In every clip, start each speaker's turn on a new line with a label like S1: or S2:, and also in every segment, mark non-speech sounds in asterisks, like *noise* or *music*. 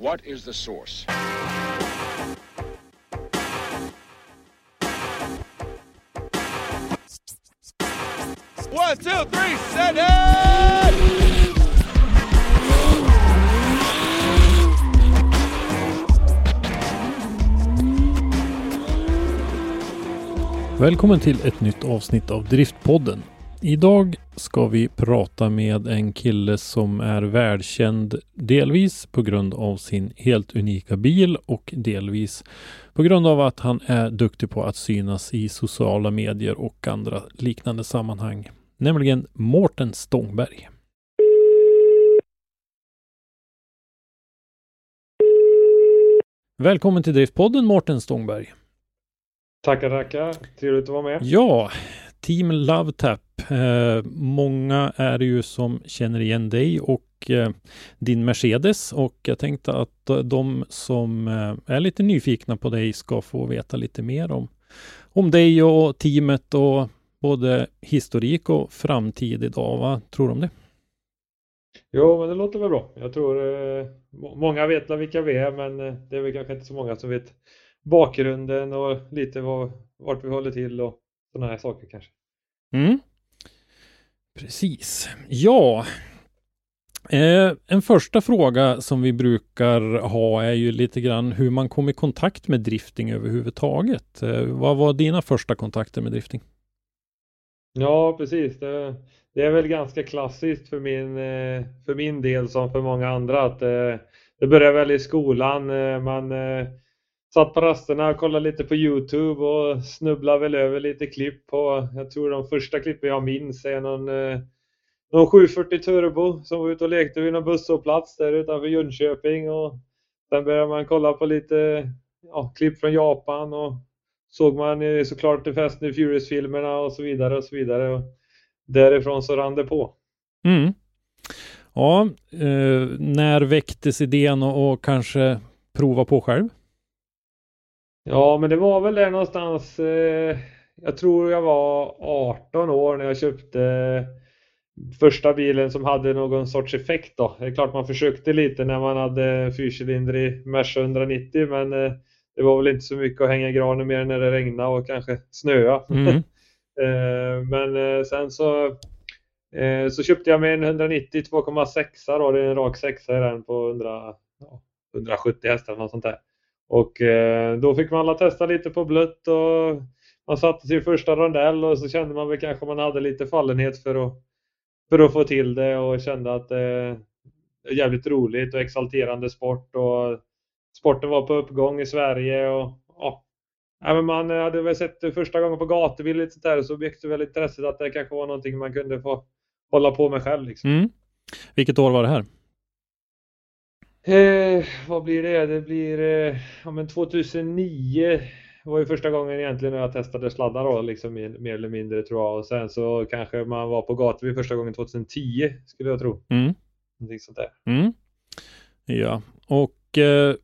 S1: What is the source? One, two, three, set it!
S2: Välkommen till ett nytt avsnitt av Driftpodden. Idag ska vi prata med en kille som är världskänd delvis på grund av sin helt unika bil och delvis på grund av att han är duktig på att synas i sociala medier och andra liknande sammanhang. Nämligen Mårten Stångberg. Välkommen till Driftpodden Mårten Stångberg.
S3: Tackar, tackar. Trevligt att vara med.
S2: Ja, Team LoveTap. Eh, många är det ju som känner igen dig och eh, din Mercedes och jag tänkte att eh, de som eh, är lite nyfikna på dig ska få veta lite mer om, om dig och teamet och både historik och framtid idag. Vad tror du om det?
S3: Jo, men det låter väl bra. Jag tror må- många vet vilka vi är, men det är väl kanske inte så många som vet bakgrunden och lite vad, vart vi håller till och sådana här saker kanske.
S2: Mm. Precis. Ja, eh, en första fråga som vi brukar ha är ju lite grann hur man kom i kontakt med drifting överhuvudtaget. Eh, vad var dina första kontakter med drifting?
S3: Ja, precis. Det, det är väl ganska klassiskt för min, eh, för min del som för många andra att det, det börjar väl i skolan. Eh, man satt på rasterna och kollade lite på Youtube och snubblade väl över lite klipp på, jag tror de första klippen jag minns är någon, eh, någon 740 Turbo som var ute och lekte vid någon busshållplats där utanför Jönköping och sen började man kolla på lite ja, klipp från Japan och såg man eh, såklart The Fast and the Furious-filmerna och så vidare och så vidare. Och därifrån så rann det på.
S2: Mm. Ja, eh, när väcktes idén och, och kanske prova på själv?
S3: Ja, men det var väl där någonstans. Eh, jag tror jag var 18 år när jag köpte första bilen som hade någon sorts effekt då. Det är klart man försökte lite när man hade fyrcylindrig Merca 190 men eh, det var väl inte så mycket att hänga i granen mer när det regnade och kanske snöa. *laughs*
S2: Mm. *laughs*
S3: Eh, Men eh, sen så, så köpte jag mig en 190 2,6 då. Det är en rak sexa i den på 100, ja, 170 hästar eller något sånt där. Och eh, då fick man alla testa lite på blött och man satte sin första rondell och så kände man väl kanske man hade lite fallenhet för att, för att få till det och kände att det är jävligt roligt och exalterande sport och sporten var på uppgång i Sverige och ja, Ja, men man hade väl sett det första gången på gatubil lite där så väckte väl intresset att det kanske var någonting man kunde få hålla på med själv. Liksom.
S2: Mm. Vilket år var det här?
S3: Eh, vad blir det? Det blir eh, ja, men 2009 var ju första gången egentligen när jag testade sladdar då, liksom mer, eller mindre tror jag. Och sen så kanske man var på gatubil första gången 2010 skulle jag tro.
S2: Mm.
S3: Någonting sånt där.
S2: Mm. Ja, och eh,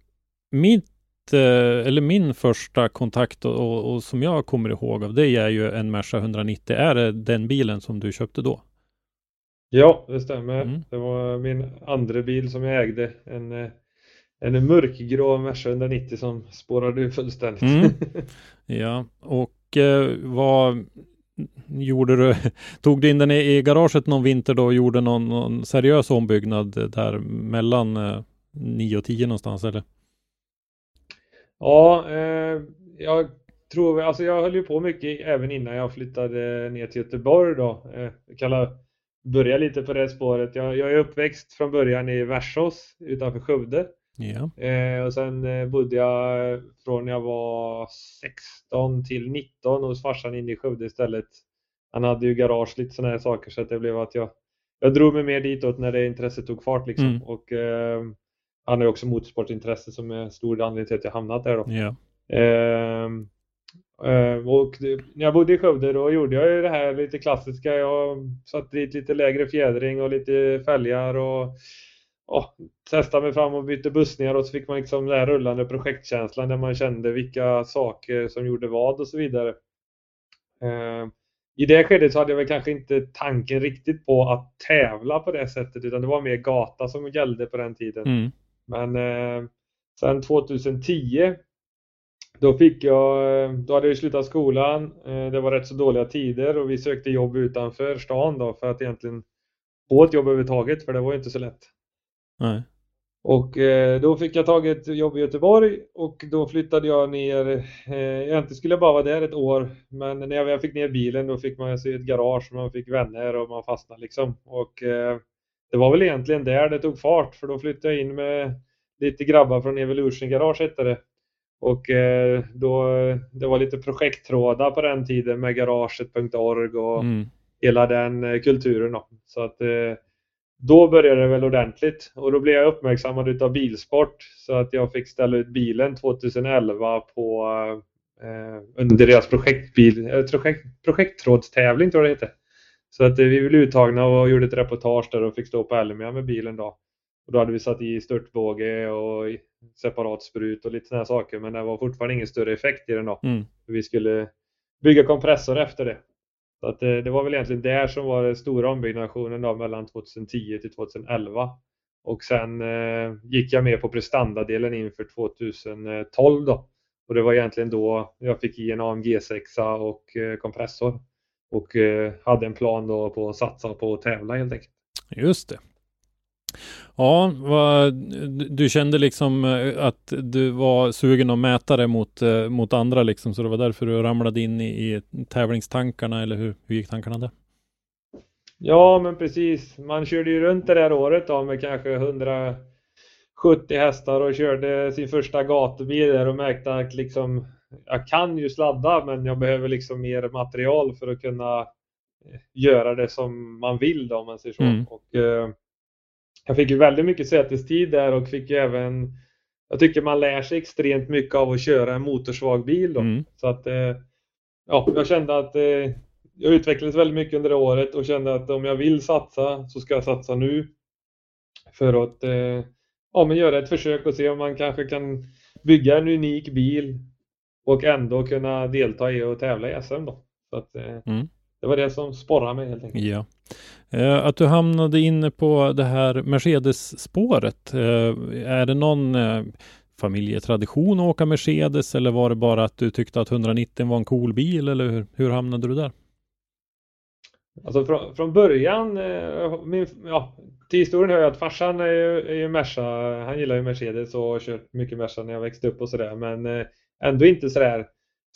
S2: mitt, eh, eller min första kontakt och, och, och som jag kommer ihåg av det är ju en Merca 190. Är det den bilen som du köpte då?
S3: Ja, det stämmer.
S2: Mm.
S3: Det var min andra bil som jag ägde. En, eh, en mörkgrå Merca 190 som spårade ur fullständigt.
S2: Mm. *laughs* Ja, och eh, vad gjorde du? *laughs* Tog du in den i, garaget någon vinter då och gjorde någon, någon seriös ombyggnad där mellan eh, 9 och 10 någonstans eller?
S3: Ja, eh, jag tror, alltså jag höll ju på mycket även innan jag flyttade ner till Göteborg då. Eh, kalla, börja lite på det spåret. Jag, jag är uppväxt från början i Värsås utanför Skövde.
S2: Ja.
S3: Eh, och sen eh, bodde jag från jag var 16 till 19 hos farsan inne i Skövde istället. Han hade ju garage, lite sådana här saker så att det blev att jag, jag drog mig mer ditåt när det intresset tog fart liksom.
S2: Mm.
S3: Och eh, han har ju också motorsportintresse som är stor anledning till att jag hamnat där då.
S2: Ja.
S3: Eh, och när jag bodde i Skövde då gjorde jag ju det här lite klassiska. Jag satte dit lite lägre fjädring och lite fälgar och ja, testade mig fram och bytte bussningar och så fick man liksom den här rullande projektkänslan där man kände vilka saker som gjorde vad och så vidare. Ehm, I det skedet så hade jag väl kanske inte tanken riktigt på att tävla på det sättet utan det var mer gata som gällde på den tiden.
S2: Mm.
S3: Men eh, sen 2010 då fick jag, eh, då hade jag slutat skolan. Eh, det var rätt så dåliga tider och vi sökte jobb utanför stan då för att egentligen få ett jobb överhuvudtaget för det var ju inte så lätt.
S2: Nej.
S3: Och eh, då fick jag tag ett jobb i Göteborg och då flyttade jag ner. Egentligen skulle jag bara vara där ett år men när jag fick ner bilen då fick man se ett garage man fick vänner och man fastnade liksom. Och det var väl egentligen där det tog fart för då flyttade jag in med lite grabbar från Evolution Garage hette det. Och eh, då, det var lite projekttrådar på den tiden med garaget.org och
S2: Mm.
S3: hela den eh, kulturen. Då. Så att eh, då började det väl ordentligt och då blev jag uppmärksammad utav Bilsport så att jag fick ställa ut bilen 2011 på eh, under deras projektbil, eh, projekt, projekttrådstävling tror jag det hette. Så att eh, vi blev uttagna och gjorde ett reportage där och fick stå på Elmia med bilen då. Och då hade vi satt i störtbåge och separat sprut och lite sådana saker men det var fortfarande ingen större effekt i den då.
S2: Mm.
S3: Vi skulle bygga kompressor efter det. Så att eh, det var väl egentligen där som var den stora ombyggnationen då mellan 2010 till 2011. Och sen eh, gick jag med på prestandadelen inför 2012 då. Och det var egentligen då jag fick i en AMG 6 och eh, kompressor. Och eh, hade en plan då på att satsa på att tävla helt enkelt.
S2: Just det. Ja, vad, du- kände liksom eh, att du var sugen att mäta det mot, eh, mot andra liksom, så det var därför du ramlade in i, i tävlingstankarna, eller hur, hur gick tankarna där?
S3: Ja, men precis. Man körde ju runt det där året då med kanske 170 hästar och körde sin första gatubil där och märkte att liksom jag kan ju sladda men jag behöver liksom mer material för att kunna eh, göra det som man vill då om man säger så.
S2: Mm.
S3: Och, jag fick ju väldigt mycket sätestid där och fick ju även jag tycker man lär sig extremt mycket av att köra en motorsvag bil då.
S2: Mm.
S3: Så att eh, ja, jag kände att eh, jag utvecklades väldigt mycket under det året och kände att om jag vill satsa så ska jag satsa nu. För att eh, ja, men göra ett försök och se om man kanske kan bygga en unik bil och ändå kunna delta i och tävla i SM då. Så att,
S2: Mm.
S3: Det var det som sporrade mig helt enkelt.
S2: Ja. Eh, att du hamnade inne på det här Mercedes-spåret, eh, är det någon eh, familjetradition att åka Mercedes eller var det bara att du tyckte att 190 var en cool bil eller hur, hur hamnade du där?
S3: Alltså från, från början, eh, min, ja, till historien hör jag att farsan är ju, är ju Merca, han gillar ju Mercedes och har kört mycket Merca när jag växte upp och sådär men eh, ändå inte sådär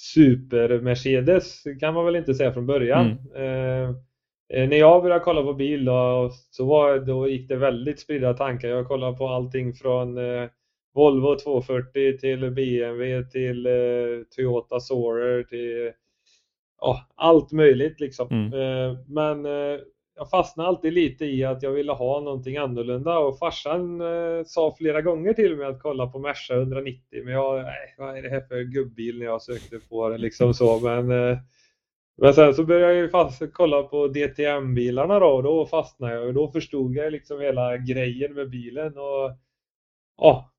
S3: super Mercedes kan man väl inte säga från början. Eh, eh, när jag började kolla på bil då, så var, då gick det väldigt spridda tankar. Jag kollade på allting från eh, Volvo 240 till BMW till eh, Toyota Soarer till ja, allt möjligt liksom.
S2: Mm.
S3: Eh, men eh, jag fastnade alltid lite i att jag ville ha någonting annorlunda och farsan eh, sa flera gånger till mig att kolla på Merca 190 men jag, nej, vad är det här för gubbil när jag sökte på den liksom så men eh, men sen så började jag ju fast kolla på DTM-bilarna då och då fastnade jag och då förstod jag liksom hela grejen med bilen och ja,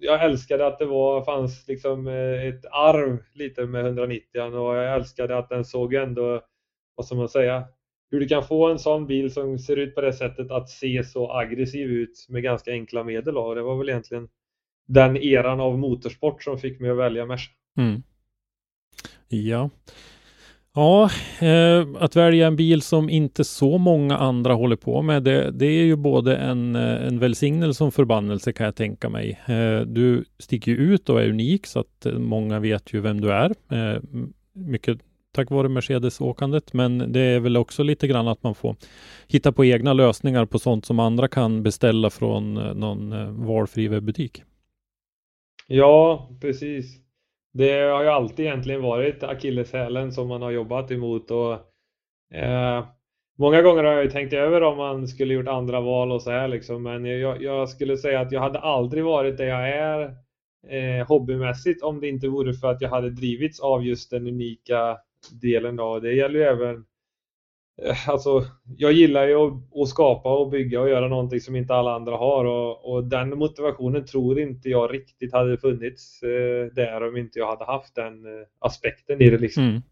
S3: jag älskade att det var, fanns liksom eh, ett arv lite med 190 och jag älskade att den såg ändå, vad ska man säga, hur du kan få en sån bil som ser ut på det sättet att se så aggressiv ut med ganska enkla medel. Och det var väl egentligen den eran av motorsport som fick mig att välja Merca.
S2: Mm. Ja. Ja, eh, att välja en bil som inte så många andra håller på med, det, det är ju både en, eh, en välsignelse och en förbannelse kan jag tänka mig. Eh, du sticker ju ut och är unik så att eh, många vet ju vem du är. Eh, mycket tack vare Mercedes-åkandet. Men det är väl också lite grann att man får hitta på egna lösningar på sånt som andra kan beställa från eh, någon eh, valfri webbutik.
S3: Ja, precis. Det har ju alltid egentligen varit akilleshälen som man har jobbat emot och eh, Många gånger har jag ju tänkt över om man skulle gjort andra val och så här liksom, men jag, jag skulle säga att jag hade aldrig varit där jag är eh, hobbymässigt om det inte vore för att jag hade drivits av just den unika delen då. Det gäller ju även eh, Alltså, jag gillar ju att, skapa och bygga och göra någonting som inte alla andra har och, och den motivationen tror inte jag riktigt hade funnits eh, där om inte jag hade haft den eh, aspekten i det liksom. Mm.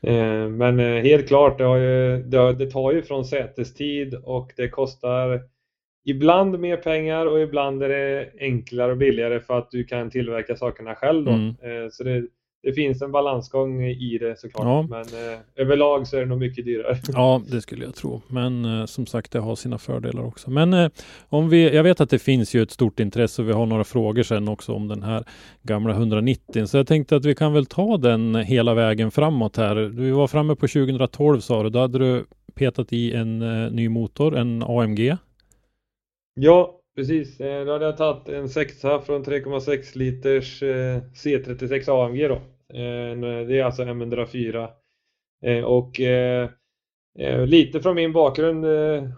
S3: Eh, men eh, helt klart, det, ju, det, det, tar ju från sätestid och det kostar ibland mer pengar och ibland är det enklare och billigare för att du kan tillverka sakerna själv. Då. Mm. Eh, så det, det finns en balansgång i det såklart. Ja. Men eh, överlag så är det nog mycket dyrare. *laughs*
S2: Ja, det skulle jag tro. Men eh, som sagt, det har sina fördelar också. Men eh, om vi, jag vet att det finns ju ett stort intresse och vi har några frågor sen också om den här gamla 190. Så jag tänkte att vi kan väl ta den hela vägen framåt här. Vi var framme på 2012 sa du. Då hade du petat i en eh, ny motor, en AMG.
S3: Ja, Precis, eh, då hade jag tagit en sexa från 3,6 liters eh, C36 AMG då. Eh, det är alltså M104. Och lite från min bakgrund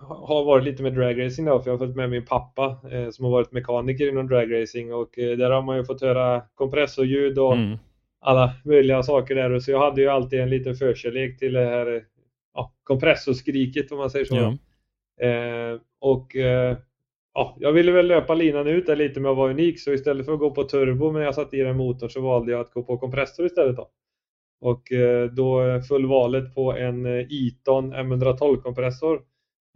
S3: har varit lite med dragracing då, för jag har följt med min pappa som har varit mekaniker inom dragracing och där har man ju fått höra kompressorljud och mm. alla möjliga saker där. Så jag hade ju alltid en liten förkärlek till det här ja, kompressorskriket om man säger så. Ja. och ja, jag ville väl löpa linan ut där lite med att vara unik så istället för att gå på turbo när jag satte i den motorn så valde jag att gå på kompressor istället. Då. Och eh, då föll valet på en eh, Iton M112 kompressor.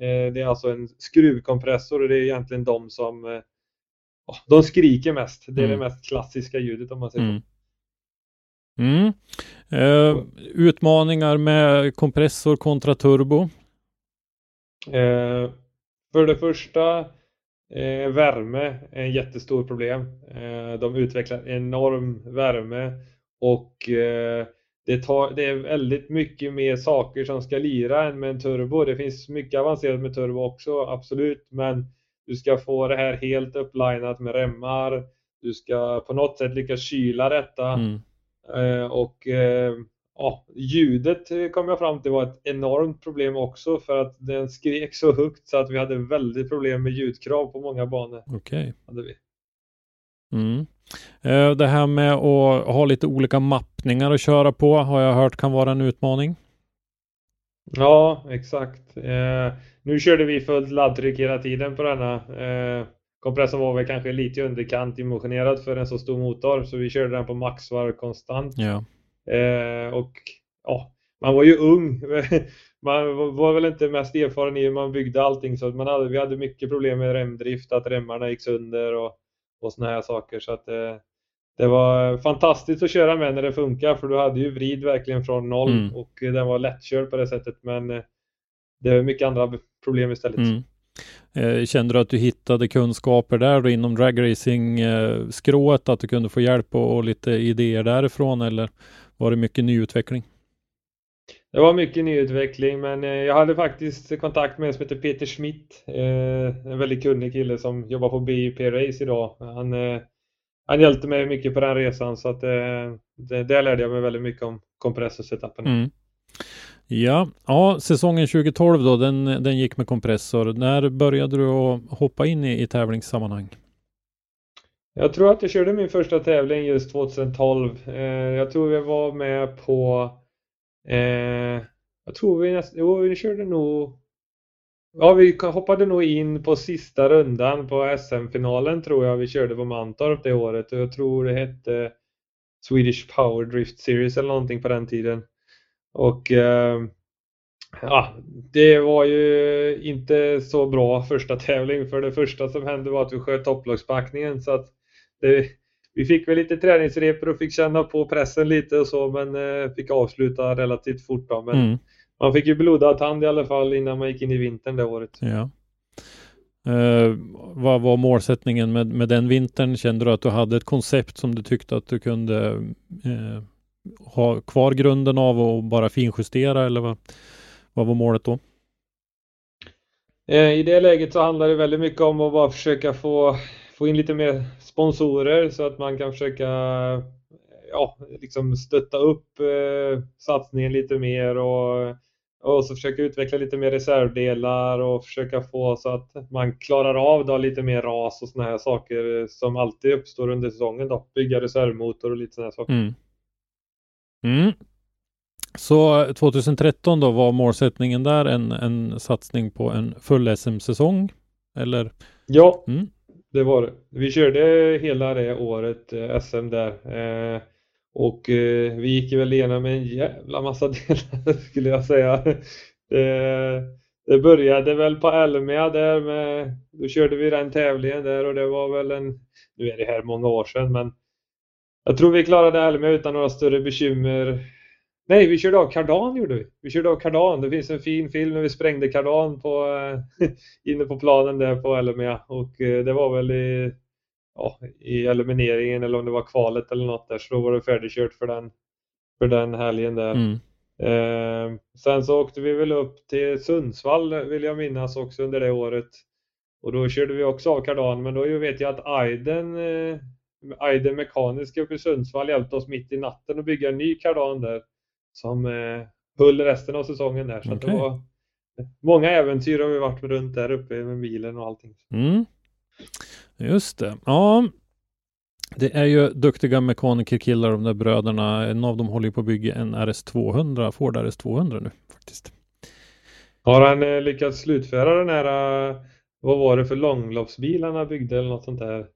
S3: Eh, det är alltså en skruvkompressor och det är egentligen de som de skriker mest. Det är mm. det mest klassiska ljudet om man säger mm.
S2: Mm. Eh, utmaningar med kompressor kontra turbo?
S3: Eh, för det första Eh, värme är en jättestor problem. Eh, de utvecklar enorm värme och eh, det, tar, det är väldigt mycket mer saker som ska lira än med en turbo. Det finns mycket avancerat med turbo också, absolut, men du ska få det här helt upplinat med remmar. Du ska på något sätt lyckas kyla detta mm. Eh, och eh, ja, ljudet kom jag fram till var ett enormt problem också för att den skrek så högt så att vi hade väldigt problem med ljudkrav på många banor.
S2: Okej. Okay. Mm. Eh, det här med att ha lite olika mappningar att köra på har jag hört kan vara en utmaning.
S3: Ja, exakt. Eh, nu körde vi fullt laddtryck hela tiden på denna. Eh, kompressorn var väl kanske lite underkant dimensionerad för en så stor motor så vi körde den på maxvarv konstant.
S2: Ja.
S3: Eh, och ja, man var ju ung. *laughs* Man var väl inte mest erfaren i hur man byggde allting så man hade, vi hade mycket problem med remdrift, att remmarna gick sönder och, och såna här saker. Så att, eh, det var fantastiskt att köra med när det funkar för du hade ju vrid verkligen från noll mm. och den var lättkörd på det sättet men eh, det är mycket andra problem istället. Mm.
S2: Kände du att du hittade kunskaper där då inom dragracing-skrået, att du kunde få hjälp och, och lite idéer därifrån eller var det mycket nyutveckling?
S3: Det var mycket nyutveckling men eh, jag hade faktiskt kontakt med en som heter Peter Schmidt. Eh, en väldigt kunnig kille som jobbar på BIP Race idag. Han, eh, han hjälpte mig mycket på den resan så att det, där lärde jag mig väldigt mycket om kompressorsetupen. Mm.
S2: Ja, ja, säsongen 2012 då, den, den gick med kompressor. När började du att hoppa in i, i tävlingssammanhang?
S3: Jag tror att jag körde min första tävling just 2012. Eh, jag tror vi var med på... Eh, jag tror vi nästan... Jo, vi körde nog... Ja, vi hoppade nog in på sista rundan på SM-finalen tror jag vi körde på Mantorp det året och jag tror det hette Swedish Power Drift Series eller någonting på den tiden. Och eh, ja, det var ju inte så bra första tävling för det första som hände var att vi sköt topplockspackningen så att det, vi fick väl lite träningsrepor och fick känna på pressen lite och så men eh, fick avsluta relativt fort då. Men mm. man fick ju blodad tand i alla fall innan man gick in i vintern det året.
S2: Ja. Eh, vad var målsättningen med, med den vintern? Kände du att du hade ett koncept som du tyckte att du kunde eh, ha kvar grunden av och bara finjustera eller vad, vad var målet då?
S3: Eh, I det läget så handlar det väldigt mycket om att bara försöka få, få in lite mer sponsorer så att man kan försöka ja, liksom stötta upp eh, satsningen lite mer och, och så försöka utveckla lite mer reservdelar och försöka få så att man klarar av då lite mer ras och såna här saker som alltid uppstår under säsongen då. Bygga reservmotor och lite såna här saker.
S2: Mm. Mm. Så 2013 då var målsättningen där en, en satsning på en full SM-säsong? Eller?
S3: Ja,
S2: mm
S3: det var det. Vi körde hela det året eh, SM där. Eh, och eh, vi gick väl igenom en jävla massa *laughs* delar skulle jag säga. Det, det började väl på Elmia där med, då körde vi den tävlingen där och det var väl en, nu är det här många år sedan men jag tror vi klarade Elmia utan några större bekymmer. Nej, vi körde av kardan gjorde vi. Vi körde av kardan. Det finns en fin film när vi sprängde kardan på, *laughs* inne på planen där på Elmia och eh, det var väl i ja, i elimineringen eller om det var kvalet eller något där så då var det färdigkört för den, för den helgen där. Mm. Eh, sen så åkte vi väl upp till Sundsvall vill jag minnas också under det året. Och då körde vi också av kardan men då vet jag att Aiden, eh, Aiden Mekaniska uppe i Sundsvall hjälpte oss mitt i natten att bygga en ny kardan där. Som eh, höll resten av säsongen där. Så okay. det var många äventyr har vi varit runt där uppe med bilen och allting.
S2: Mm. Just det. Ja, det är ju duktiga mekanikerkillar de där bröderna. En av dem håller på att bygga en RS200, Ford RS200 nu faktiskt.
S3: Har han eh, lyckats slutföra den här, eh, vad var det för långloppsbil han byggde eller något sånt där?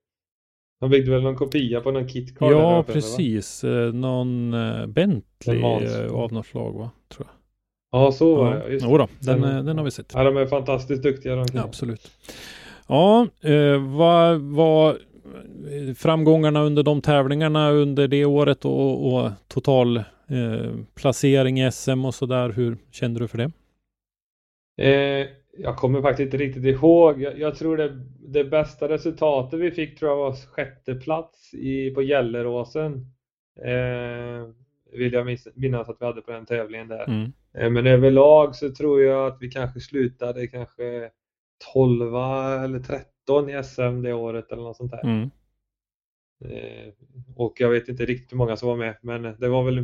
S3: Han byggde väl någon kopia på någon kitcar?
S2: Ja, uppe, precis. Eller, eh, någon uh, Bentley uh, av något slag, va? Tror jag.
S3: Ja, så var det.
S2: Ja. Jodå, den, den, den har vi sett.
S3: Ja, de är fantastiskt duktiga de
S2: ja, Absolut. Ja, eh, vad var framgångarna under de tävlingarna under det året och, och total eh, placering i SM och sådär. Hur kände du för det?
S3: Eh, jag kommer faktiskt inte riktigt ihåg. Jag, jag, tror det, det bästa resultatet vi fick tror jag var sjätte plats i, på Gelleråsen. Eh, vill jag minnas att vi hade på den tävlingen där. Mm. Eh, men överlag så tror jag att vi kanske slutade kanske 12 eller 13 i SM det året eller något sånt där. Mm. Eh, och jag vet inte riktigt hur många som var med, men det var väl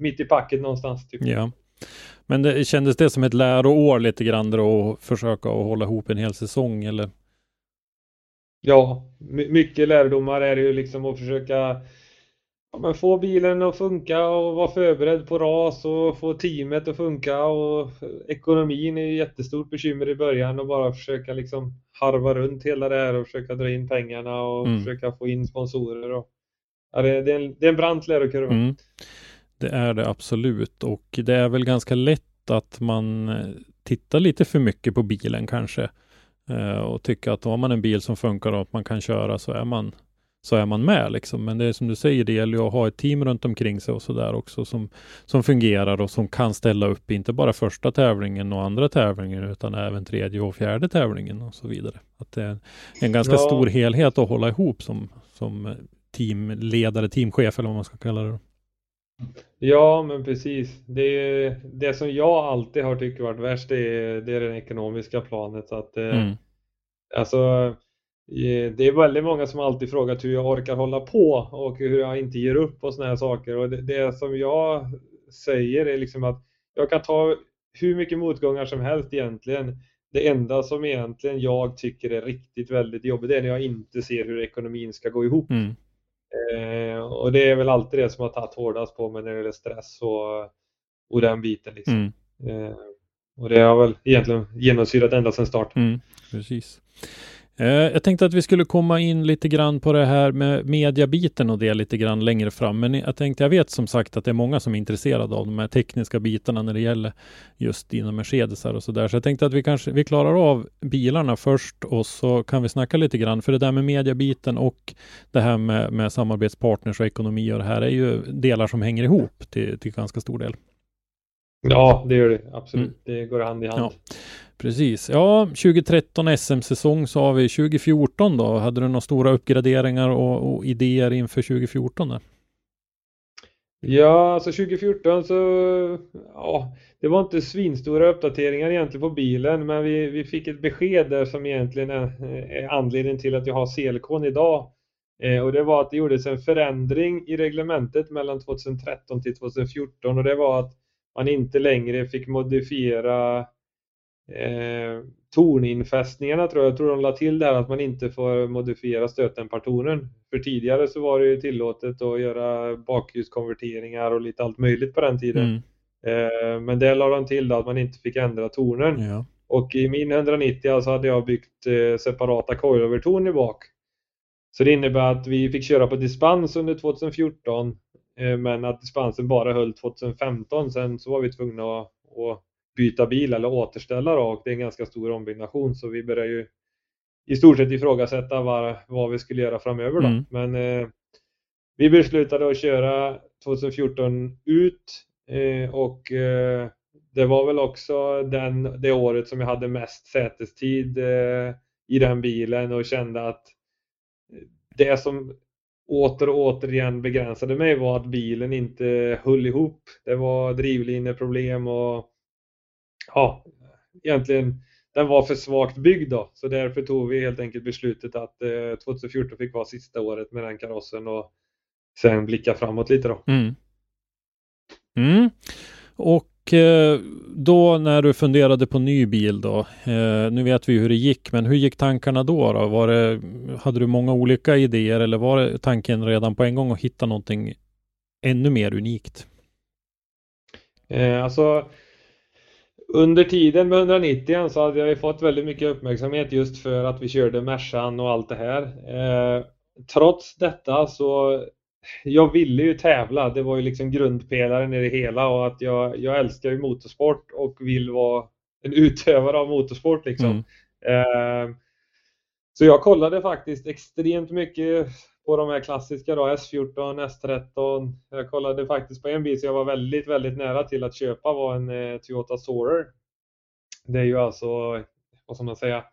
S3: mitt i packet någonstans. Typ.
S2: Ja. Men det, kändes det som ett läroår lite grann då att försöka att hålla ihop en hel säsong eller?
S3: Ja, mycket lärdomar är det ju liksom att försöka ja, men få bilen att funka och vara förberedd på ras och få teamet att funka och ekonomin är jättestort bekymmer i början och bara försöka liksom harva runt hela det här och försöka dra in pengarna och mm. försöka få in sponsorer. Och, ja, det, det, är en, det är en brant lärokurva. Mm.
S2: Det är det absolut och det är väl ganska lätt att man eh, tittar lite för mycket på bilen kanske eh, och tycker att har man en bil som funkar och att man kan köra så är man så är man med liksom. Men det är som du säger, det gäller ju att ha ett team runt omkring sig och så där också som, som fungerar och som kan ställa upp, inte bara första tävlingen och andra tävlingen utan även tredje och fjärde tävlingen och så vidare. Att det är en ganska ja. stor helhet att hålla ihop som, som teamledare, teamchef eller vad man ska kalla det.
S3: Ja, men precis. Det, det som jag alltid har tyckt varit värst, det är, det är det ekonomiska planet. Så att, eh, mm. Alltså, det är väldigt många som alltid frågat hur jag orkar hålla på och hur jag inte ger upp och såna här saker. Och det, det som jag säger är liksom att jag kan ta hur mycket motgångar som helst egentligen. Det enda som egentligen jag tycker är riktigt väldigt jobbigt är när jag inte ser hur ekonomin ska gå ihop. Mm. Eh, och det är väl alltid det som har tagit hårdast på mig när det gäller stress och, och den biten. Liksom. Mm. Eh, och det har väl egentligen genomsyrat ända sedan start.
S2: Mm, precis. Eh, jag tänkte att vi skulle komma in lite grann på det här med mediabiten och det lite grann längre fram. Men jag tänkte, jag vet som sagt att det är många som är intresserade av de här tekniska bitarna när det gäller just dina Mercedesar och så där. Så jag tänkte att vi kanske vi klarar av bilarna först och så kan vi snacka lite grann. För det där med mediabiten och det här med, med samarbetspartners och ekonomi och det här är ju delar som hänger ihop till, till ganska stor del.
S3: Ja, det gör det absolut. Mm. Det går hand i hand. Ja.
S2: Precis. Ja, 2013 SM-säsong sa vi. 2014 då? Hade du några stora uppgraderingar och, och idéer inför 2014? Där?
S3: Ja, alltså 2014 så, ja, det var inte svinstora uppdateringar egentligen på bilen, men vi, vi fick ett besked där som egentligen är, är anledningen till att jag har CLK idag. Eh, och det var att det gjordes en förändring i reglementet mellan 2013 till 2014 och det var att man inte längre fick modifiera eh, torninfästningarna tror jag. Jag tror de la till där att man inte får modifiera stötdämpartornen. För tidigare så var det ju tillåtet att göra bakljuskonverteringar och lite allt möjligt på den tiden.
S2: Mm.
S3: Eh, men det la de till att man inte fick ändra tornen.
S2: Ja.
S3: Och i min 190 så hade jag byggt eh, separata coilovertorn i bak. Så det innebär att vi fick köra på dispens under 2014 eh, men att dispensen bara höll 2015. Sen så var vi tvungna att, att byta bil eller återställa då, och det är en ganska stor ombyggnation så vi börjar ju i stort sett ifrågasätta vad, vad vi skulle göra framöver då.
S2: Mm.
S3: Men eh, vi beslutade att köra 2014 ut eh, och eh, det var väl också den, det året som jag hade mest sätestid eh, i den bilen och kände att det som åter och återigen begränsade mig var att bilen inte höll ihop. Det var drivlineproblem och ja, egentligen den var för svagt byggd då. Så därför tog vi helt enkelt beslutet att eh, 2014 fick vara sista året med den karossen och sen blicka framåt lite då.
S2: Mm. Mm. Och Eh, då när du funderade på ny bil då, eh, nu vet vi hur det gick, men hur gick tankarna då? då? Var det, hade du många olika idéer eller var det tanken redan på en gång att hitta någonting ännu mer unikt?
S3: Eh, alltså, under tiden med 190 så hade jag ju fått väldigt mycket uppmärksamhet just för att vi körde Mercan och allt det här. Eh, trots detta så jag ville ju tävla. Det var ju liksom grundpelaren i det hela och att jag, jag älskar ju motorsport och vill vara en *laughs* utövare av motorsport liksom.
S2: Mm.
S3: Eh, så jag kollade faktiskt extremt mycket på de här klassiska då, S14, S13. Jag kollade faktiskt på en bil som jag var väldigt, väldigt nära till att köpa var en eh, Toyota Soarer. Det är ju alltså, vad ska man säga,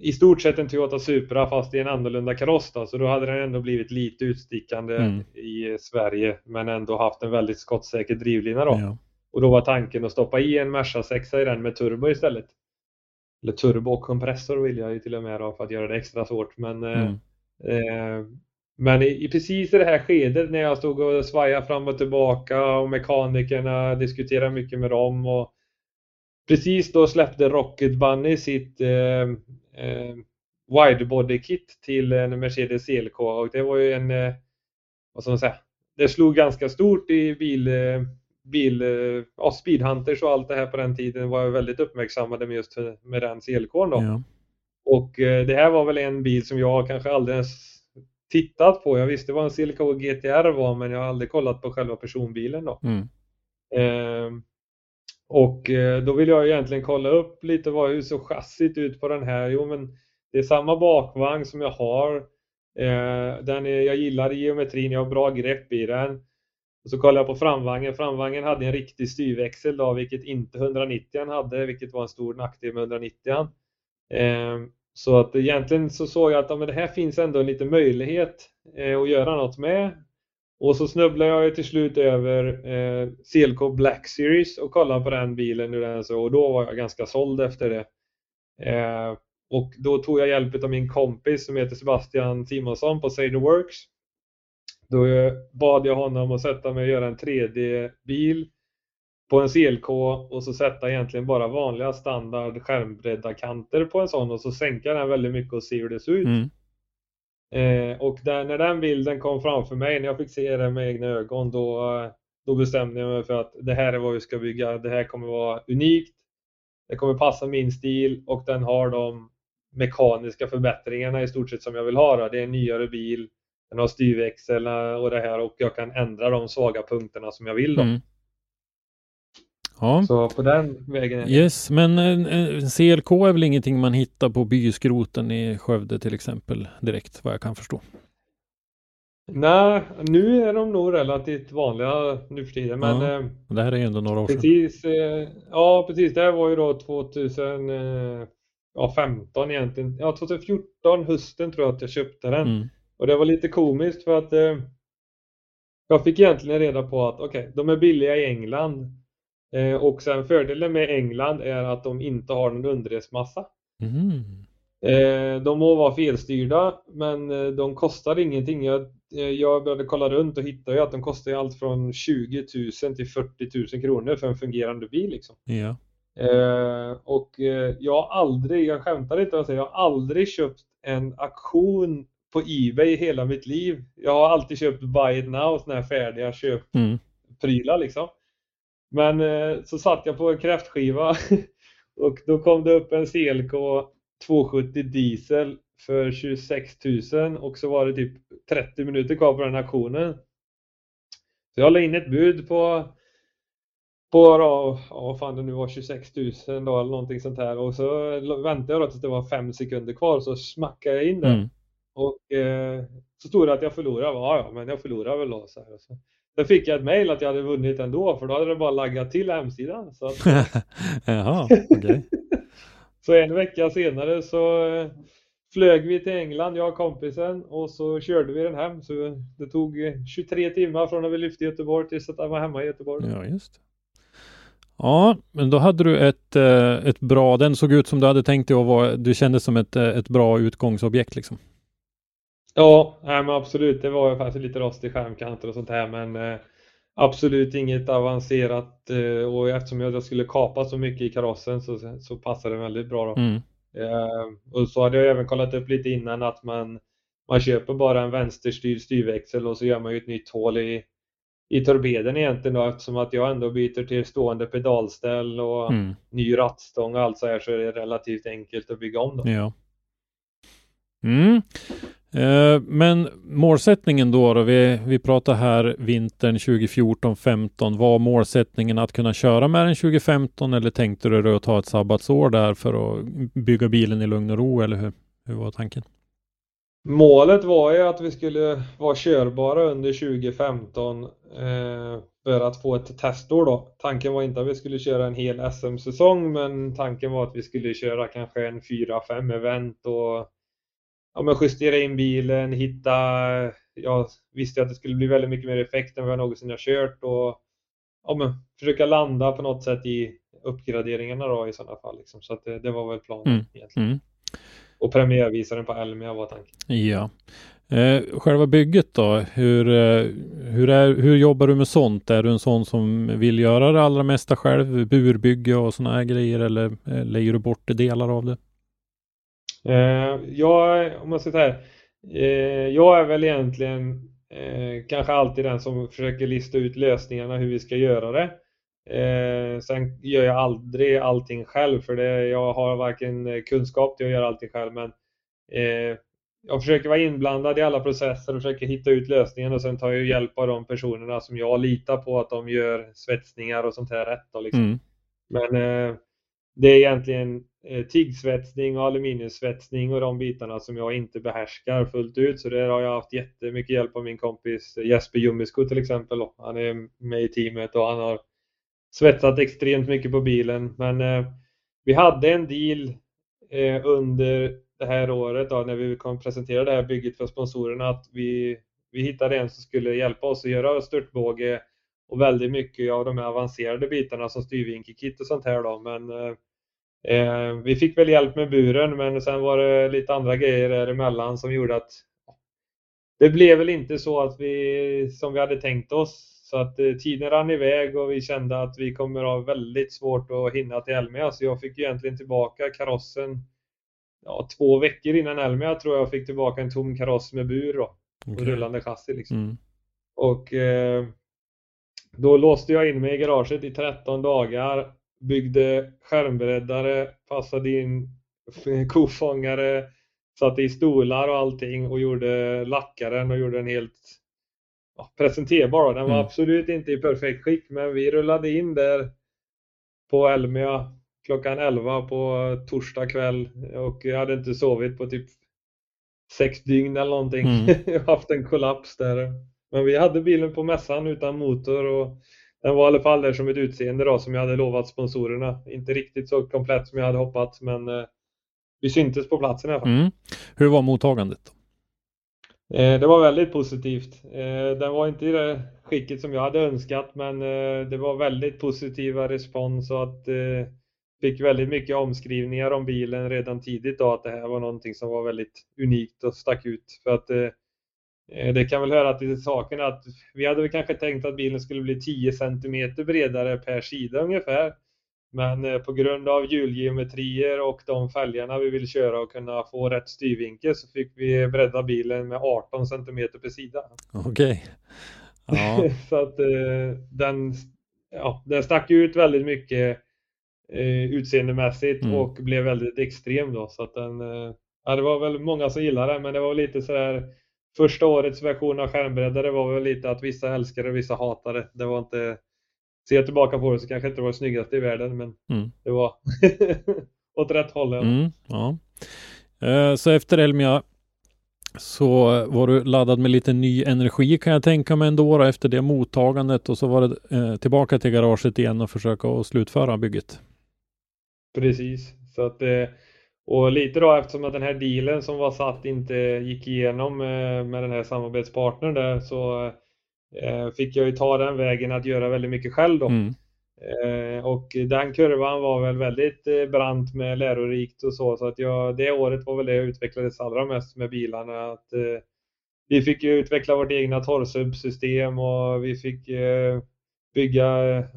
S3: i stort sett en Toyota Supra fast i en annorlunda kaross då, så då hade den ändå blivit lite utstickande
S2: Mm.
S3: i Sverige men ändå haft en väldigt skottsäker drivlina då.
S2: Ja.
S3: Och då var tanken att stoppa i en Merca 6 i den med turbo istället. Eller turbo och kompressor vill jag ju till och med då för att göra det extra svårt. Men, eh,
S2: Mm.
S3: eh, men i, i precis i det här skedet när jag stod och svajade fram och tillbaka och mekanikerna diskuterade mycket med dem. Och precis då släppte Rocket Bunny sitt eh, eh, widebody-kit till en Mercedes CLK och det var ju en, eh, vad ska man säga, det slog ganska stort i bil, eh, bil eh, ja, speedhunters och allt det här på den tiden var jag väldigt uppmärksammade med just med den CLKn då.
S2: Ja.
S3: Och eh, det här var väl en bil som jag kanske aldrig ens tittat på. Jag visste vad en CLK GTR var men jag har aldrig kollat på själva personbilen då.
S2: Mm.
S3: Ehm, och eh, då vill jag egentligen kolla upp lite vad, hur såg chassit ut på den här? Jo men det är samma bakvagn som jag har. Eh, den är, jag gillar geometrin, jag har bra grepp i den. Och så kollar jag på framvagnen. Framvagnen hade en riktig styrväxel då, vilket inte 190 hade, vilket var en stor nackdel med 190 ehm, Så att egentligen så såg jag att ja, men det här finns ändå en liten möjlighet eh, att göra något med. Och så snubblade jag ju till slut över eh, CLK Black Series och kollade på den bilen hur den så och då var jag ganska såld efter det. Eh, och då tog jag hjälp av min kompis som heter Sebastian Simonsson på Say the Works. Då eh, bad jag honom att sätta mig och göra en 3D-bil på en CLK och så sätta egentligen bara vanliga standard skärmbredda kanter på en sån och så sänka den väldigt mycket och se hur det ser ut.
S2: Mm.
S3: Eh, och där, när den bilden kom framför mig, när jag fick se den med egna ögon, då, då bestämde jag mig för att det här är vad vi ska bygga. Det här kommer vara unikt. Det kommer passa min stil och den har de mekaniska förbättringarna i stort sett som jag vill ha. Då. Det är en nyare bil, den har styrväxel och det här och jag kan ändra de svaga punkterna som jag vill. Då.
S2: Mm. Ja.
S3: Så på den vägen. är det.
S2: Yes, men en, en CLK är väl ingenting man hittar på byskroten i Skövde till exempel direkt vad jag kan förstå.
S3: Nej, nu är de nog relativt vanliga nu för tiden. Men
S2: Ja.
S3: eh,
S2: Det här är ju ändå några år sedan.
S3: Precis, eh, ja precis. Det här var ju då 2015 egentligen. Ja, 2014 hösten tror jag att jag köpte den.
S2: Mm.
S3: Och det var lite komiskt för att eh, jag fick egentligen reda på att okej, okay, de är billiga i England. Eh, och sen fördelen med England är att de inte har någon underredsmassa. Mm. Eh, de må vara felstyrda, men eh, de kostar ingenting. Jag, jag började kolla runt och hittade att de kostar allt från 20 000 till 40 000 kronor för en fungerande bil. Liksom.
S2: Ja.
S3: Eh, och eh, jag har aldrig, jag skämtar inte att säga, jag har aldrig köpt en auktion på Ebay i hela mitt liv. Jag har alltid köpt buy it now, sådana här färdiga köpprylar mm. liksom. Men eh, så satt jag på en kräftskiva *laughs* och då kom det upp en CLK 270 diesel för 26 000 och så var det typ 30 minuter kvar på den auktionen. Så jag la in ett bud på på då, ja fan det nu var 26 000 då eller någonting sånt här och så väntade jag då tills det var fem sekunder kvar så smackade jag in det. Mm. Och eh, så stod det att jag förlorade. Ja, ja, men jag förlorade väl då. Så här. Så. Sen fick jag ett mejl att jag hade vunnit ändå för då hade det bara laggat till hemsidan. Så att... *laughs*
S2: Jaha, okej. *laughs*
S3: Så en vecka senare så eh, flög vi till England, jag och kompisen, och så körde vi den hem. Så det tog 23 timmar från när vi lyfte Göteborg tills att jag var hemma i Göteborg.
S2: Ja, just Ja, men då hade du ett, eh, ett bra, den såg ut som du hade tänkt dig att vara, du kände som ett, eh, ett bra utgångsobjekt liksom.
S3: Ja, nej, men absolut. Det var ju faktiskt lite rost i skärmkanter och sånt här, men eh, absolut inget avancerat eh, och eftersom jag skulle kapa så mycket i karossen så, så passade det väldigt bra. Då. Mm. Eh, och så hade jag även kollat upp lite innan att man, man köper bara en vänsterstyrd styrväxel och så gör man ju ett nytt hål i, i torpeden egentligen då eftersom att jag ändå byter till stående pedalställ och mm. ny rattstång och allt så här så är det relativt enkelt att bygga om. Då.
S2: Ja. Mm. Eh, men målsättningen då, då vi, vi pratar här vintern 2014-15. Var målsättningen att kunna köra med den 2015 eller tänkte du att ta ett sabbatsår där för att bygga bilen i lugn och ro eller hur, hur var tanken?
S3: Målet var ju att vi skulle vara körbara under 2015 eh, för att få ett testår då. Tanken var inte att vi skulle köra en hel SM-säsong men tanken var att vi skulle köra kanske en 4-5 event och ja, men justera in bilen, hitta... Jag visste att det skulle bli väldigt mycket mer effekt än vad jag någonsin har kört och ja, men försöka landa på något sätt i uppgraderingarna då i sådana fall. Liksom. Så att det, det, var väl planen mm. egentligen. Mm. Och premiärvisaren på Elmia var tanken.
S2: Ja. Eh, själva bygget då, hur, eh, hur, är, hur jobbar du med sånt? Är du en sån som vill göra det allra mesta själv, burbygge och sådana här grejer eller eh, lägger du bort delar av det?
S3: Eh, jag, om man ska säga eh, jag är väl egentligen eh, kanske alltid den som försöker lista ut lösningarna hur vi ska göra det. Eh, sen gör jag aldrig allting själv för det, jag har varken kunskap till att göra allting själv men eh, jag försöker vara inblandad i alla processer och försöker hitta ut lösningen och sen tar jag hjälp av de personerna som jag litar på att de gör svetsningar och sånt här rätt. Då, liksom. mm. Men eh, det är egentligen tigsvetsning tiggsvetsning och aluminiumsvetsning och de bitarna som jag inte behärskar fullt ut. Så där har jag haft jättemycket hjälp av min kompis Jesper Jummisko till exempel. Han är med i teamet och han har svetsat extremt mycket på bilen. Men eh, vi hade en deal eh, under det här året då, när vi kom presentera det här bygget för sponsorerna att vi, vi hittade en som skulle hjälpa oss att göra störtbåge och väldigt mycket av de här avancerade bitarna som styrvinkelkit och sånt här då. Men eh, Eh, vi fick väl hjälp med buren men sen var det lite andra grejer däremellan som gjorde att det blev väl inte så att vi som vi hade tänkt oss. Så att eh, tiden rann iväg och vi kände att vi kommer ha väldigt svårt att hinna till Elmia. Så jag fick egentligen tillbaka karossen ja, två veckor innan Elmia tror jag fick tillbaka en tom kaross med bur då, och okay. rullande chassi. Liksom. Mm. Och eh, då låste jag in mig i garaget i 13 dagar byggde skärmbreddare, passade in *laughs* kofångare, satte i stolar och allting och gjorde lackaren och gjorde den helt ja, presenterbar. Den var mm. absolut inte i perfekt skick men vi rullade in där på Elmia klockan 11 på torsdag kväll och jag hade inte sovit på typ sex dygn eller någonting. Mm. *laughs* jag har haft en kollaps där. Men vi hade bilen på mässan utan motor och den var i alla fall där som ett utseende då, som jag hade lovat sponsorerna. Inte riktigt så komplett som jag hade hoppats, men eh, vi syntes på platsen i alla fall. Mm.
S2: Hur var mottagandet?
S3: Eh, det var väldigt positivt. Eh, den var inte i det skicket som jag hade önskat men eh, det var väldigt positiva respons och att fick väldigt mycket omskrivningar om bilen redan tidigt då att det här var någonting som var väldigt unikt och stack ut. För att det kan väl höra till saken att vi hade väl kanske tänkt att bilen skulle bli 10 cm bredare per sida ungefär. Men eh, på grund av hjulgeometrier och de fälgarna vi vill köra och kunna få rätt styrvinkel så fick vi bredda bilen med 18 cm per sida.
S2: Okej. Okay. *laughs*
S3: Ja. så att eh, den, ja, den stack ut väldigt mycket eh, utseendemässigt mm. och blev väldigt extrem då. Så att den, eh, ja, det var väl många som gillade den men det var lite sådär Första årets version av skärmbreddare var väl lite att vissa älskade och vissa hatade. Det var inte ser jag tillbaka på det så kanske inte var det snyggaste i världen men mm. det var *laughs* åt rätt håll.
S2: Mm, ja. Eh, så efter Elmia så var du laddad med lite ny energi kan jag tänka mig ändå då, efter det mottagandet och så var det eh, tillbaka till garaget igen och försöka att slutföra bygget.
S3: Precis, så att eh, och lite då eftersom att den här dealen som var satt inte gick igenom med den här samarbetspartnern där så Eh, fick jag ju ta den vägen att göra väldigt mycket själv då. Mm. Eh, och den kurvan var väl väldigt eh, brant med lärorikt och så, så att jag, det året var väl det jag utvecklades allra mest med bilarna. Att, vi fick ju utveckla vårt egna torrsubsystem och vi fick bygga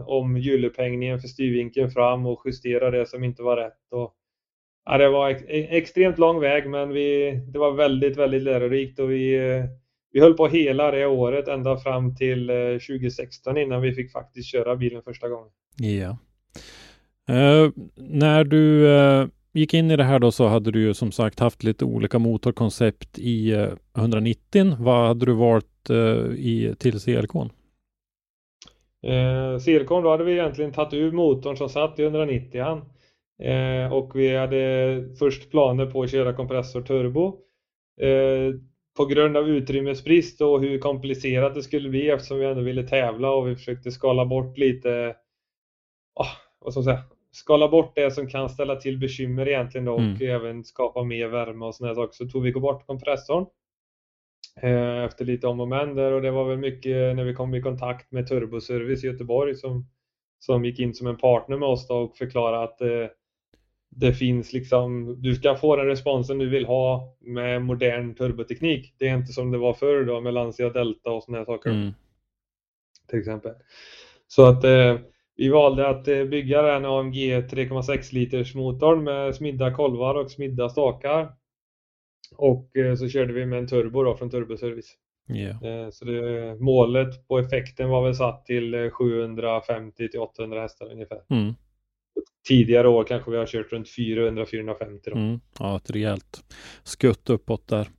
S3: om hjulupphängningen för styrvinkeln fram och justera det som inte var rätt. Och, ja, det var ex extremt lång väg men vi, det var väldigt, väldigt lärorikt och vi vi höll på hela det året ända fram till 2016 eh, innan vi fick faktiskt köra bilen första gången.
S2: Ja. Uh, när du uh, gick in i det här då så hade du ju som sagt haft lite olika motorkoncept i uh, 190. Vad hade du valt i, till CLK?
S3: Eh, CLK då hade vi egentligen tagit ur motorn som satt i 190 eh, och vi hade först planer på att köra kompressor turbo. Eh, på grund av utrymmesbrist och hur komplicerat det skulle bli eftersom vi ändå ville tävla och vi försökte skala bort lite, oh, vad ska man säga, skala bort det som kan ställa till bekymmer egentligen då, mm. och även skapa mer värme och sådana saker. Så tog vi bort kompressorn eh, efter lite om och men där och det var väl mycket när vi kom i kontakt med Turboservice i Göteborg som, som gick in som en partner med oss då och förklarade att eh, det finns liksom, du ska få den responsen du vill ha med modern turboteknik. Det är inte som det var förr då med Lancia Delta och sådana här saker. Mm. Till exempel. Så att eh, vi valde att eh, bygga den AMG 3,6 liters motorn med smidda kolvar och smidda stakar. Och eh, så körde vi med en turbo då från Turboservice. Yeah. Så det, målet på effekten var väl satt till 750 till 800 hästar ungefär. Mm tidigare år kanske vi har kört runt 400-450. Mm,
S2: ja, ett rejält skutt uppåt där.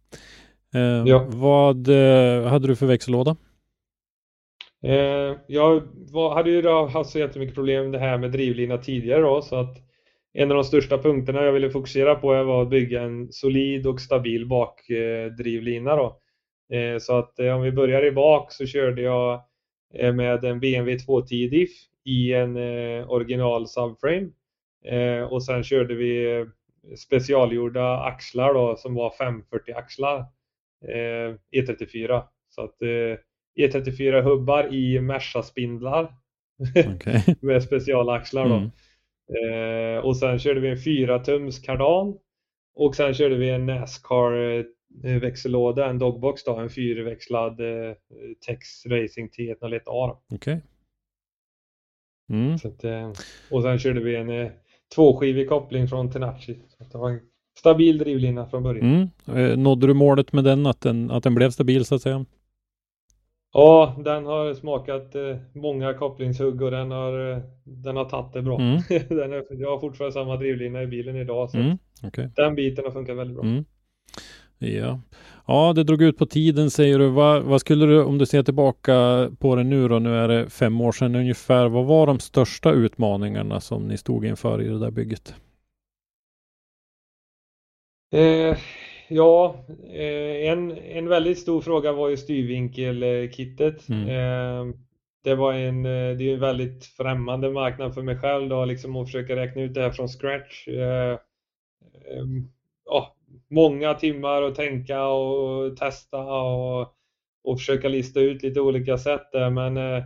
S2: Eh, ja. Vad eh, hade du för växellåda?
S3: Eh, jag var, hade ju haft så jättemycket problem med det här med drivlina tidigare då, så att en av de största punkterna jag ville fokusera på var att bygga en solid och stabil bakdrivlina. Då. Eh, så att eh, om vi börjar i bak så körde jag eh, med en BMW 210 diff i en original subframe Eh, och sen körde vi specialgjorda axlar då som var 540 axlar eh, E34. Så att eh, E34 hubbar i Merca-spindlar okay. *laughs* med specialaxlar då. Mm. Eh, och sen körde vi en 4 tums kardan och sen körde vi en Nascar eh, växellåda, en dogbox då, en fyrväxlad eh, Tex Racing T101A.
S2: Okay. Mm.
S3: Att, eh, och sen körde vi en eh, tvåskivig koppling från Tenachi. Så det var en stabil drivlina från början.
S2: Mm. Eh, nådde du målet med den att, den, att den blev stabil så att säga?
S3: Ja, den har smakat eh, många kopplingshugg och den har, eh, den har tagit det bra. Mm. *laughs* den är, jag har fortfarande samma drivlina i bilen idag så mm. okay. den biten har funkat väldigt bra. Mm.
S2: Ja. ja, det drog ut på tiden säger du. Vad, vad, skulle du, om du ser tillbaka på det nu då, nu är det fem år sedan ungefär. Vad var de största utmaningarna som ni stod inför i det där bygget?
S3: Eh, ja, eh, en, en väldigt stor fråga var ju styrvinkelkittet. Mm. Eh, det var en, eh, det är en väldigt främmande marknad för mig själv då, liksom att försöka räkna ut det här från scratch. Eh, eh, ja, många timmar att tänka och testa och, och försöka lista ut lite olika sätt där men eh,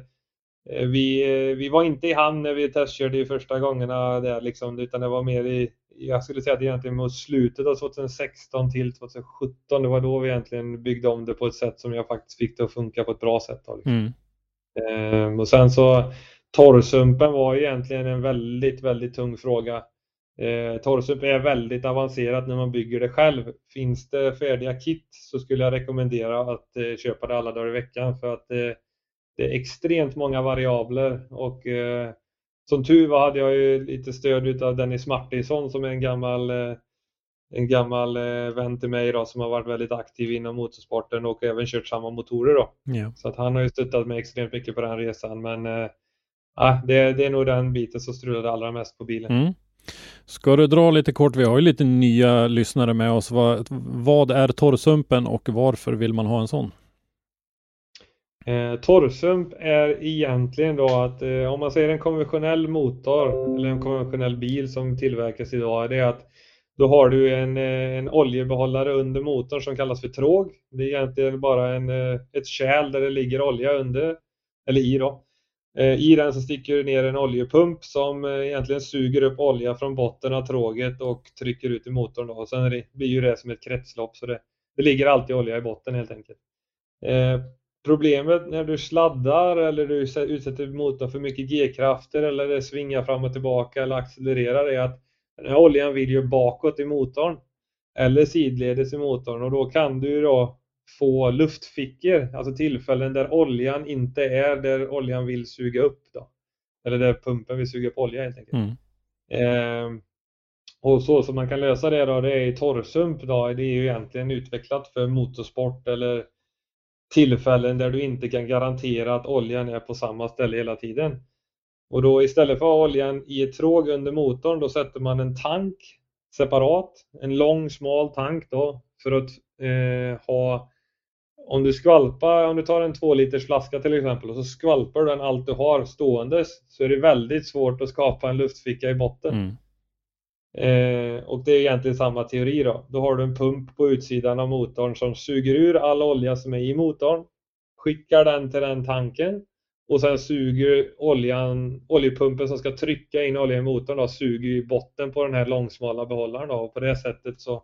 S3: vi, vi var inte i hamn när vi testkörde i första gångerna där liksom, utan det var mer i, jag skulle säga att egentligen mot slutet av 2016 till 2017, det var då vi egentligen byggde om det på ett sätt som jag faktiskt fick det att funka på ett bra sätt. Då, liksom. mm. ehm, och sen så torrsumpen var egentligen en väldigt, väldigt tung fråga. Eh, torrsump är väldigt avancerat när man bygger det själv. Finns det färdiga kit så skulle jag rekommendera att eh, köpa det alla dagar i veckan för att eh, det är extremt många variabler och eh, som tur var hade jag ju lite stöd av Dennis Martinsson som är en gammal en gammal vän till mig då, som har varit väldigt aktiv inom motorsporten och även kört samma motorer då.
S2: Ja.
S3: Så att han har ju stöttat mig extremt mycket på den resan men äh, det, det är nog den biten som strulade allra mest på bilen.
S2: Mm. Ska du dra lite kort, vi har ju lite nya lyssnare med oss. Vad, vad är torrsumpen och varför vill man ha en sån?
S3: Eh, torrsump är egentligen då att eh, om man säger en konventionell motor eller en konventionell bil som tillverkas idag, det är att då har du en, eh, en oljebehållare under motorn som kallas för tråg. Det är egentligen bara en, eh, ett kärl där det ligger olja under, eller i då. Eh, I den så sticker du ner en oljepump som eh, egentligen suger upp olja från botten av tråget och trycker ut i motorn. Då. Och sen blir ju det som ett kretslopp så det, det ligger alltid olja i botten helt enkelt. Eh, problemet när du sladdar eller du utsätter motorn för mycket G-krafter eller det svingar fram och tillbaka eller accelererar är att den här oljan vill ju bakåt i motorn eller sidledes i motorn och då kan du då få luftfickor, alltså tillfällen där oljan inte är där oljan vill suga upp. Då. Eller där pumpen vill suga upp olja helt enkelt. Mm. Eh, och så som man kan lösa det då, det är i torrsump då, det är ju egentligen utvecklat för motorsport eller tillfällen där du inte kan garantera att oljan är på samma ställe hela tiden. Och då istället för att ha oljan i ett tråg under motorn, då sätter man en tank separat, en lång smal tank då för att eh, ha om du skvalpar, om du tar en 2 liters flaska till exempel och så skvalpar du den allt du har ståendes så är det väldigt svårt att skapa en luftficka i botten. Mm. Eh, och det är egentligen samma teori då. Då har du en pump på utsidan av motorn som suger ur all olja som är i motorn, skickar den till den tanken och sen suger oljan, oljepumpen som ska trycka in olja i motorn då, suger i botten på den här långsmala behållaren då, och på det sättet så,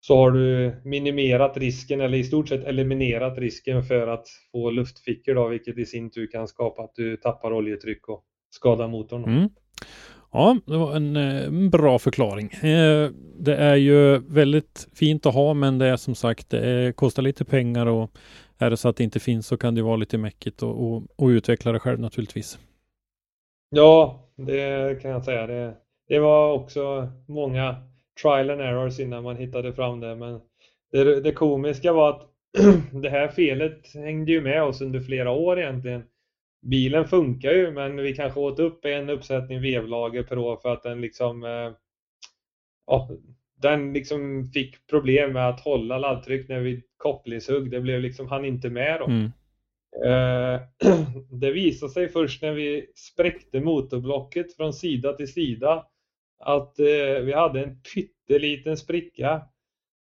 S3: så har du minimerat risken eller i stort sett eliminerat risken för att få luftfickor då, vilket i sin tur kan skapa att du tappar oljetryck och skadar motorn.
S2: Mm. Ja, det var en, eh, en bra förklaring. Eh, det är ju väldigt fint att ha, men det är som sagt, det kostar lite pengar och är det så att det inte finns så kan det vara lite mäckigt och, och, och utveckla det själv naturligtvis.
S3: Ja, det kan jag säga. Det, det var också många trial and errors innan man hittade fram det. Men det, det komiska var att *clears throat* det här felet hängde ju med oss under flera år egentligen. Bilen funkar ju men vi kanske åt upp en uppsättning vevlager per år för att den liksom eh, ja, den liksom fick problem med att hålla laddtryck när vi kopplingshugg. Det blev liksom, han inte med då. Mm. Eh, *clears throat* det visade sig först när vi spräckte motorblocket från sida till sida att eh, vi hade en pytteliten spricka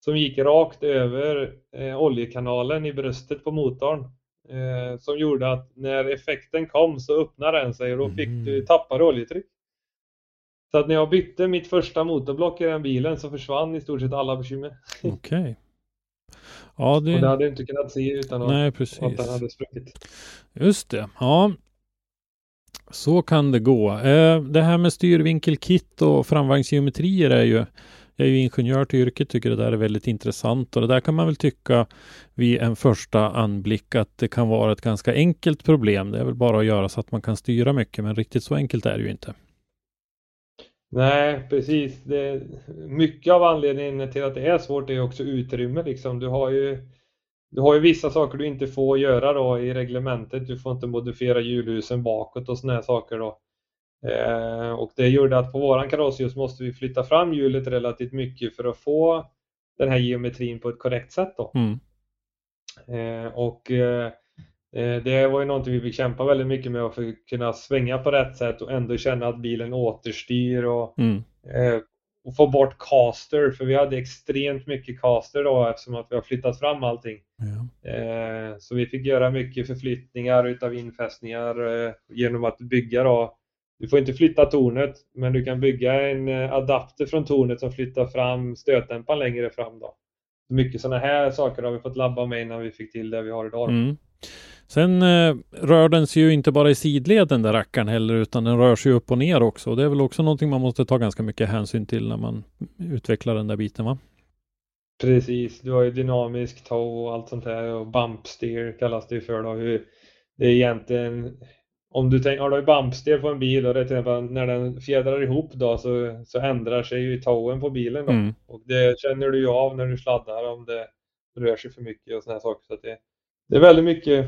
S3: som gick rakt över eh, oljekanalen i bröstet på motorn. Eh, som gjorde att när effekten kom så öppnade den sig och då fick du mm. tappade oljetryck. Så att när jag bytte mitt första motorblock i den bilen så försvann i stort sett alla bekymmer. *laughs*
S2: Okej. Okay. Ja,
S3: det... Och det hade du inte kunnat se utan att,
S2: Nej, precis.
S3: att den hade spruckit.
S2: Just det. Ja, så kan det gå. Eh, det här med styrvinkelkit och framvagnsgeometrier är ju jag är ju ingenjör till yrket, tycker det där är väldigt intressant och det där kan man väl tycka vid en första anblick att det kan vara ett ganska enkelt problem. Det är väl bara att göra så att man kan styra mycket, men riktigt så enkelt är det ju inte.
S3: Nej, precis. Det, mycket av anledningen till att det är svårt är också utrymme. Liksom. Du, har ju, du har ju vissa saker du inte får göra då i reglementet. Du får inte modifiera hjulhusen bakåt och här saker. Då. Eh, och det gjorde att på våran kaross just måste vi flytta fram hjulet relativt mycket för att få den här geometrin på ett korrekt sätt. Då. Mm. Eh, och eh, Eh, det var ju någonting vi fick kämpa väldigt mycket med att kunna svänga på rätt sätt och ändå känna att bilen återstyr och, mm. Och få bort caster, för vi hade extremt mycket caster då eftersom att vi har flyttat fram allting.
S2: Ja.
S3: Eh, så vi fick göra mycket förflyttningar utav infästningar eh, genom att bygga då. Du får inte flytta tornet, men du kan bygga en eh, adapter från tornet som flyttar fram stötdämparen längre fram då. Mycket sådana här saker har vi fått labba med innan vi fick till det vi har idag.
S2: Mm. Sen eh, rör den sig ju inte bara i sidled den där rackaren heller, utan den rör sig upp och ner också. Och det är väl också någonting man måste ta ganska mycket hänsyn till när man utvecklar den där biten va?
S3: Precis, du har ju dynamisk tow och allt sånt här och bump steer kallas det ju för då. Hur det är egentligen om du tänker, har du bump steer på en bil och det är till exempel när den fjädrar ihop då så, så ändrar sig ju towen på bilen då.
S2: Mm.
S3: Och det känner du ju av när du sladdar om det rör sig för mycket och såna här saker. Så att det, det är väldigt mycket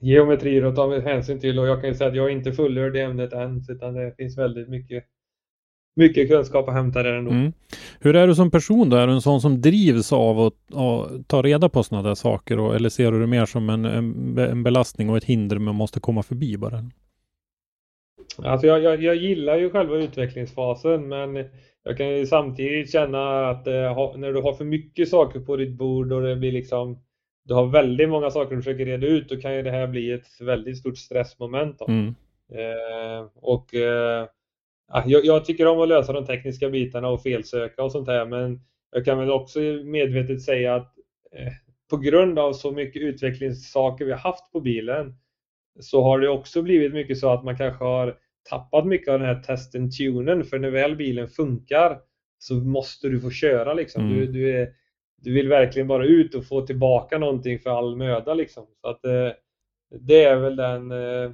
S3: geometrier att ta hänsyn till och jag kan ju säga att jag är inte fullörd i ämnet än utan det finns väldigt mycket mycket kunskap att hämta där ändå.
S2: Mm. Hur är du som person då? Är du en sån som drivs av att, att ta reda på sådana där saker? Och, eller ser du det mer som en, en, en belastning och ett hinder man måste komma förbi bara?
S3: Alltså jag, jag, jag gillar ju själva utvecklingsfasen men jag kan ju samtidigt känna att eh, när du har för mycket saker på ditt bord och det blir liksom du har väldigt många saker du försöker reda ut då kan ju det här bli ett väldigt stort stressmoment.
S2: Mm.
S3: Eh, och eh, ja, jag, jag tycker om att lösa de tekniska bitarna och felsöka och sånt här men jag kan väl också medvetet säga att eh, på grund av så mycket utvecklingssaker vi har haft på bilen så har det också blivit mycket så att man kanske har tappat mycket av den här testen tunen för när väl bilen funkar så måste du få köra liksom.
S2: Mm.
S3: Du, du, är, du vill verkligen bara ut och få tillbaka någonting för all möda liksom. Så att, eh, det är väl den eh,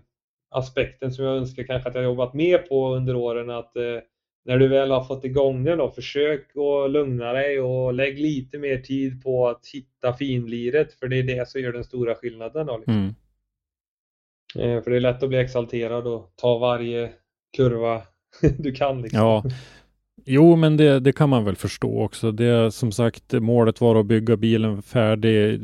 S3: aspekten som jag önskar kanske att jag jobbat mer på under åren att eh, när du väl har fått igång den då, försök att lugna dig och lägg lite mer tid på att hitta finliret för det är det som gör den stora skillnaden. Då, liksom.
S2: Mm.
S3: För det är lätt att bli exalterad och ta varje kurva *laughs* du kan. Liksom.
S2: Ja. Jo, men det, det kan man väl förstå också. Det är som sagt målet var att bygga bilen färdig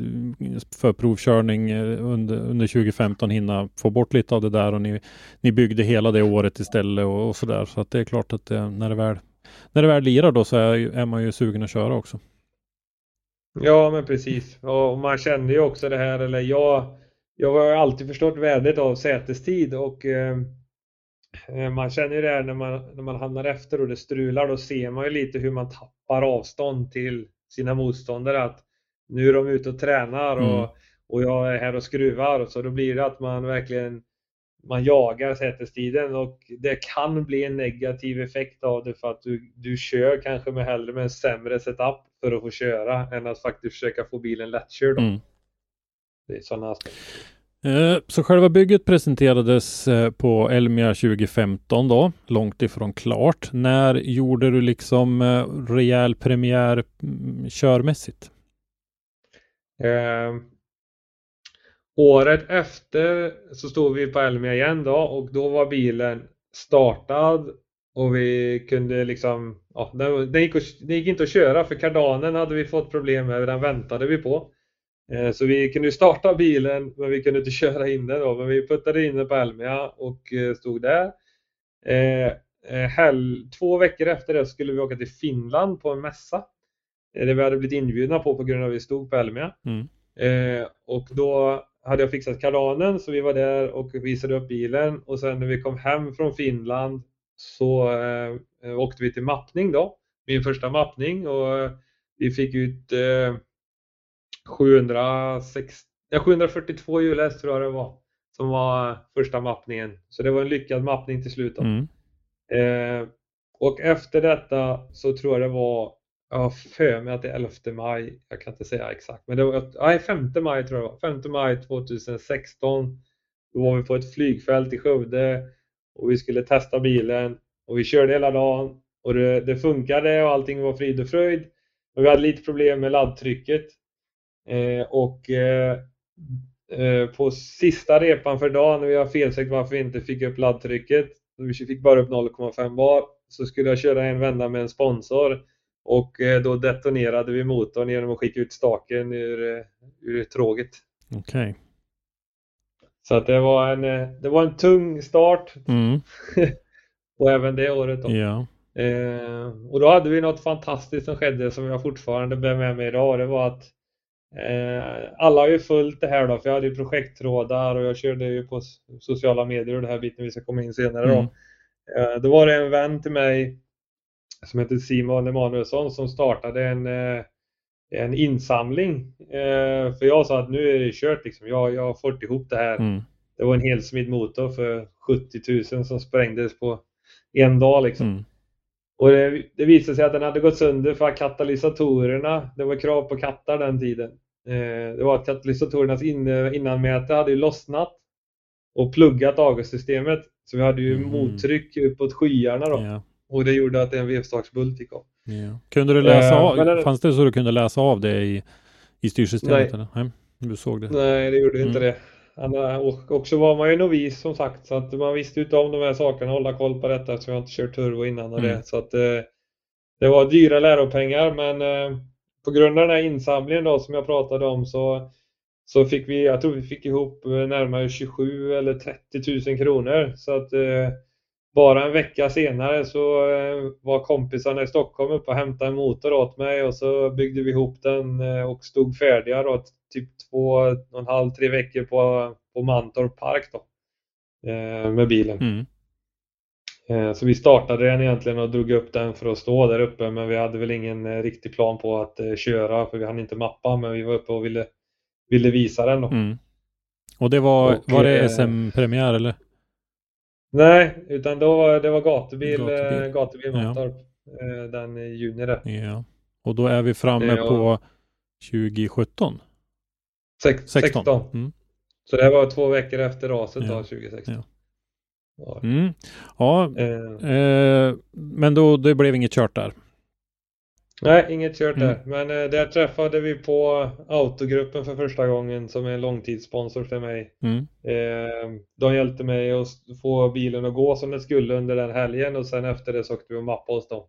S2: för provkörning eh, under, under 2015, hinna få bort lite av det där och ni, ni byggde hela det året istället och, och så där. Så att det är klart att det, när, det väl, när det väl lirar då så är, är man ju sugen att köra också.
S3: Ja, men precis. Och man kände ju också det här, eller jag, jag har ju alltid förstått värdet av sätestid och eh, man känner ju det här när man, när man hamnar efter och det strular, då ser man ju lite hur man tappar avstånd till sina motståndare. Att nu är de ute och tränar och,
S2: Mm.
S3: och jag är här och skruvar. Så då blir det att man verkligen man jagar sätestiden och det kan bli en negativ effekt av det för att du, du kör kanske med hellre med en sämre setup för att få köra än att faktiskt försöka få bilen lättkörd.
S2: Mm.
S3: Det är sådana aspekter.
S2: Eh, så själva bygget presenterades eh, på Elmia 2015 då, långt ifrån klart. När gjorde du liksom eh, rejäl premiär mm, körmässigt?
S3: Eh, året efter så stod vi på Elmia igen då och då var bilen startad och vi kunde liksom, ja, den, den, gick den gick inte att köra för kardanen hade vi fått problem med, den väntade vi på. Eh, så vi kunde starta bilen men vi kunde inte köra in den då, men vi puttade in den på Elmia och eh, stod där. Eh, två veckor efter det skulle vi åka till Finland på en mässa. Det vi hade blivit inbjudna på på grund av att vi stod på Elmia.
S2: Mm.
S3: Och då hade jag fixat kardanen så vi var där och visade upp bilen och sen när vi kom hem från Finland så åkte vi till mappning då. Min första mappning och vi fick ut eh, 706, ja, 742 hjulhäst tror jag det var som var första mappningen. Så det var en lyckad mappning till slut.
S2: Mm.
S3: Eh, och efter detta så tror jag det var, jag har för mig att det är 11 maj, jag kan inte säga exakt, men det var, nej 5 maj tror jag det var, 5 maj 2016. Då var vi på ett flygfält i Skövde och vi skulle testa bilen och vi körde hela dagen och det, det funkade och allting var frid och fröjd. Men vi hade lite problem med laddtrycket och eh, eh, på sista repan för dagen när vi har felsökt varför vi inte fick upp laddtrycket vi fick bara upp 0,5 bar. Så skulle jag köra en vända med en sponsor och eh, då detonerade vi motorn genom att skicka ut staken ur, eh, ur tråget.
S2: Okej.
S3: Så att det var en, eh, det var en tung start
S2: Mm. *laughs*
S3: och även det året då.
S2: Ja.
S3: Eh, och då hade vi något fantastiskt som skedde som jag fortfarande bär med mig idag. Det var att eh, alla har ju följt det här då, för jag hade ju projekttrådar och jag körde ju på sociala medier och det här biten vi ska komma in senare då.
S2: Mm.
S3: Eh, då var det en vän till mig som heter Simon Emanuelsson som startade en, eh, en insamling. Eh, för jag sa att nu är det kört liksom. Jag, jag har fått ihop det här.
S2: Mm.
S3: Det var en helsmidd motor för 70 000 som sprängdes på en dag liksom.
S2: Mm.
S3: Och det, det visade sig att den hade gått sönder för att katalysatorerna, det var krav på kattar den tiden. Eh, det var att katalysatorernas in, innanmäte hade ju lossnat och pluggat avgassystemet. Så vi hade ju
S2: Mm.
S3: mottryck uppåt skyarna då.
S2: Ja.
S3: Och det gjorde att en vevstaksbult gick av.
S2: Ja. Kunde du läsa
S3: Eh,
S2: av,
S3: det-
S2: fanns det så du kunde läsa av det i, i styrsystemet?
S3: Nej.
S2: Eller? Nej. Du såg det?
S3: Nej, det gjorde inte
S2: Mm.
S3: det. Han, och också var man ju novis som sagt, så att man visste inte om de här sakerna, hålla koll på detta eftersom jag inte kört turbo innan och
S2: Mm.
S3: det. Så att eh, det var dyra läropengar, men eh, på grund av den här insamlingen då som jag pratade om så, så fick vi, jag tror vi fick ihop eh, närmare 27 eller 30 000 kronor. Så att bara en vecka senare så var kompisarna i Stockholm uppe och hämtade en motor åt mig och så byggde vi ihop den och stod färdiga då typ två och en halv, tre veckor på, på Mantorp Park då. eh, Med bilen.
S2: Mm.
S3: Eh, Så vi startade den egentligen och drog upp den för att stå där uppe men vi hade väl ingen eh, riktig plan på att eh, köra för vi hann inte mappa men vi var uppe och ville, ville visa den då.
S2: Mm. Och det var,
S3: Och,
S2: var det
S3: eh,
S2: SM-premiär eller?
S3: Nej, utan då var det var gatubil,
S2: Gatubil.
S3: gatubil,
S2: Ja.
S3: Mantorp. eh, Den juni där.
S2: Ja. Och då är vi framme
S3: Ja.
S2: på 2017?
S3: Sex,
S2: 16.
S3: 16.
S2: Mm.
S3: Så det här var två veckor efter raset
S2: Ja.
S3: då, 2016.
S2: Ja.
S3: Ja.
S2: Mm. Ja,
S3: Eh,
S2: eh, men då det blev inget kört där.
S3: Nej, inget kört
S2: Mm.
S3: där. Men eh, där träffade vi på Autogruppen för första gången som är en långtidssponsor för mig.
S2: Mm.
S3: Eh, de hjälpte mig att få bilen att gå som den skulle under den helgen och sen efter det så åkte vi och mappade hos dem.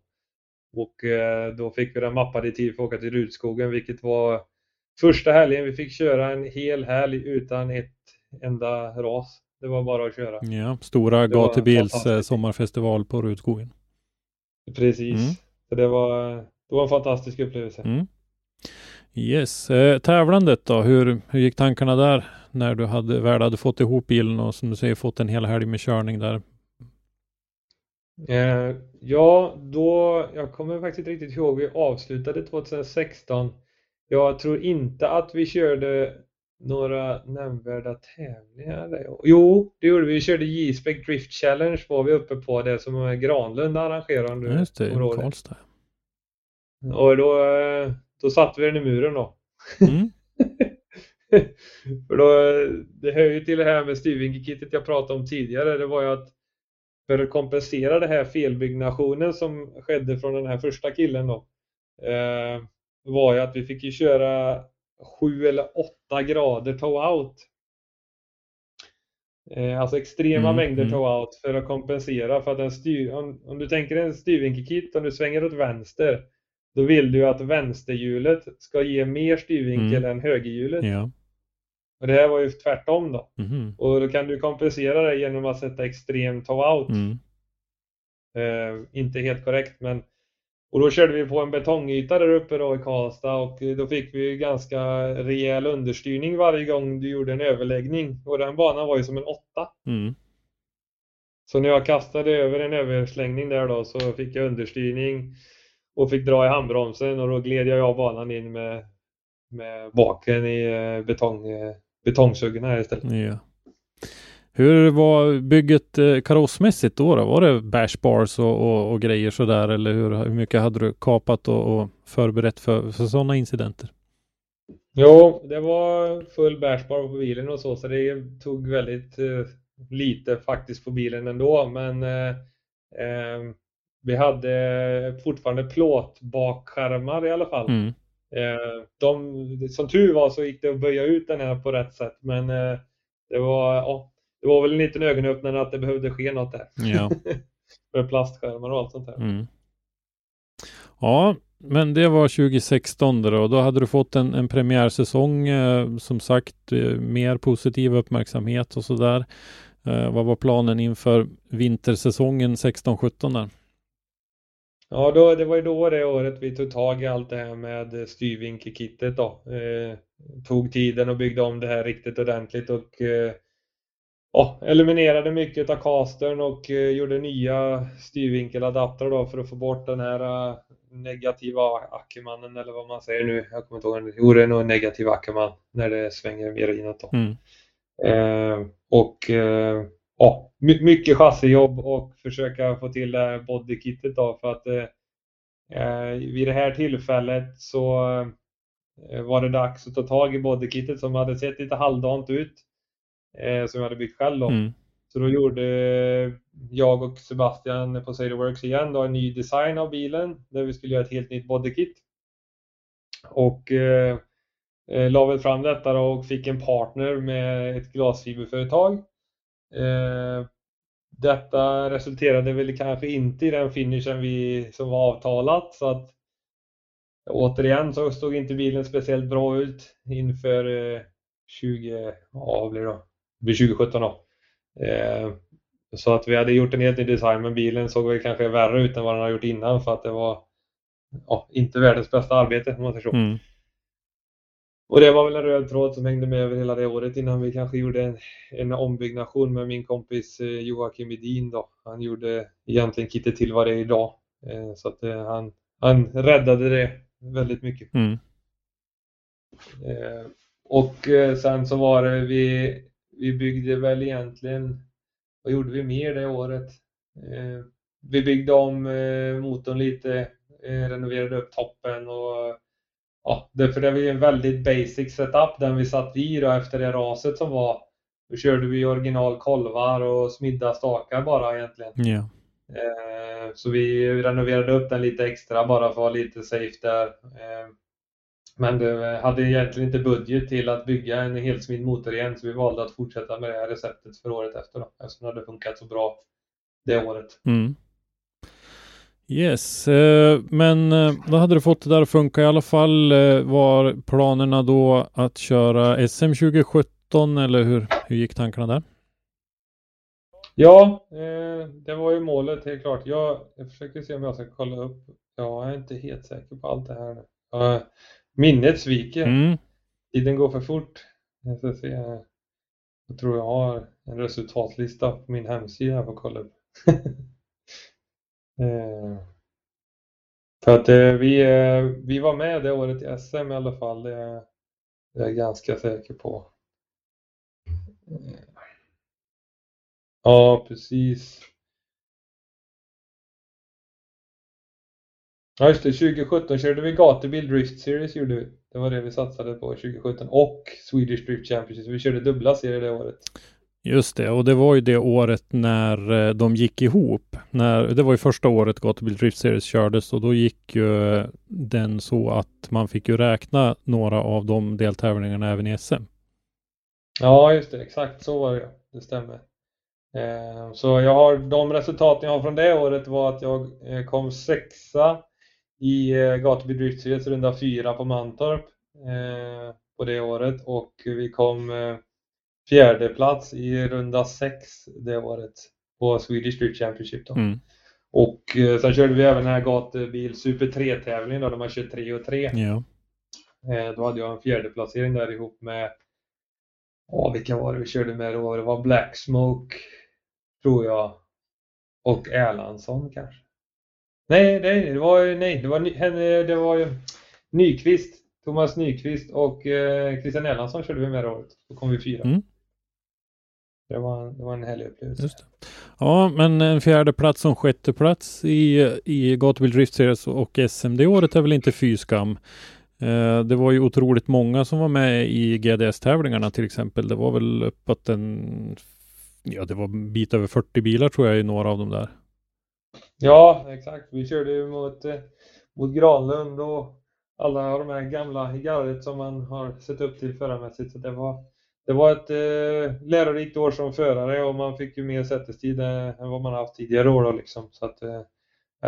S3: Och eh, då fick vi den mappad i tid för att åka till Rudskogen vilket var första helgen vi fick köra en hel helg utan ett enda ras. Det var bara att köra.
S2: Ja, stora gatubils eh, sommarfestival på Rudskogen.
S3: Precis.
S2: Mm.
S3: Så det var, det var en fantastisk upplevelse.
S2: Mm. Yes, eh, tävlandet då, hur, hur gick tankarna där när du hade, väl hade fått ihop bilen och som du säger fått en hel helg med körning där?
S3: Eh, ja, då, jag kommer faktiskt inte riktigt ihåg, vi avslutade 2016. Jag tror inte att vi körde några nämnvärda tävlingar. Jo, det gjorde vi. Vi körde J-Spec Drift Challenge var vi uppe på det som Granlund arrangerar du
S2: Just det,
S3: det.
S2: Karlstad.
S3: Och då, eh, då satte vi den i muren då.
S2: Mm. *laughs*
S3: För då, det hör ju till det här med styrvinkelkittet jag pratade om tidigare. Det var ju att för att kompensera det här felbyggnationen som skedde från den här första killen då. Var ju att vi fick ju köra 7 eller 8 grader tow-out. Eh, alltså extrema
S2: Mm,
S3: mängder
S2: mm.
S3: tow-out för att kompensera för att en styr, om, om du tänker en styrvinkelkit, om du svänger åt vänster då vill du att vänsterhjulet ska ge mer styrvinkel än högerhjulet.
S2: Ja.
S3: Och det här var ju tvärtom då.
S2: Mhm.
S3: Och då kan du kompensera det genom att sätta extrem tow-out.
S2: Mm.
S3: Eh, inte helt korrekt men och då körde vi på en betongyta där uppe då i Karlstad och då fick vi ganska rejäl understyrning varje gång du gjorde en överläggning. Och den banan var ju som en åtta.
S2: Mm.
S3: Så när jag kastade över en överslängning där då så fick jag understyrning och fick dra i handbromsen och då gled jag av banan in med, med baken i eh, betong, eh, betongsuggen här istället.
S2: Ja. Hur var bygget eh, karossmässigt då, då? Var det bashbars och, och, och grejer sådär eller hur, hur mycket hade du kapat och, och förberett för, för sådana incidenter?
S3: Jo, det var full bärspar på bilen och så, så det tog väldigt eh, lite faktiskt på bilen ändå. Men eh, eh, vi hade fortfarande plåtbakskärmar i alla fall.
S2: Mm.
S3: Eh, de, som tur var så gick det att böja ut den här på rätt sätt, men det var, ja, det var väl en liten ögonöppnare att det behövde ske något där.
S2: Ja. *laughs*
S3: Med plastskärmar och allt sånt där.
S2: Mm. Ja, men det var 2016 då. Då hade du fått en, en premiärsäsong, eh, som sagt, eh, mer positiv uppmärksamhet och sådär. Eh, vad var planen inför vintersäsongen 16-17 där?
S3: Ja, då, det var ju då det året vi tog tag i allt det här med styrvinkelkittet då. Eh, tog tiden och byggde om det här riktigt ordentligt och eh, ja, eliminerade mycket av castern och eh, gjorde nya styrvinkeladaptrar då för att få bort den här uh, negativa ackermannen eller vad man säger nu. Jag kommer inte ihåg. Jo, det är nog negativ ackerman när det svänger mer inåt då.
S2: Mm.
S3: Eh, och eh, ja, mycket chassijobb och försöka få till det här bodykittet då för att eh, vid det här tillfället så var det dags att ta tag i bodykittet som hade sett lite halvdant ut eh, som jag hade byggt själv då.
S2: Mm.
S3: Så då gjorde jag och Sebastian på Sailorworks igen då en ny design av bilen där vi skulle göra ett helt nytt bodykit. Och eh, eh la väl fram detta då och fick en partner med ett glasfiberföretag. Eh, detta resulterade väl kanske inte i den finishen vi, som var avtalat så att återigen så såg inte bilen speciellt bra ut inför eh, 20, ja blir det då? Blir 2017 då. Eh, så att vi hade gjort en helt ny design men bilen såg väl kanske värre ut än vad den har gjort innan för att det var ja, inte världens bästa arbete om man säger så.
S2: Mm.
S3: Och det var väl en röd tråd som hängde med över hela det året innan vi kanske gjorde en, en ombyggnation med min kompis eh, Joakim Edin då. Han gjorde egentligen kittet till vad det är idag. Eh, så att eh, han, han räddade det väldigt mycket.
S2: Mm.
S3: Eh, och eh, sen så var det vi, vi byggde väl egentligen, vad gjorde vi mer det året? Eh, vi byggde om motorn lite, renoverade upp toppen och ja, det, för det var ju en väldigt basic setup den vi satt i då efter det raset som var. Då körde vi original kolvar och smidda stakar bara egentligen.
S2: Yeah.
S3: Så vi renoverade upp den lite extra bara för att vara lite safe där. Men det hade egentligen inte budget till att bygga en helsmidd motor igen så vi valde att fortsätta med det här receptet för året efter då, eftersom det hade funkat så bra det året.
S2: Mm. Yes, eh, men eh, då hade du fått det där att funka i alla fall. Eh, var planerna då att köra SM 2017 eller hur, hur gick tankarna där?
S3: Ja, det var ju målet helt klart. Jag, jag försöker se om jag ska kolla upp. Jag är inte helt säker på allt det här. Minnet sviker.
S2: Mm.
S3: Tiden går för fort. Jag ska se. Jag tror jag har en resultatlista på min hemsida jag får kolla upp. *laughs* eh, för att eh, vi, eh, vi var med det året i SM i alla fall. Det, är jag ganska säker på. Ja, precis. Ja just det, 2017 körde vi gatubil Drift Series gjorde vi. Det var det vi satsade på 2017 och Swedish Drift Championship. Vi körde dubbla serier det året.
S2: Just det, och det var ju det året när eh, de gick ihop. När, det var ju första året Gatubil Drift Series kördes och då gick ju eh, den så att man fick ju räkna några av de deltävlingarna även i SM.
S3: Ja, just det, exakt så var det. Det stämmer. Eh, så jag har de resultaten jag har från det året var att jag kom sexa i eh, Gatubil Driftseries runda fyra på Mantorp eh, på det året och vi kom eh, fjärde plats i runda sex det året på Swedish Street Championship. Då.
S2: Mm.
S3: Och eh, sen körde vi även den här gatubil Super 3-tävlingen då, där man kör 3 och 3.
S2: Ja.
S3: Eh, då hade jag en fjärde placering där ihop med, ja vilka var det vi körde med då? Det var Black Smoke, tror jag, och Erlandsson kanske. Nej, nej, det var, nej, det var, det var ju Nyqvist, Thomas Nyqvist och eh, Christian Erlandsson körde vi med det året. Då kom vi fyra.
S2: Mm.
S3: Det var, det var en härlig upplevelse. Just det.
S2: Ja, men en fjärde plats som sjätte plats i, i Gatubil Drift Series och SM det året är väl inte fy skam. Eh, det var ju otroligt många som var med i GDS-tävlingarna till exempel. Det var väl uppåt en, ja det var en bit över 40 bilar tror jag i några av dem där.
S3: Ja, exakt. Vi körde ju mot, eh, mot Granlund och alla de här gamla i gardet som man har sett upp till förarmässigt. Så det var, det var ett eh, lärorikt år som förare och man fick ju mer sätestid än vad man haft tidigare år. Då, liksom. Så att, eh,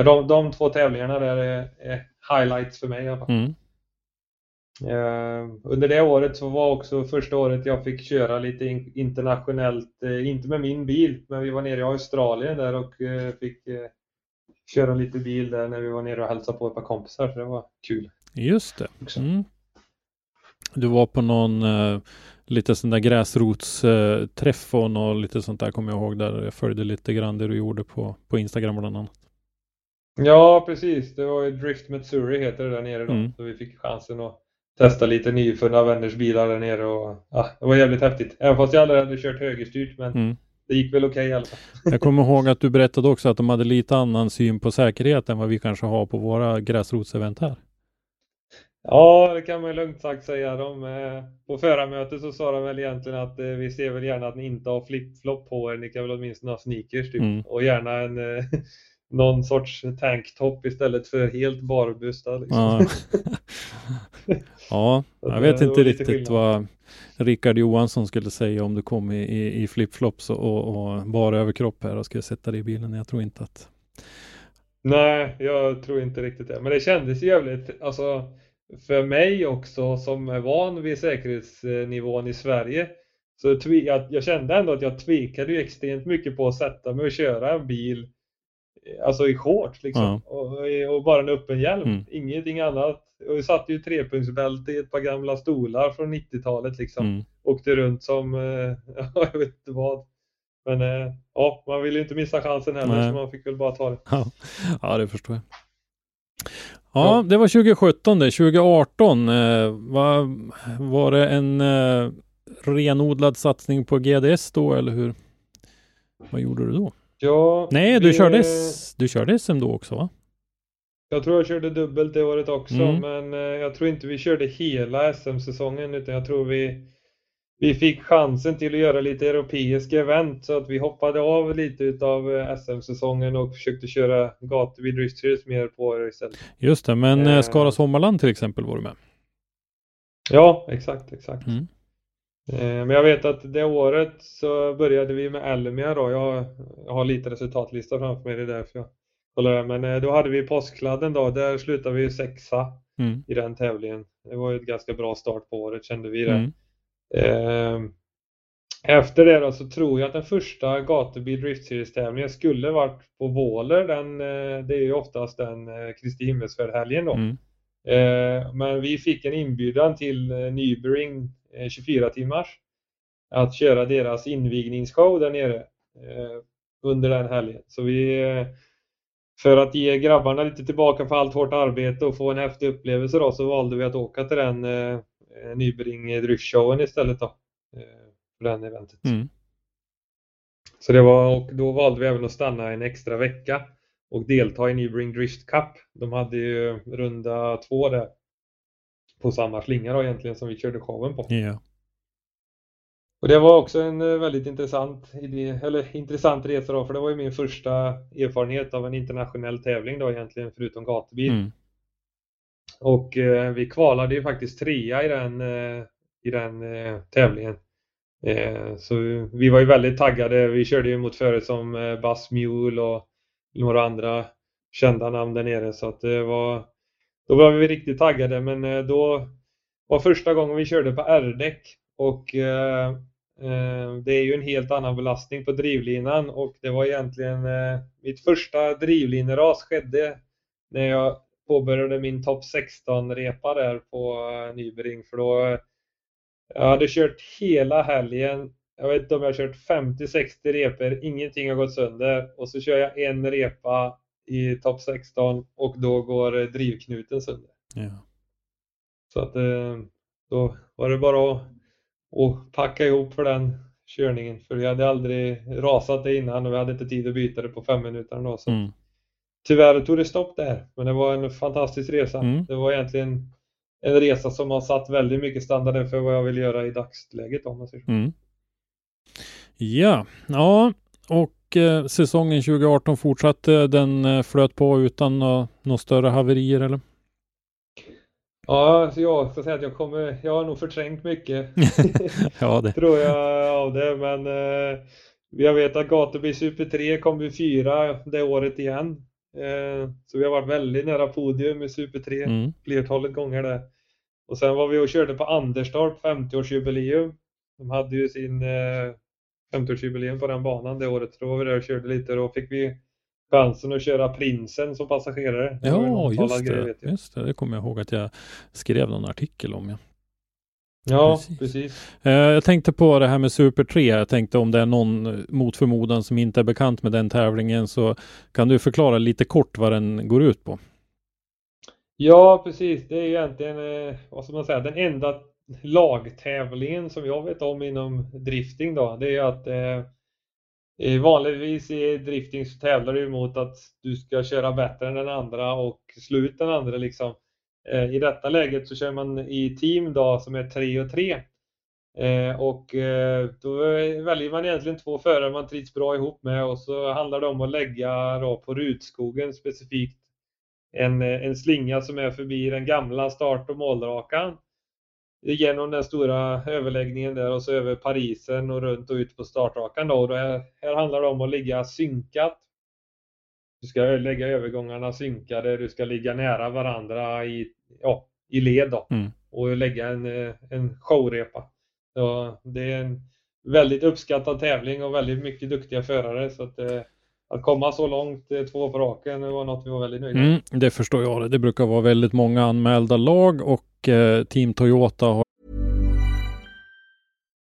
S3: de, de två tävlingarna där är, är highlights för mig i alla fall.
S2: Mm.
S3: Uh, under det året så var också första året jag fick köra lite internationellt, uh, inte med min bil, men vi var nere i Australien där och uh, fick köra lite bil där när vi var nere och hälsade på ett par kompisar. Så det var kul.
S2: Just det. Mm. Du var på någon eh, lite sån där gräsrotsträff och något lite sånt där kommer jag ihåg där jag följde lite grann det du gjorde på, på Instagram bland annat.
S3: Ja, precis. Det var ju Drift Missouri heter det där nere då.
S2: Mm.
S3: Så vi fick chansen att testa lite nyfunna vänners bilar där nere och ja, det var jävligt häftigt. Även fast jag aldrig hade kört högerstyrt men
S2: Mm.
S3: Det gick väl okej i alla fall.
S2: Jag kommer ihåg att du berättade också att de hade lite annan syn på säkerhet än vad vi kanske har på våra gräsrotsevent här.
S3: Ja, det kan man lugnt sagt säga. De, eh, på förarmötet så sa de väl egentligen att eh, vi ser väl gärna att ni inte har flip-flop på er. Ni kan väl åtminstone ha sneakers typ.
S2: Mm.
S3: Och gärna en eh, *laughs* någon sorts tanktop istället för helt barbustad. Liksom.
S2: Ja, *laughs* ja jag vet inte riktigt vad Rickard Johansson skulle säga om du kom i, i, i flipflops och, och, bara överkropp här och skulle sätta dig i bilen. Jag tror inte att...
S3: Nej, jag tror inte riktigt det. Men det kändes jävligt, alltså för mig också som är van vid säkerhetsnivån i Sverige. Så jag, jag kände ändå att jag tvekade ju extremt mycket på att sätta mig och köra en bil Alltså i shorts liksom.
S2: Ja.
S3: Och, och bara en öppen hjälm.
S2: Mm.
S3: Ingenting annat. Och vi satte ju trepunktsbälte i ett par gamla stolar från 90-talet liksom.
S2: Mm.
S3: Åkte runt som, eh, ja, *laughs* jag vet inte vad. Men eh, ja, man ville ju inte missa chansen heller
S2: Nej.
S3: så man fick väl bara ta det.
S2: Ja, ja, det förstår jag. Ja,
S3: Ja.
S2: det var 2017 det. 2018 eh, var, var det en eh, renodlad satsning på GDS då eller hur? Vad gjorde du då?
S3: Ja,
S2: Nej, du
S3: vi-
S2: körde, S- du körde SM då också va?
S3: Jag tror jag körde dubbelt det året också,
S2: Mm.
S3: men eh, jag tror inte vi körde hela SM-säsongen utan jag tror vi vi fick chansen till att göra lite europeiska event så att vi hoppade av lite utav eh, SM-säsongen och försökte köra gatubil Drift Series mer på det istället.
S2: Just det, men eh,
S3: Eh.
S2: Skara Sommarland till exempel var du med.
S3: Ja, exakt, exakt.
S2: Mm.
S3: Men jag vet att det året så började vi med Elmia då. Jag, har lite resultatlista framför mig, det är därför jag. Men eh, då hade vi påskkladden då. Där slutade vi sexa
S2: Mm.
S3: i den tävlingen. Det var ju ett ganska bra start på året kände vi det.
S2: Mm.
S3: Eh, Efter det då så tror jag att den första gatubil Drift Series-tävlingen skulle varit på Våler. Den, eh, det är ju oftast den eh, Kristi himmelsfärd-helgen då.
S2: Mm.
S3: Eh, Men vi fick en inbjudan till Nybring eh, 24 timmars att köra deras invigningsshow där nere under den helgen. Så vi, för att ge grabbarna lite tillbaka för allt hårt arbete och få en häftig upplevelse då, så valde vi att åka till den eh, Nybring Dryck-showen istället då. eh, För den eventet.
S2: Mm.
S3: Så det var, och då valde vi även att stanna en extra vecka och delta i Nybring Drift Cup. De hade ju runda två där på samma slinga då egentligen som vi körde showen på.
S2: Ja.
S3: Och det var också en eh, väldigt intressant idé, eller intressant resa då, för det var ju min första erfarenhet av en internationell tävling då egentligen, förutom gatubil.
S2: Mm.
S3: Och eh, vi kvalade ju faktiskt trea i den, eh, i den eh, tävlingen. Eh, så vi var ju väldigt taggade. Vi körde ju mot förare som eh, Buzz Mule och några andra kända namn där nere. Så att det var, då var vi riktigt taggade. Men eh, då var första gången vi körde på R-däck. Och det är ju en helt annan belastning på drivlinan. Och det var egentligen eh, mitt första drivlineras skedde när jag påbörjade min topp 16-repa där på eh, Nybring. För då, eh, jag hade kört hela helgen. Jag vet inte om jag har kört 50-60 repor, ingenting har gått sönder. Och så kör jag en repa i topp 16 och då går eh, drivknuten sönder.
S2: Ja.
S3: Så att eh, då var det bara att, att packa ihop för den körningen. För vi hade aldrig rasat det innan och vi hade inte tid att byta det på fem minuter då. Så
S2: Mm.
S3: Tyvärr tog det stopp där, men det var en fantastisk resa.
S2: Mm.
S3: Det var egentligen en resa som har satt väldigt mycket standarden för vad jag vill göra i dagsläget om man säger så.
S2: Mm. Ja, ja, och eh, säsongen 2018 fortsatte. Den eh, flöt på utan några nå större haverier eller?
S3: Ja, så jag ska säga att jag kommer, jag har nog förträngt mycket *laughs*
S2: ja, det.
S3: tror jag av det, men eh, jag vet att Gatubil Super 3 kom vi fyra det året igen. Eh, så vi har varit väldigt nära podium i Super 3
S2: Mm.
S3: flertalet gånger där. Och sen var vi och körde på Anderstorp 50-årsjubileum. De hade ju sin eh, 50-årsjubileum på den banan det året. Så då var vi där och körde lite. Då fick vi chansen att köra Prinsen som passagerare. Det
S2: Ja,
S3: omtalad
S2: just det.
S3: jag.
S2: just det. Det kommer jag ihåg att jag skrev någon artikel om. Ja.
S3: Ja,
S2: Precis.
S3: precis.
S2: Eh, Jag tänkte på det här med Super 3. Jag tänkte om det är någon eh, mot förmodan som inte är bekant med den tävlingen så kan du förklara lite kort vad den går ut på?
S3: Ja, precis. Det är egentligen, eh, vad ska man säga, den enda lagtävlingen som jag vet om inom drifting då. Det är att vanligtvis i drifting så tävlar du mot att du ska köra bättre än den andra och slå ut den andra liksom. Eh, I detta läget så kör man i team då som är 3 och 3. Eh, och eh, då väljer man egentligen två förare man trivs bra ihop med och så handlar det om att lägga då på Rudskogen specifikt en, en slinga som är förbi den gamla start och målrakan. Genom den stora överläggningen där och så över Parisen och runt och ut på startrakan då. Och då här, här handlar det om att ligga synkat. Du ska lägga övergångarna synkade, du ska ligga nära varandra i, ja, i led då.
S2: Mm.
S3: Och lägga en, eh, en showrepa. Så det är en väldigt uppskattad tävling och väldigt mycket duktiga förare. Så att, eh, att komma så långt, eh, två på raken, var något vi var väldigt nöjda med.
S2: Mm, det förstår jag. Det brukar vara väldigt många anmälda lag och eh, Team Toyota har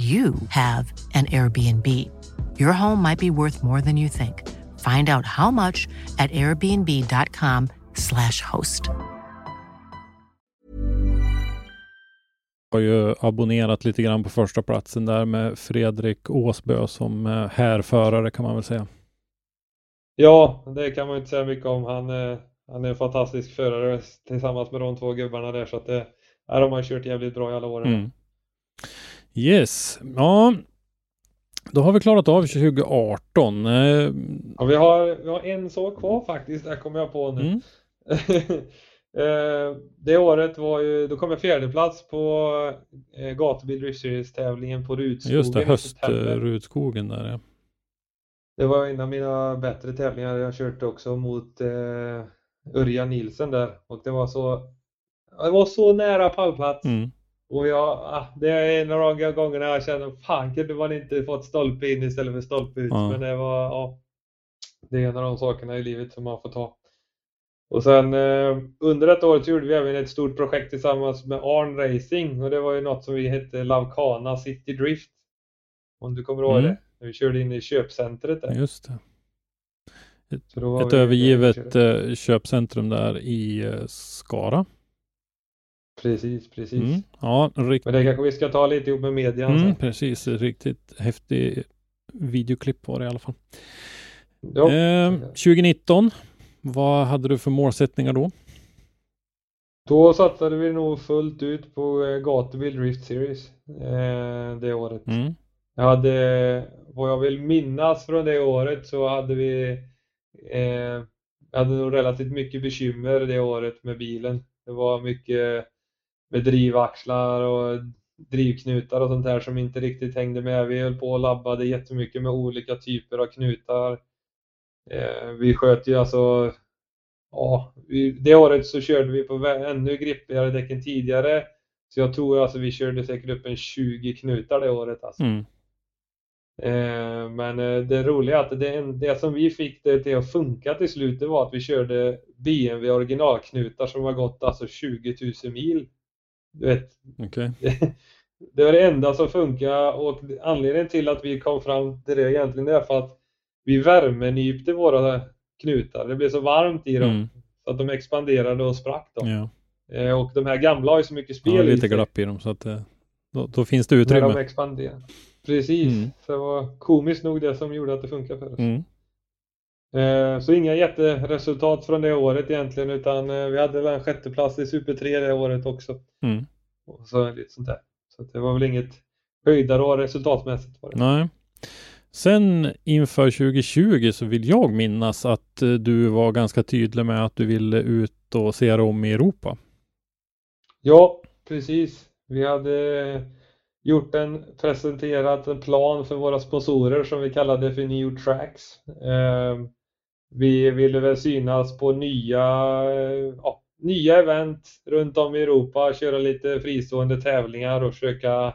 S4: you have an Airbnb. Your home might be worth more than you think. Find out how much at airbnb.com/slash host.
S2: har ju abonnerat lite grann på första platsen där med Fredrik Åsbö som eh, härförare kan man väl säga.
S3: Ja, det kan man inte säga mycket om. Han, eh, han är en fantastisk förare tillsammans med de två gubbarna där så att det, ja, de har kört jävligt bra i alla år.
S2: Mm. Yes, ja. Då har vi klarat av 2018. Eh,
S3: Ja, vi, har, vi har en sak kvar faktiskt, det kommer jag på nu.
S2: Mm. *laughs*
S3: Eh, det året var ju, då kom jag fjärde plats på eh, Gatubil Series-tävlingen på Rudskogen
S2: Just det, höstrudskogen där ja.
S3: Det var en av mina bättre tävlingar. Jag kört också mot eh, Örjan Nilsen där och det var så det var så nära pallplats.
S2: Mm.
S3: Och jag, ah, det är en av de gångerna jag känner fan kunde man inte fått stolpe in istället för stolpe ut.
S2: Ja.
S3: Men det var, ja. Det är en av de sakerna i livet som man får ta. Och sen eh, under detta året så gjorde vi även ett stort projekt tillsammans med Arn Racing och det var ju något som vi hette Lavcana City Drift. Om du kommer ihåg
S2: Mm.
S3: det? När vi körde in i köpcentret där.
S2: Just det. Ett
S3: vi-
S2: övergivet eh, köpcentrum där i eh, Skara.
S3: Precis, precis.
S2: Mm. Ja, rikt-
S3: Men det kanske vi ska ta lite ihop med median
S2: mm, precis. Riktigt häftig videoklipp var det i alla fall. Eh, 2019, vad hade du för målsättningar då?
S3: Då satsade vi nog fullt ut på eh, Gatubil Drift Series eh, det året.
S2: Mm.
S3: Jag hade, vad jag vill minnas från det året så hade vi eh, jag hade nog relativt mycket bekymmer det året med bilen. Det var mycket med drivaxlar och drivknutar och sånt där som inte riktigt hängde med. Vi höll på och labbade jättemycket med olika typer av knutar. Eh, vi sköt ju alltså Ja, det året så körde vi på ännu grippigare däck än tidigare. Så jag tror alltså vi körde säkert upp en 20 knutar det året alltså.
S2: Mm.
S3: Eh, men eh, det roliga är att det, det som vi fick det till att funka till slut det var att vi körde BMW originalknutar som har gått alltså 20 000 mil. Du vet,
S2: Okej. *laughs*
S3: det var det enda som funkade och anledningen till att vi kom fram till det egentligen är för att vi värmenypte våra knutar. Det blev så varmt i dem
S2: Mm.
S3: så att de expanderade och sprack. Då.
S2: Ja.
S3: Eh, och de här gamla har ju så mycket spel
S2: ja, lite glapp i dem så att det, då, då finns det
S3: när
S2: utrymme.
S3: de expanderar. Precis,
S2: Mm.
S3: så det var komiskt nog det som gjorde att det funkar för oss.
S2: Mm.
S3: Eh, Så inga jätteresultat från det året egentligen utan eh, vi hade väl en sjätteplats i Super 3 det året också.
S2: Mm.
S3: Och så lite sånt där. Så det var väl inget höjdarår resultatmässigt. Var det.
S2: Nej. Sen inför 2020 så vill jag minnas att eh, du var ganska tydlig med att du ville ut och se om i Europa.
S3: Ja, precis. Vi hade gjort en, presenterat en plan för våra sponsorer som vi kallade för New Tracks. Eh, vi ville väl synas på nya, eh, ja, nya event runt om i Europa, köra lite fristående tävlingar och försöka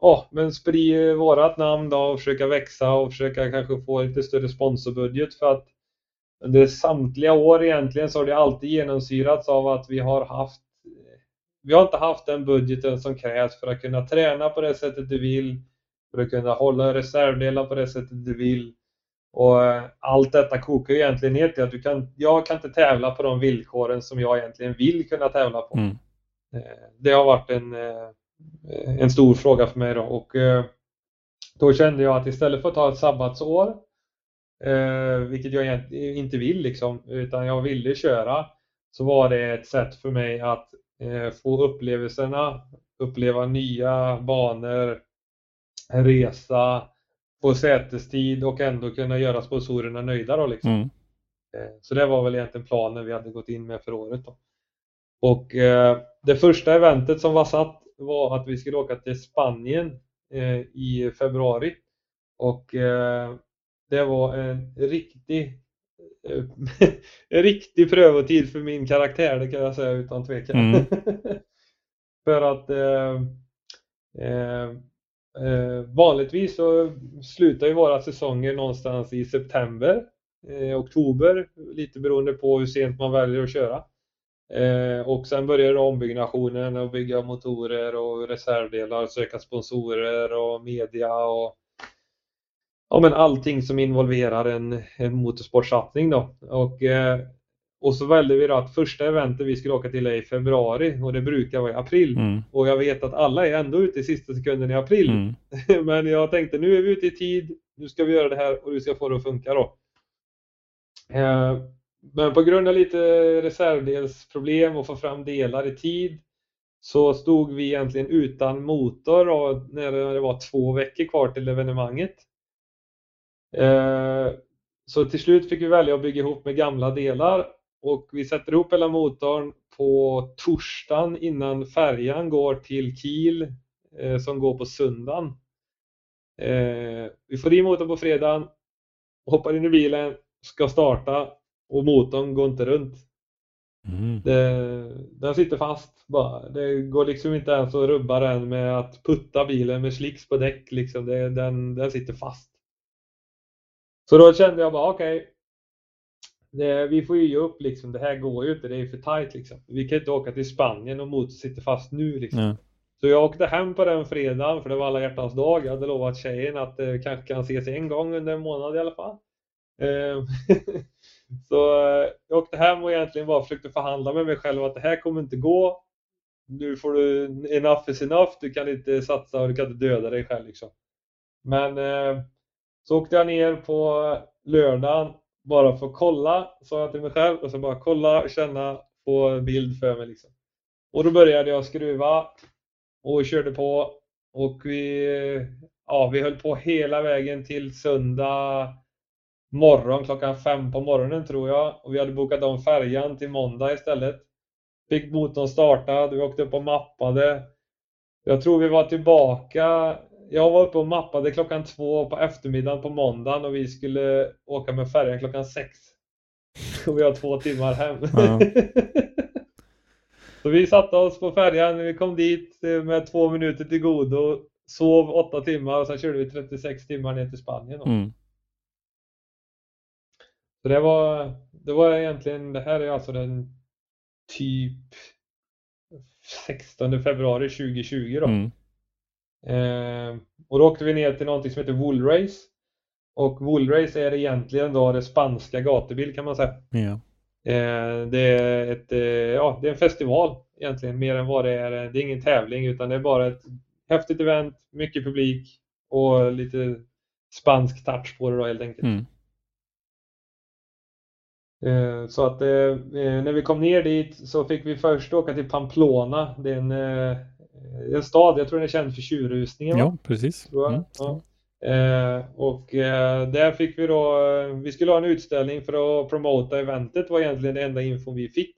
S3: Ja, men sprida vårat namn då och försöka växa och försöka kanske få lite större sponsorbudget för att under samtliga år egentligen så har det alltid genomsyrats av att vi har haft eh, vi har inte haft den budgeten som krävs för att kunna träna på det sättet du vill, för att kunna hålla reservdelar på det sättet du vill. Och eh, allt detta kokar ju egentligen ner till att du kan, jag kan inte tävla på de villkoren som jag egentligen vill kunna tävla på.
S2: Mm.
S3: Eh, Det har varit en, eh, en stor fråga för mig då och då kände jag att istället för att ta ett sabbatsår, vilket jag egentligen inte vill liksom, utan jag ville köra, så var det ett sätt för mig att få upplevelserna, uppleva nya banor, resa, få sätestid och ändå kunna göra sponsorerna nöjda då liksom.
S2: Mm.
S3: Eh, Så det var väl egentligen planen vi hade gått in med för året då. Och eh, det första eventet som var satt var att vi skulle åka till Spanien eh, i februari. Och eh, det var en riktig eh, *laughs* en riktig prövotid för min karaktär, det kan jag säga utan tvekan.
S2: Mm. *laughs*
S3: för att eh, Eh, vanligtvis så slutar ju våra säsonger någonstans i september, eh, oktober, lite beroende på hur sent man väljer att köra. Eh, och sen börjar då ombyggnationen och bygga motorer och reservdelar, söka sponsorer och media och ja, men allting som involverar en, en motorsportsatsning då. Och, eh, och så väljer vi då att första eventet vi skulle åka till är i februari och det brukar vara i april.
S2: Mm.
S3: Och jag vet att alla är ändå ute i sista sekunden i april.
S2: Mm. *laughs*
S3: Men jag tänkte nu är vi ute i tid, nu ska vi göra det här och du ska få det att funka då. Eh, Men på grund av lite reservdelsproblem och få fram delar i tid så stod vi egentligen utan motor då, när det var två veckor kvar till evenemanget. Eh, Så till slut fick vi välja att bygga ihop med gamla delar och vi sätter ihop hela motorn på torsdagen innan färjan går till Kiel eh, som går på söndagen. Eh, vi får i motorn på fredagen, hoppar in i bilen, ska starta och motorn går inte runt.
S2: Mm.
S3: Det, den sitter fast bara. Det går liksom inte ens att rubba den med att putta bilen med slicks på däck. Liksom. Det, den, den sitter fast. Så då kände jag bara okej. Det- vi får ju ge upp liksom. Det här går ju inte. Det är för tight liksom. Vi kan inte åka till Spanien och motorn sitter fast nu liksom.
S2: Ja.
S3: Så jag åkte hem på den fredagen för det var alla hjärtans dag. Jag hade lovat tjejen att det kanske kan ses en gång under en månad i alla fall. Eh, *laughs* Så eh, jag åkte hem och egentligen bara försökte förhandla med mig själv att det här kommer inte gå. Nu får du enough is enough. Du kan inte satsa och du kan inte döda dig själv liksom. Men eh, så åkte jag ner på lördagen bara få kolla, sa jag till mig själv. Och så bara kolla, känna, få bild för mig liksom. Och då började jag skruva och körde på och vi, ja, vi höll på hela vägen till söndag morgon klockan fem på morgonen tror jag och vi hade bokat om färjan till måndag istället. Fick motorn startad, vi åkte upp och mappade. Jag tror vi var tillbaka, jag var uppe och mappade klockan två på eftermiddagen på måndagen och vi skulle åka med färjan klockan sex. *laughs* Och vi har två timmar hem.
S2: Ja. *laughs*
S3: Så vi satte oss på färjan, vi kom dit eh, med två minuter till godo, sov åtta timmar och sen körde vi 36 timmar ner till Spanien.
S2: Mm.
S3: Så det var, det var egentligen, det här är alltså den typ 16 februari 2020 då.
S2: Mm.
S3: Eh, och då åkte vi ner till någonting som heter Wool Race. Och Woolrace är egentligen då det spanska gatubil kan man säga.
S2: Ja.
S3: Eh, det är ett, eh, ja, det är en festival egentligen mer än vad det är. Det är ingen tävling utan det är bara ett häftigt event, mycket publik och lite spansk touch på det då helt enkelt.
S2: Mm.
S3: Eh, Så att eh, när vi kom ner dit så fick vi först åka till Pamplona. Det är en, eh, en stad, jag tror den är känd för tjurrusningen.
S2: ja, precis. Mm.
S3: Ja. Eh, och eh, där fick vi då, eh, vi skulle ha en utställning för att promota eventet var egentligen det enda info vi fick.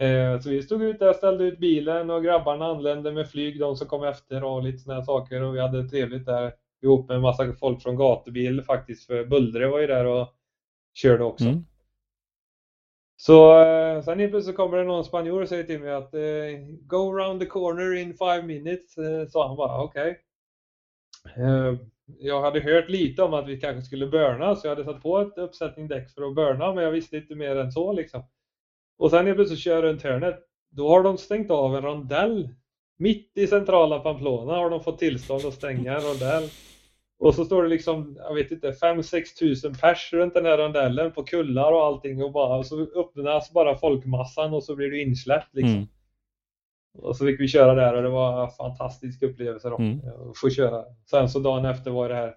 S3: Eh, så vi stod ut där, ställde ut bilen och grabbarna anlände med flyg, de som kom efter och lite sådana saker och vi hade trevligt där ihop med en massa folk från gatubil faktiskt för Bullre var ju där och körde också.
S2: Mm.
S3: Så eh, sen helt plötsligt kommer det någon spanjor och säger till mig att eh, Go around the corner in five minutes, eh, sa han bara, okej. Eh, jag hade hört lite om att vi kanske skulle börna så jag hade satt på ett uppsättning däck för att börna men jag visste inte mer än så liksom. Och sen helt plötsligt kör jag runt hörnet. Då har de stängt av en rondell. Mitt i centrala Pamplona har de fått tillstånd att stänga en rondell. Och så står det liksom, jag vet inte, 5-6 tusen pers runt den här rondellen på kullar och allting och bara, och så öppnas bara folkmassan och så blir du insläppt liksom.
S2: Mm.
S3: Och så fick vi köra där och det var en fantastisk upplevelse då.
S2: Mm.
S3: Att få köra. Sen så dagen efter var det här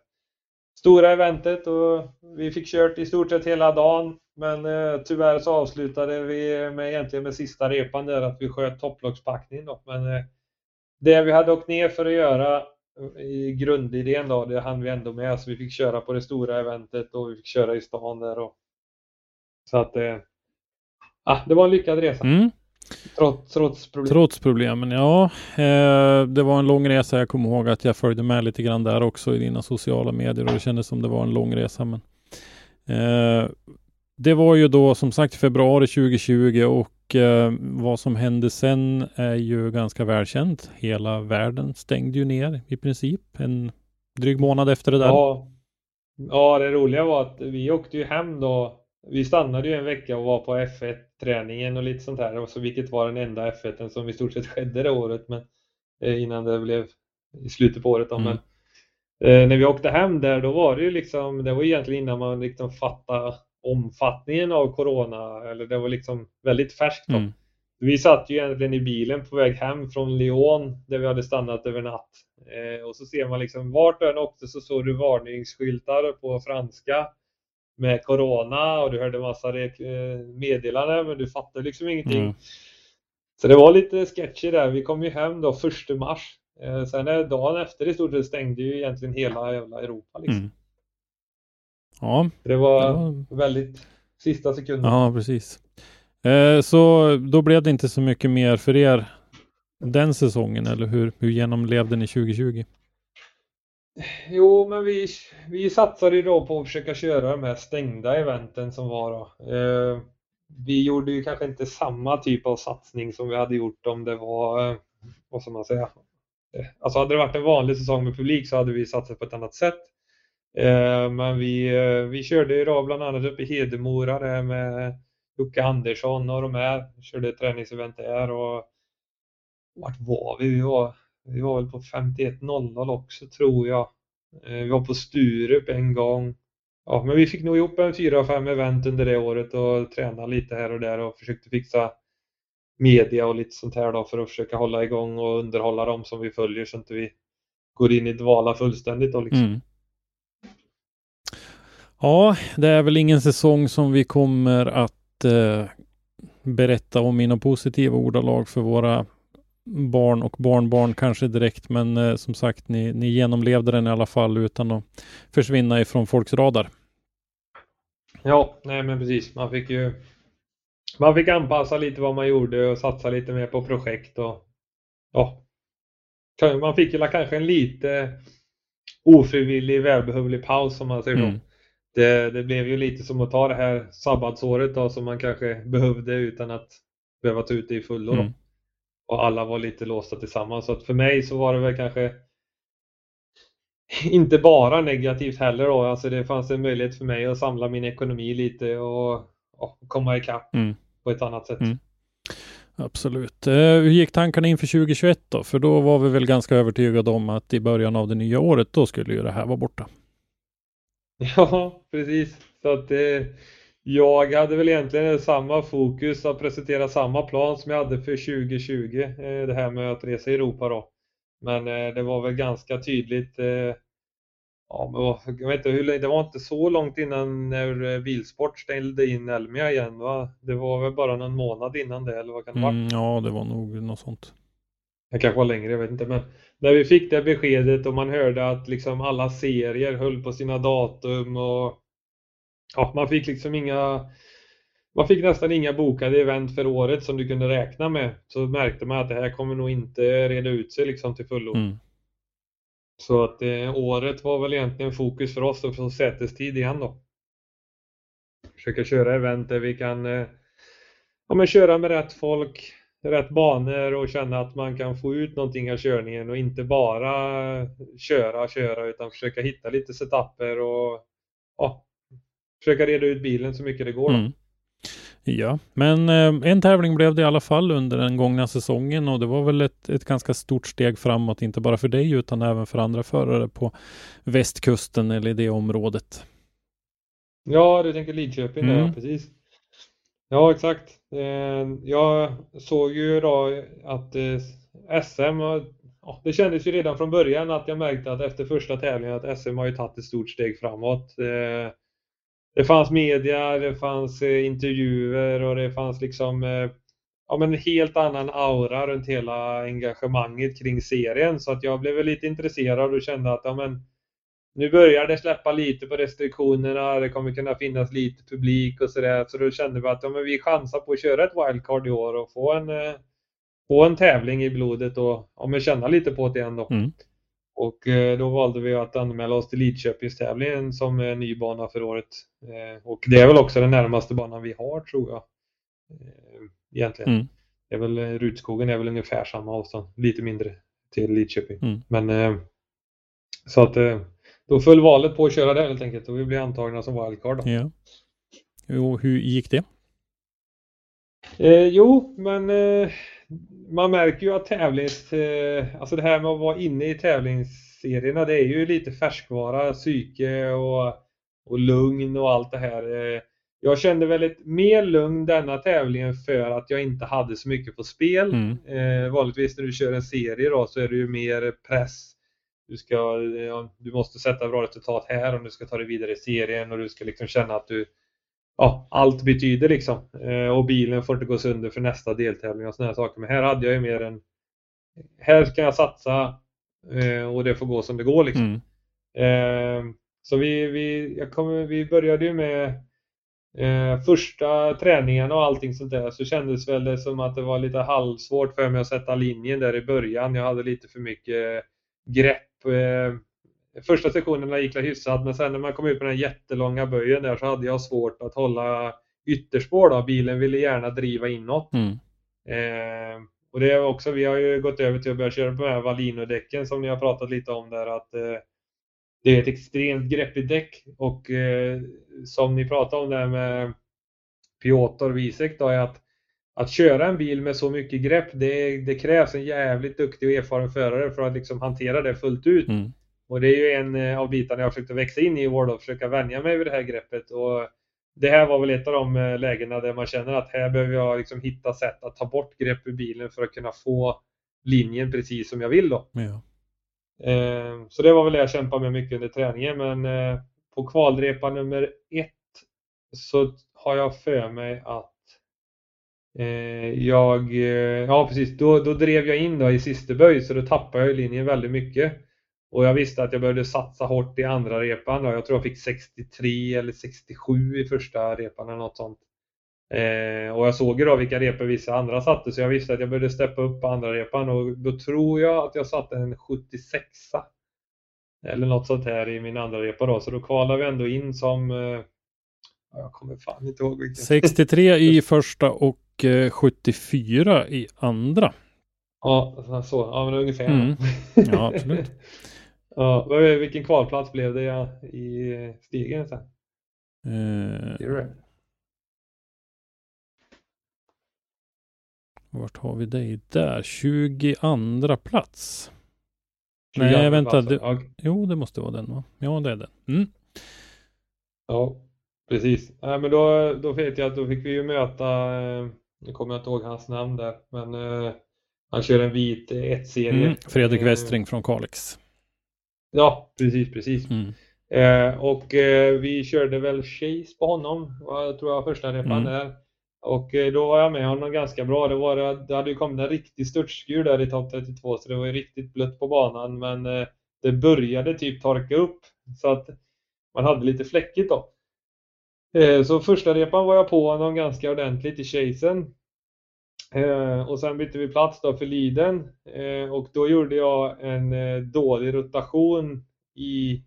S3: stora eventet och vi fick kört i stort sett hela dagen. Men eh, tyvärr så avslutade vi med egentligen med sista repan där att vi sköt topplockspackning då. Men eh, det vi hade åkt ner för att göra i grundidén då, det hann vi ändå med. Så vi fick köra på det stora eventet och vi fick köra i stan där och så att eh, ah, det var en lyckad resa.
S2: Mm.
S3: Trots, trots problem.
S2: Trots problemen, ja. Eh, det var en lång resa. Jag kommer ihåg att jag följde med lite grann där också i dina sociala medier och det kändes som det var en lång resa. Men, eh, det var ju då som sagt februari 2020 och eh, vad som hände sen är ju ganska välkänt. Hela världen stängde ju ner i princip en dryg månad efter det där.
S3: Ja, ja, det roliga var att vi åkte ju hem då. Vi stannade ju en vecka och var på F1-träningen och lite sånt här. Och så vilket var den enda F1 som i stort sett skedde det året. Men, eh, innan det blev i slutet på året. Då.
S2: Mm.
S3: Men, eh, när vi åkte hem där då var det ju liksom, det var egentligen innan man liksom fattade omfattningen av Corona. Eller det var liksom väldigt färskt då.
S2: Mm.
S3: Vi satt ju egentligen i bilen på väg hem från Lyon där vi hade stannat över natt. Eh, och så ser man liksom vart du än åkte så såg du varningsskyltar på franska med Corona och du hörde massa eh, meddelanden men du fattade liksom ingenting.
S2: Mm.
S3: Så det var lite sketchy där. Vi kom ju hem då 1 mars. Eh, sen är dagen efter i stort sett stängde ju egentligen hela jävla Europa liksom.
S2: Mm. Ja,
S3: Det var
S2: var
S3: väldigt sista sekunden.
S2: Ja, precis. Eh, så då blev det inte så mycket mer för er den säsongen, eller hur, hur genomlevde ni 2020?
S3: Jo, men vi, vi satsade ju då på att försöka köra de här stängda eventen som var då. Eh, vi gjorde ju kanske inte samma typ av satsning som vi hade gjort om det var, eh, vad ska man säga, Eh, alltså hade det varit en vanlig säsong med publik så hade vi satsat på ett annat sätt. Eh, men vi, eh, vi körde idag bland annat uppe i Hedemora där med Jocke Andersson och de här. Vi körde ett träningsevent där och vart var vi? Vi var, vi var väl på 51.00 också tror jag. Eh, vi var på Sturup en gång. Ja, men vi fick nog ihop en fyra, fem event under det året och tränade lite här och där och försökte fixa media och lite sånt här då för att försöka hålla igång och underhålla dem som vi följer så inte vi går in i dvala fullständigt då liksom.
S2: Mm. Ja, det är väl ingen säsong som vi kommer att eh, berätta om i några positiva ordalag för våra barn och barnbarn kanske direkt, men eh, som sagt, ni, ni genomlevde den i alla fall utan att försvinna ifrån folks radar.
S3: Ja, nej men precis. Man fick ju man fick anpassa lite vad man gjorde och satsa lite mer på projekt och ja. Man fick ju kanske en lite ofrivillig välbehövlig paus som man säger.
S2: Mm.
S3: Det, det blev ju lite som att ta det här sabbatsåret då som man kanske behövde utan att behöva ta ut det i fullo.
S2: Mm.
S3: Och alla var lite låsta tillsammans. Så att för mig så var det väl kanske inte bara negativt heller då. Alltså det fanns en möjlighet för mig att samla min ekonomi lite och, och komma ikapp
S2: Mm.
S3: på ett annat sätt.
S2: Mm. Absolut. Eh, hur gick tankarna inför 2021 då? För då var vi väl ganska övertygade om att i början av det nya året, då skulle ju det här vara borta. *laughs*
S3: Ja, precis. Så att eh, jag hade väl egentligen samma fokus att presentera samma plan som jag hade för 2020. Eh, det här med att resa i Europa då. Men eh, det var väl ganska tydligt. Eh, ja, men jag vet inte hur länge, det var inte så långt innan när Bilsport ställde in Elmia igen va? Det var väl bara någon månad innan det eller vad kan det vara?
S2: Mm, ja, det var nog något sånt.
S3: Det kanske var längre, jag vet inte. Men när vi fick det beskedet och man hörde att liksom alla serier höll på sina datum och ja, man fick liksom inga man fick nästan inga bokade event för året som du kunde räkna med. Så märkte man att det här kommer nog inte reda ut sig liksom till fullo. Mm. Så att eh, året var väl egentligen fokus för oss att få sätestid igen då. Försöka köra event där vi kan eh, ja, men köra med rätt folk, rätt banor och känna att man kan få ut någonting av körningen och inte bara köra, köra utan försöka hitta lite setuper och ja, försöka reda ut bilen så mycket det går. Mm.
S2: Ja, men eh, en tävling blev det i alla fall under den gångna säsongen och det var väl ett, ett ganska stort steg framåt, inte bara för dig utan även för andra förare på västkusten eller i det området.
S3: Ja, du tänker Lidköping mm. där, precis. Ja, exakt. Eh, jag såg ju då att eh, SM, ja, det kändes ju redan från början att jag märkte att efter första tävlingen att SM har ju tagit ett stort steg framåt. Eh, det fanns media, det fanns intervjuer och det fanns liksom ja, men en helt annan aura runt hela engagemanget kring serien. Så att jag blev lite intresserad och kände att ja, men, nu börjar det släppa lite på restriktionerna, det kommer kunna finnas lite publik och sådär. Så då kände vi att ja, men vi chansar på att köra ett wildcard i år och få en, eh, få en tävling i blodet och ja, men känna lite på det igen då. Mm. Och eh, då valde vi att anmäla oss till Lidköpingstävlingen som är ny bana för året. Eh, och det är väl också den närmaste banan vi har tror jag. Eh, egentligen. Mm. Det är väl, Rutskogen är väl ungefär samma avstånd, lite mindre till Lidköping. Mm. Men så att då föll valet på att köra där helt enkelt och vi blev antagna som wildcard. Då.
S2: Ja. Jo, hur gick det?
S3: Eh, jo, men eh, man märker ju att tävlings... Eh, alltså det här med att vara inne i tävlingsserierna, det är ju lite färskvara, psyke och, och lugn och allt det här. Eh, jag kände väldigt mer lugn denna tävlingen för att jag inte hade så mycket på spel. Mm. Eh, vanligtvis när du kör en serie då så är det ju mer press. Du, ska, du måste sätta bra resultat här om du ska ta dig vidare i serien och du ska liksom känna att du ja, allt betyder liksom. Eh, och bilen får inte gå sönder för nästa deltävling och sådana här saker. Men här hade jag ju mer en... Här kan jag satsa eh, och det får gå som det går liksom. Mm. Eh, så vi, vi, jag kommer, vi började ju med första träningen och allting sånt där så kändes väl det som att det var lite halvsvårt för mig att sätta linjen där i början. Jag hade lite för mycket grepp första sektionerna gick det hyfsat men sen när man kom ut på den jättelånga böjen där så hade jag svårt att hålla ytterspår då. Bilen ville gärna driva inåt. Mm. Eh, och det är också, vi har ju gått över till att börja köra på de här Valino-däcken som ni har pratat lite om där att eh, det är ett extremt greppigt däck och eh, som ni pratade om där med Piotr Wisek då är att att köra en bil med så mycket grepp, det, det krävs en jävligt duktig och erfaren förare för att liksom hantera det fullt ut. Mm. Och det är ju en eh, av bitarna jag försökte växa in i World och försöka vänja mig vid det här greppet. Och det här var väl ett av de eh, lägena där man känner att här behöver jag liksom hitta sätt att ta bort grepp ur bilen för att kunna få linjen precis som jag vill då. Ja. Eh, så det var väl det jag kämpade med mycket under träningen men på kvalrepa nummer ett så har jag för mig att jag, ja precis, då, då drev jag in då i sista böj så då tappade jag linjen väldigt mycket. Och jag visste att jag behövde satsa hårt i andra repan. Jag tror jag fick 63 eller 67 i första repan eller något sånt. Eh, och jag såg ju då vilka repor vissa andra satte så jag visste att jag behövde steppa upp på andra repan och då tror jag att jag satte en 76 eller något sånt här i min andra repa då. Så då kvalade vi ändå in som eh, jag kommer fan inte ihåg
S2: vilken. 63 i *laughs* första och 74 eh, i andra.
S3: Ja, så. Ja, men ungefär.
S2: Mm. Ja, absolut. *laughs*
S3: Ja, vilken kvalplats blev det i stigen sen? Uh,
S2: vart har vi dig där? 22 plats. Nej, vänta. Det, jo, det måste vara den va? Ja, det är den. Mm.
S3: Ja, precis. Nej, men då, då vet jag att då fick vi ju möta, eh, nu kommer jag inte ihåg hans namn där, men eh, han kör en vit 1-serie.
S2: Mm, Fredrik
S3: Eh,
S2: Westring från Kalix.
S3: Ja, precis, precis.
S2: Mm.
S3: Eh, och eh, vi körde väl Chase på honom, var, tror jag första repan
S2: Mm.
S3: där. Och eh, då var jag med honom ganska bra. Det, var, det hade ju kommit en riktig störtskur där i topp 32 så det var ju riktigt blött på banan men eh, det började typ torka upp så att man hade lite fläckigt då. Eh, så första repan var jag på honom ganska ordentligt i chasen. Eh, och sen bytte vi plats då för liden eh, och då gjorde jag en dålig rotation i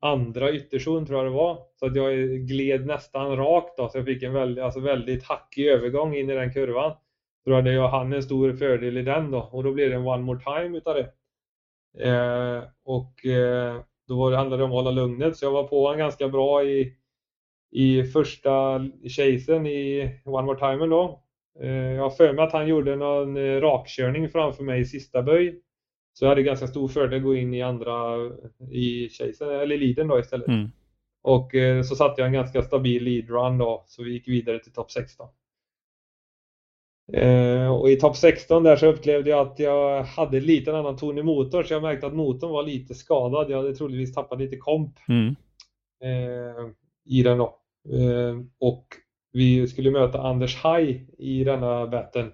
S3: andra ytterzon tror jag det var. Så att jag gled nästan rakt då, så jag fick en väldigt, alltså väldigt hackig övergång in i den kurvan. Så då hade jag han en stor fördel i den då och då blev det en one more time utav det. Eh, och eh, då var det, handlade det om att hålla lugnet så jag var på honom ganska bra i, i första chasen i one more timen då. Eh, jag har för mig att han gjorde någon eh, rakkörning framför mig i sista böj. Så jag hade ganska stor fördel att gå in i andra i chasen, eller leaden då istället.
S2: Mm.
S3: Och eh, så satte jag en ganska stabil lead run då, så vi gick vidare till topp 16. Eh, och i topp 16 där så upplevde jag att jag hade lite en annan ton i motorn, så jag märkte att motorn var lite skadad. Jag hade troligtvis tappat lite komp
S2: Mm.
S3: i den då. Eh, och vi skulle möta Anders Haj i denna batten.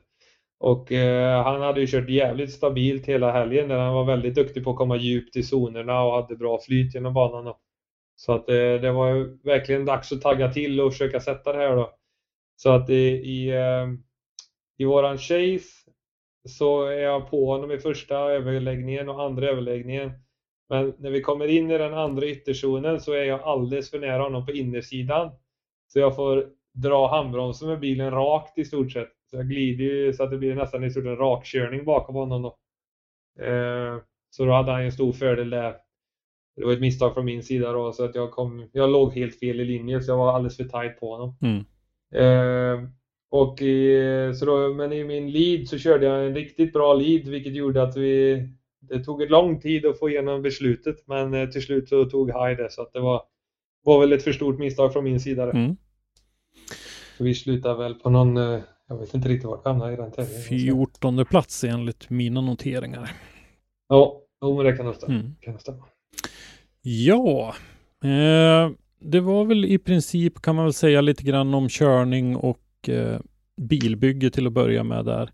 S3: Och eh, han hade ju kört jävligt stabilt hela helgen där han var väldigt duktig på att komma djupt i zonerna och hade bra flyt genom banan. Då. Så att eh, det var ju verkligen dags att tagga till och försöka sätta det här då. Så att i, i, eh, i våran chase så är jag på honom i första överläggningen och andra överläggningen. Men när vi kommer in i den andra ytterzonen så är jag alldeles för nära honom på innersidan. Så jag får dra handbromsen med bilen rakt i stort sett. Så jag glider ju så att det blir nästan i stort en rakkörning bakom honom då. Eh, så då hade han en stor fördel där. Det var ett misstag från min sida då så att jag kom, jag låg helt fel i linje så jag var alldeles för tight på honom.
S2: Mm.
S3: Eh, och i, så då, men i min lead så körde jag en riktigt bra lead vilket gjorde att vi det tog ett lång tid att få igenom beslutet men eh, till slut så tog High det så att det var, var väl ett för stort misstag från min sida.
S2: Mm.
S3: Så vi slutade väl på någon, eh, jag vet inte riktigt vart vi hamnade i den tävlingen.
S2: 14 plats enligt mina noteringar.
S3: Ja, men det kan nog stämma.
S2: Mm.
S3: Kan stämma.
S2: Ja, eh, det var väl i princip kan man väl säga lite grann om körning och eh, bilbygge till att börja med där.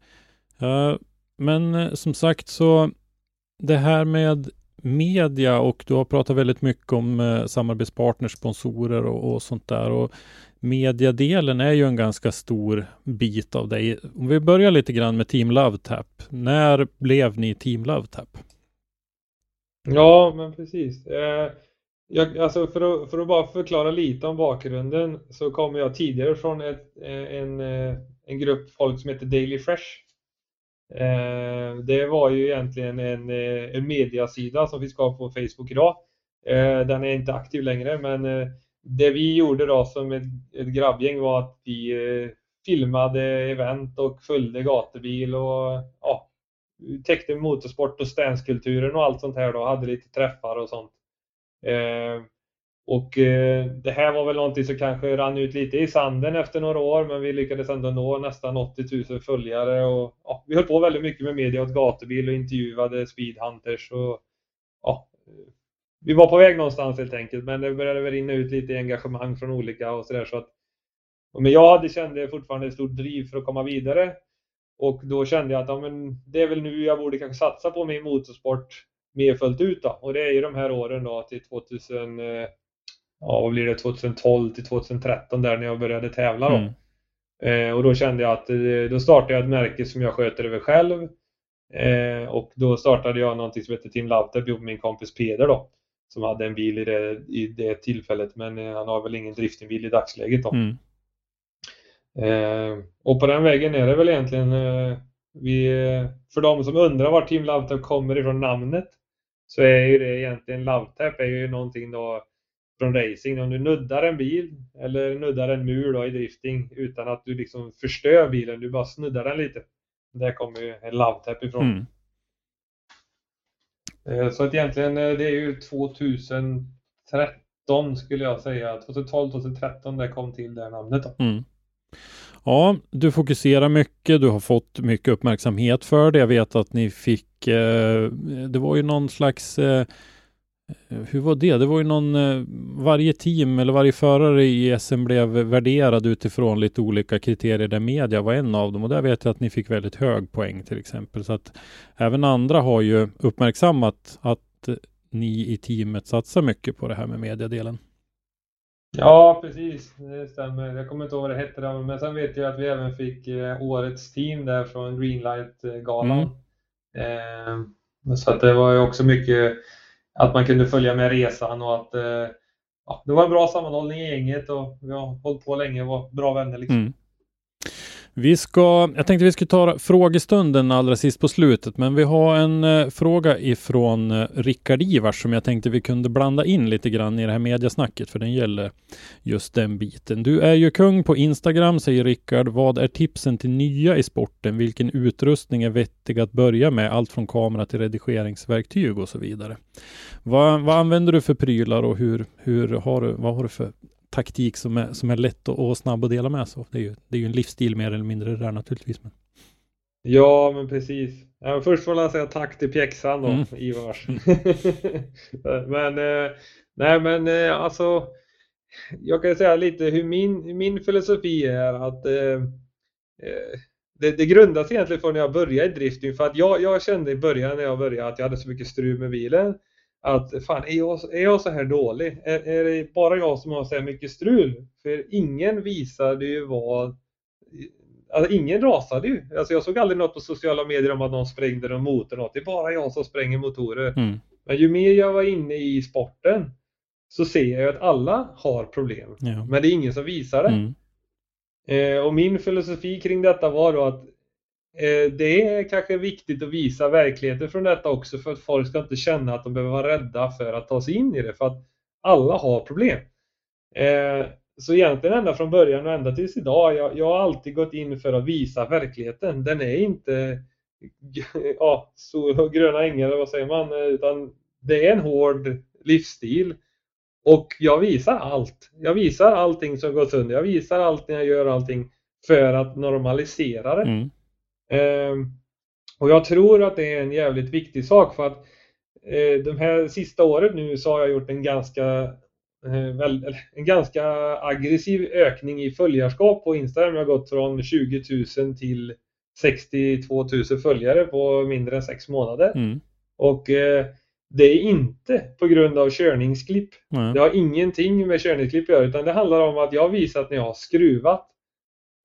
S2: Eh, men eh, som sagt så det här med media och du har pratat väldigt mycket om eh, samarbetspartners, sponsorer och, och sånt där. Och mediadelen är ju en ganska stor bit av dig. Om vi börjar lite grann med Team LoveTap. När blev ni Team LoveTap?
S3: Ja, men precis. Eh, jag, alltså för, att, för att bara förklara lite om bakgrunden så kommer jag tidigare från ett, eh, en, eh, en grupp folk som heter Daily Fresh. Eh, det var ju egentligen en, eh, en mediasida som finns kvar på Facebook idag. Eh, den är inte aktiv längre, men det vi gjorde då som ett, ett grabbgäng var att vi filmade event och följde gatubil och ja, täckte motorsport och stanskulturen och allt sånt här då, hade lite träffar och sånt. Och eh, det här var väl någonting som kanske rann ut lite i sanden efter några år, men vi lyckades ändå nå nästan 80 000 följare och ja, vi höll på väldigt mycket med media åt gatubil och intervjuade speedhunters och ja, vi var på väg någonstans helt enkelt, men det började väl rinna ut lite engagemang från olika och sådär så att men jag hade, kände fortfarande ett stort driv för att komma vidare och då kände jag att ja, men det är väl nu jag borde kanske satsa på min motorsport mer fullt ut då. Och det är ju de här åren då till 2000, eh, ja vad blir det, 2012 till 2013 där när jag började tävla då.
S2: Mm.
S3: Eh, och då kände jag att eh, då startade jag ett märke som jag sköter över själv. Eh, och då startade jag någonting som heter Team Laptop ihop med min kompis Peder då. Som hade en bil i det, i det tillfället men eh, han har väl ingen driftingbil i dagsläget då.
S2: Mm.
S3: Eh, och på den vägen är det väl egentligen eh, vi, för de som undrar var Team LoveTap kommer ifrån namnet så är ju det egentligen LoveTap är ju någonting då från racing. Om du nuddar en bil eller nuddar en mur då i drifting utan att du liksom förstör bilen, du bara snuddar den lite. Där kommer ju en LoveTap ifrån.
S2: Mm.
S3: Eh, Så att egentligen eh, det är ju 2013 2013 skulle jag säga. 2012, 2013 det kom till det namnet. Då.
S2: Mm. Ja, du fokuserar mycket, du har fått mycket uppmärksamhet för det. Jag vet att ni fick, eh, det var ju någon slags eh, hur var det? Det var ju någon, eh, varje team eller varje förare i SM blev värderad utifrån lite olika kriterier där media var en av dem och där vet jag att ni fick väldigt hög poäng till exempel. Så att även andra har ju uppmärksammat att ni i teamet satsar mycket på det här med mediadelen.
S3: Ja, precis. Det stämmer. Jag kommer inte ihåg vad det hette men sen vet jag att vi även fick eh, årets team där från Greenlight-galan. Mm. Eh, så att det var ju också mycket att man kunde följa med resan och att eh, ja, det var en bra sammanhållning i gänget och vi har hållit på länge och var bra vänner. Liksom. Mm.
S2: Vi ska, jag tänkte vi skulle ta frågestunden allra sist på slutet, men vi har en eh, fråga ifrån eh, Rickard Ivars som jag tänkte vi kunde blanda in lite grann i det här mediasnacket, för den gäller just den biten. Du är ju kung på Instagram, säger Rickard. Vad är tipsen till nya i sporten? Vilken utrustning är vettig att börja med? Allt från kamera till redigeringsverktyg och så vidare. Vad, vad använder du för prylar och hur, hur har du, vad har du för taktik som är, som är lätt och, och snabb att dela med sig av. Det är ju, det är ju en livsstil mer eller mindre det där naturligtvis. Men...
S3: Ja, men precis. Ja, först får jag säga tack till pjäxan då, mm. Ivars. *laughs* men, eh, nej men eh, alltså, jag kan säga lite hur min, min filosofi är att eh, eh det, det grundas egentligen från när jag började i drifting. För att jag, jag kände i början när jag började att jag hade så mycket strul med bilen att fan, är jag, är jag så här dålig? Är, är det bara jag som har så här mycket strul? För ingen visade ju vad... Alltså ingen rasade ju. Alltså jag såg aldrig något på sociala medier om att någon sprängde någon motor. Något. Det är bara jag som spränger motorer. Mm. Men ju mer jag var inne i sporten så ser jag att alla har problem. Ja. Men det är ingen som visar det. Mm. Eh, och min filosofi kring detta var då att Eh, det är kanske viktigt att visa verkligheten från detta också för att folk ska inte känna att de behöver vara rädda för att ta sig in i det för att alla har problem. Eh, så egentligen ända från början och ända tills idag, jag, jag har alltid gått in för att visa verkligheten. Den är inte *laughs* ja, så gröna ängar eller vad säger man, eh, utan det är en hård livsstil. Och jag visar allt. Jag visar allting som går sönder. Jag visar allt när jag gör allting för att normalisera det. Mm. Ehm, och jag tror att det är en jävligt viktig sak för att eh, de här sista året nu så har jag gjort en ganska eh, en ganska aggressiv ökning i följarskap på Instagram. Jag har gått från 20 000 till 62 000 följare på mindre än sex månader. Mm. Och eh, det är inte på grund av körningsklipp. Mm. Det har ingenting med körningsklipp att göra utan det handlar om att jag har visat när jag har skruvat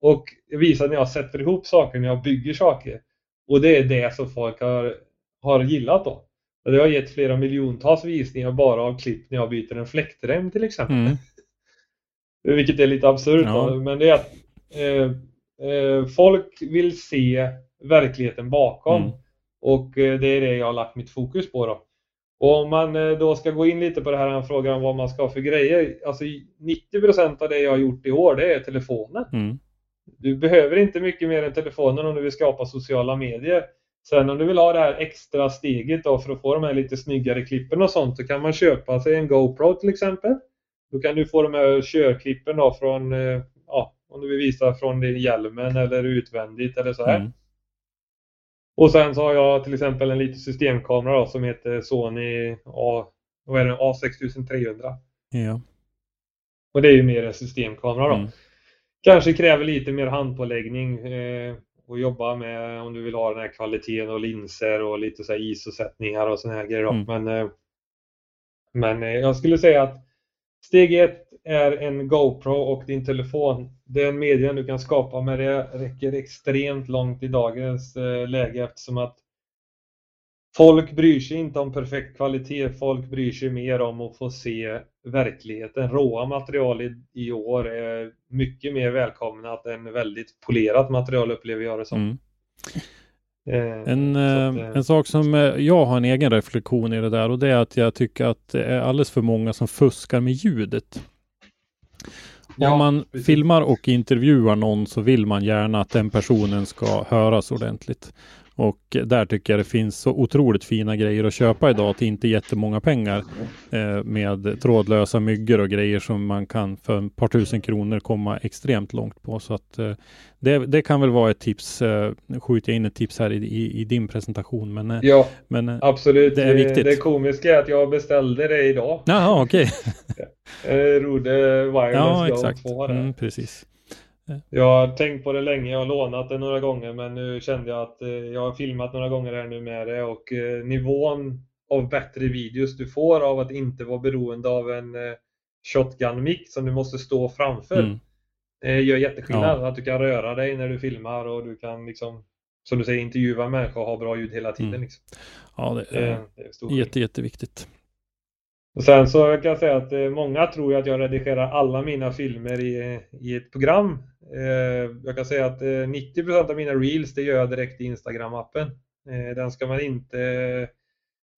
S3: och visar när jag sätter ihop saker, när jag bygger saker. Och det är det som folk har, har gillat då. Det har gett flera miljontals visningar bara av klipp när jag byter en fläktrem till exempel. Mm. *laughs* Vilket är lite absurt. Ja. Men det är att eh, eh, folk vill se verkligheten bakom. Mm. Och eh, det är det jag har lagt mitt fokus på då. Och om man eh, då ska gå in lite på det här, han frågar om vad man ska ha för grejer. Alltså 90% av det jag har gjort i år, det är telefonen. Mm. Du behöver inte mycket mer än telefonen om du vill skapa sociala medier. Sen om du vill ha det här extra steget då för att få de här lite snyggare klippen och sånt så kan man köpa sig en GoPro till exempel. Då kan du få de här körklippen då från, eh, ja, om du vill visa från hjälmen eller utvändigt eller så här. Mm. Och sen så har jag till exempel en liten systemkamera då, som heter Sony A, vad är det, A6300. Ja. Och det är ju mer en systemkamera då. Mm kanske kräver lite mer handpåläggning eh, och jobba med om du vill ha den här kvaliteten och linser och lite så här ISO-sättningar och såna här grejer. Mm. Men, eh, men eh, jag skulle säga att steg ett är en GoPro och din telefon. Den medien du kan skapa med det räcker extremt långt i dagens eh, läge eftersom att Folk bryr sig inte om perfekt kvalitet, folk bryr sig mer om att få se verkligheten. Råa material i, i år är mycket mer välkomnat än väldigt polerat material upplever jag det som. Mm.
S2: Eh, en, att, eh, en sak som eh, jag har en egen reflektion i det där och det är att jag tycker att det är alldeles för många som fuskar med ljudet. Ja, Om man precis. filmar och intervjuar någon så vill man gärna att den personen ska höras ordentligt. Och där tycker jag det finns så otroligt fina grejer att köpa idag till inte jättemånga pengar. Eh, med trådlösa myggor och grejer som man kan för ett par tusen kronor komma extremt långt på. Så att eh, det, det, kan väl vara ett tips. Eh, skjuter jag in ett tips här i, i, i din presentation. Men, eh,
S3: ja,
S2: men eh,
S3: absolut.
S2: Det är viktigt.
S3: Det komiska är att jag beställde det idag.
S2: Jaha, okej. *laughs*
S3: Okay. Rode Wireless
S2: ja, exakt.
S3: 2
S2: mm, precis.
S3: Jag har tänkt på det länge, jag har lånat det några gånger men nu kände jag att eh, jag har filmat några gånger här nu med det och eh, nivån av bättre videos du får av att inte vara beroende av en eh, shotgun-mick som du måste stå framför mm. gör jätteskillnad. Ja. Att du kan röra dig när du filmar och du kan liksom som du säger intervjua människor och ha bra ljud hela tiden. Mm. Liksom.
S2: Ja, det är, det är jätte, jätteviktigt.
S3: Och sen så kan jag säga att eh, många tror att jag redigerar alla mina filmer i, i ett program. Eh, jag kan säga att 90% eh, av mina reels det gör jag direkt i Instagram-appen. Den ska man inte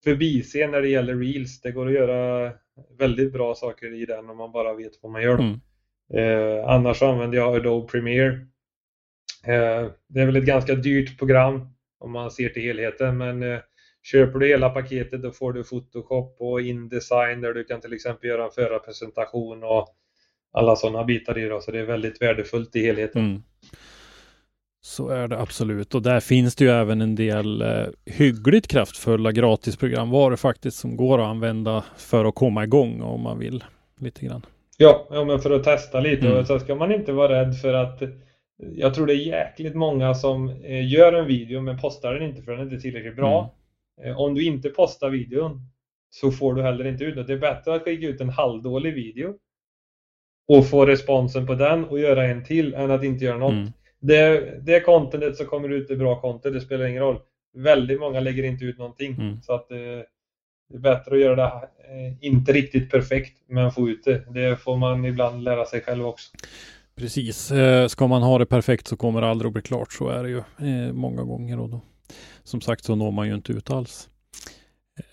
S3: förbise när det gäller reels. Det går att göra väldigt bra saker i den om man bara vet vad man gör. Mm. annars använder jag Adobe Premiere. det är väl ett ganska dyrt program om man ser till helheten men Köper du hela paketet då får du Photoshop och Indesign där du kan till exempel göra en förarpresentation och alla sådana bitar i då, så det är väldigt värdefullt i helheten. Mm.
S2: Så är det absolut och där finns det ju även en del eh, hyggligt kraftfulla gratisprogramvaror faktiskt som går att använda för att komma igång om man vill lite grann.
S3: Ja, ja men för att testa lite mm. och så ska man inte vara rädd för att jag tror det är jäkligt många som eh, gör en video men postar den inte för den är inte tillräckligt bra. Mm. Eh, om du inte postar videon så får du heller inte ut det. Det är bättre att skicka ut en halvdålig video och få responsen på den och göra en till än att inte göra något. Mm. Det, det contentet som kommer ut är bra content, det spelar ingen roll. Väldigt många lägger inte ut någonting. Mm. Så att eh, det är bättre att göra det eh, inte riktigt perfekt men få ut det. Det får man ibland lära sig själv också.
S2: Precis. Ska man ha det perfekt så kommer det aldrig att bli klart. Så är det ju många gånger. Och då som sagt så når man ju inte ut alls.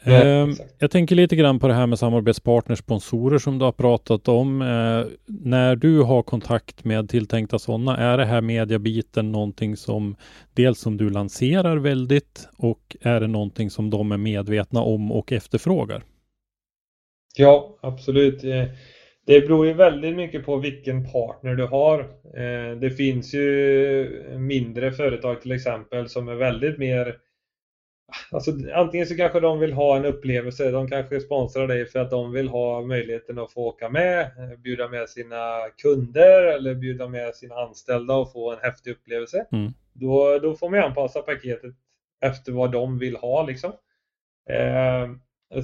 S3: Nej,
S2: eh, jag tänker lite grann på det här med samarbetspartners, sponsorer som du har pratat om. Eh, när du har kontakt med tilltänkta sådana, är det här mediabiten någonting som dels som du lanserar väldigt och är det någonting som de är medvetna om och efterfrågar?
S3: Ja, absolut. Eh, det beror ju väldigt mycket på vilken partner du har. Eh, det finns ju mindre företag till exempel som är väldigt mer Alltså, antingen så kanske de vill ha en upplevelse, de kanske sponsrar dig för att de vill ha möjligheten att få åka med, eh, bjuda med sina kunder eller bjuda med sina anställda och få en häftig upplevelse. Mm. Då, då får man anpassa paketet efter vad de vill ha liksom. Eh,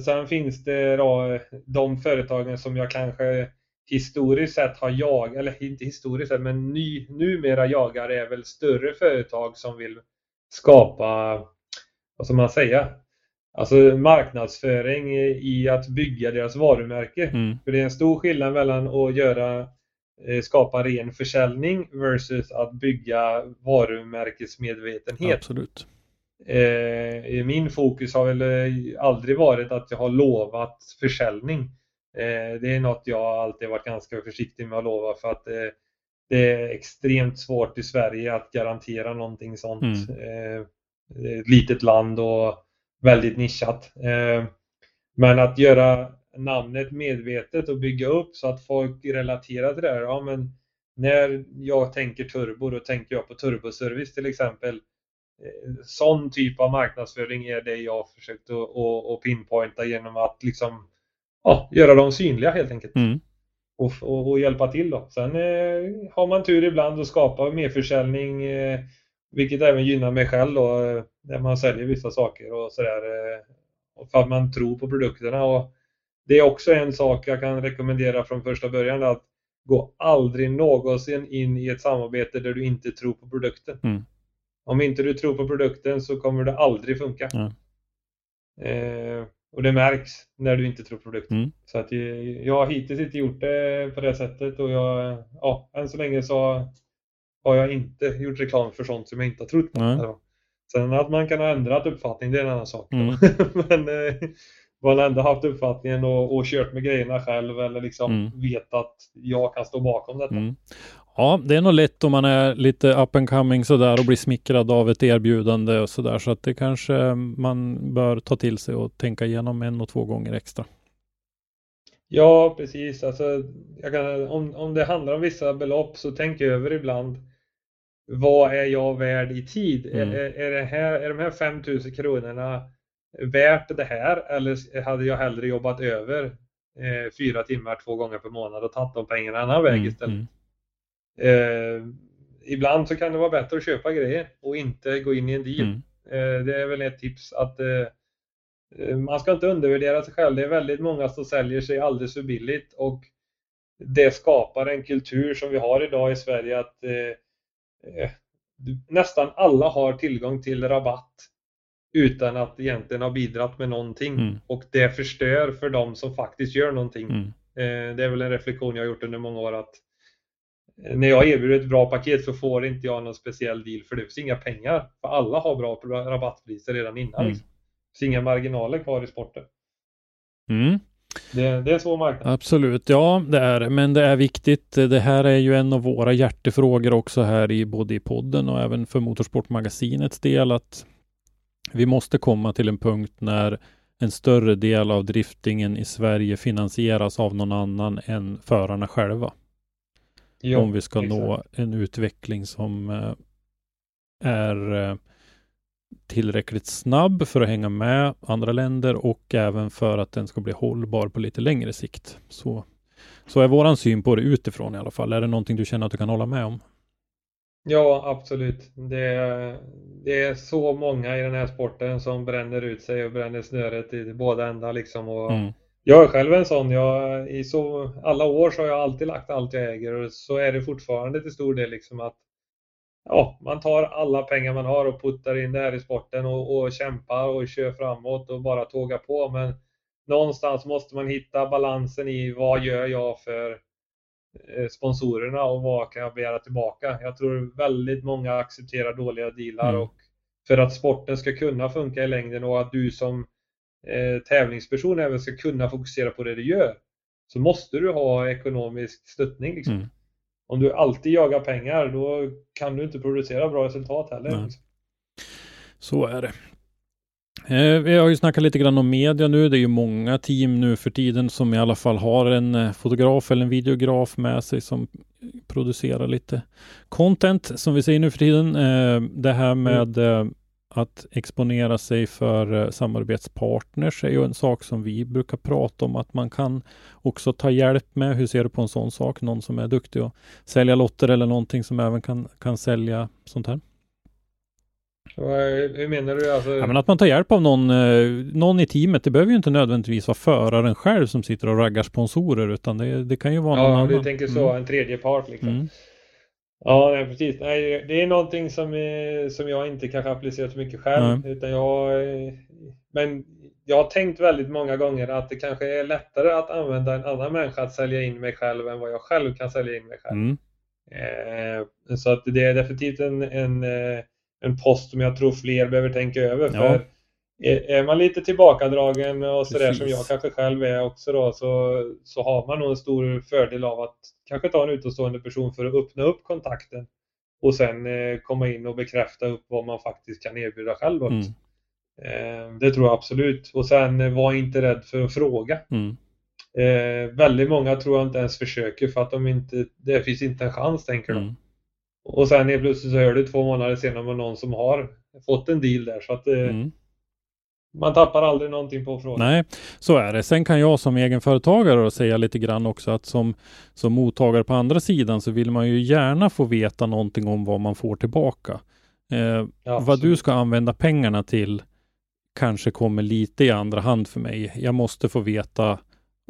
S3: Sen finns det då de företagen som jag kanske historiskt sett har jagat, eller inte historiskt sett, men ny, numera jagar är väl större företag som vill skapa, vad ska man säga, alltså marknadsföring i att bygga deras varumärke. Mm. För det är en stor skillnad mellan att göra eh, skapa ren försäljning versus att bygga varumärkesmedvetenhet.
S2: Absolut.
S3: Eh, min fokus har väl eh, aldrig varit att jag har lovat försäljning. Eh, det är något jag alltid varit ganska försiktig med att lova för att det är extremt svårt i Sverige att garantera någonting sånt. Mm. Är ett litet land och väldigt nischat. Men att göra namnet medvetet och bygga upp så att folk relaterar till det här. Ja, men när jag tänker turbo, då tänker jag på turboservice till exempel. Eh, sån typ av marknadsföring är det jag försökt att, att pinpointa genom att liksom ja, göra dem synliga helt enkelt. Mm. Och, och, och, hjälpa till då. Sen eh, har man tur ibland att skapa mer försäljning eh, vilket även gynnar mig själv då, eh, när man säljer vissa saker och sådär. Eh, för att man tror på produkterna. Och det är också en sak jag kan rekommendera från första början att gå aldrig någonsin in i ett samarbete där du inte tror på produkten. Mm. Om inte du tror på produkten så kommer det aldrig funka. Mm. Eh, och det märks när du inte tror på produkten. Mm. Så att jag, jag har hittills inte gjort det på det sättet och jag, ja, än så länge så har jag inte gjort reklam för sånt som jag inte har trott på. Mm. Sen att man kan ha ändrat uppfattning, det är en annan sak. Mm. *laughs* Men eh, man har ändå haft uppfattningen och, och kört med grejerna själv eller liksom mm. vet att jag kan stå bakom detta. Mm.
S2: Ja, det är nog lätt om man är lite up and coming sådär och blir smickrad av ett erbjudande och sådär. Så att det kanske man bör ta till sig och tänka igenom en och två gånger extra.
S3: Ja, precis. Alltså, kan, om, om det handlar om vissa belopp så tänk över ibland. Vad är jag värd i tid? Mm. Är, är, det här, är de här 5000 kronorna värt det här eller hade jag hellre jobbat över eh, fyra timmar två gånger per månad och tagit de pengarna en annan väg mm, istället? Mm. Eh, ibland så kan det vara bättre att köpa grejer och inte gå in i en deal. Mm. Eh, det är väl ett tips att eh, man ska inte undervärdera sig själv. Det är väldigt många som säljer sig alldeles för billigt och det skapar en kultur som vi har idag i Sverige att eh, eh, nästan alla har tillgång till rabatt utan att egentligen ha bidragit med någonting mm. och det förstör för dem som faktiskt gör någonting. Mm. det är väl en reflektion jag har gjort under många år att när jag erbjuder ett bra paket så får inte jag någon speciell deal för det finns inga pengar. För alla har bra rabattpriser redan innan. Mm. Liksom. Finns inga marginaler kvar i sporten.
S2: Mm.
S3: Det, det, är en svår marknad.
S2: Absolut, ja det är det. Men det är viktigt. Det här är ju en av våra hjärtefrågor också här i både i podden och även för Motorsportmagasinets del att vi måste komma till en punkt när en större del av driftingen i Sverige finansieras av någon annan än förarna själva. Jo, om vi ska exakt. nå en utveckling som eh, är eh, tillräckligt snabb för att hänga med andra länder och även för att den ska bli hållbar på lite längre sikt. Så, så är våran syn på det utifrån i alla fall. Är det någonting du känner att du kan hålla med om?
S3: Ja, absolut. Det, det är så många i den här sporten som bränner ut sig och bränner snöret i båda ändar liksom. Och mm. Jag är själv en sån. Jag, I så, alla år så har jag alltid lagt allt jag äger och så är det fortfarande till stor del liksom att ja, man tar alla pengar man har och puttar in det här i sporten och, och kämpar och kör framåt och bara tågar på. Men någonstans måste man hitta balansen i vad gör jag för eh, sponsorerna och vad kan jag begära tillbaka? Jag tror väldigt många accepterar dåliga dealar mm. och för att sporten ska kunna funka i längden och att du som eh, tävlingsperson även ska kunna fokusera på det du gör så måste du ha ekonomisk stöttning. Liksom. Mm. Om du alltid jagar pengar då kan du inte producera bra resultat heller. Liksom.
S2: Så är det. Eh, vi har ju snackat lite grann om media nu. Det är ju många team nu för tiden som i alla fall har en eh, fotograf eller en videograf med sig som producerar lite content som vi säger nu för tiden. Eh, det här med mm att exponera sig för eh, samarbetspartners är ju en sak som vi brukar prata om att man kan också ta hjälp med. Hur ser du på en sån sak? Någon som är duktig att sälja lotter eller någonting som även kan, kan sälja sånt här?
S3: Hur menar du? Alltså...
S2: Ja, men att man tar hjälp av någon, eh, någon i teamet. Det behöver ju inte nödvändigtvis vara föraren själv som sitter och raggar sponsorer utan det, det kan ju vara någon
S3: ja,
S2: annan.
S3: Ja, du tänker så, mm. en tredje part liksom. Mm. Ja, nej, precis. Nej, det är någonting som, som jag inte kanske applicerat så mycket själv. Nej. Utan jag, men jag har tänkt väldigt många gånger att det kanske är lättare att använda en annan människa att sälja in mig själv än vad jag själv kan sälja in mig själv. Mm. Eh, så att det är definitivt en, en, eh, en post som jag tror fler behöver tänka över. Ja. För är man lite tillbakadragen och sådär som jag kanske själv är också då så, så har man nog en stor fördel av att kanske ta en utomstående person för att öppna upp kontakten och sen eh, komma in och bekräfta upp vad man faktiskt kan erbjuda själv. Mm. Eh, det tror jag absolut. Och sen eh, var inte rädd för att fråga. Mm. Eh, väldigt många tror jag inte ens försöker för att de inte, det finns inte en chans tänker de. Mm. Och sen helt plötsligt så hör du två månader senare med någon som har fått en deal där. Så att, eh, mm. Man tappar aldrig någonting på frågan.
S2: Nej, så är det. Sen kan jag som egenföretagare säga lite grann också att som, som mottagare på andra sidan så vill man ju gärna få veta någonting om vad man får tillbaka. Eh, ja, vad du ska använda pengarna till kanske kommer lite i andra hand för mig. Jag måste få veta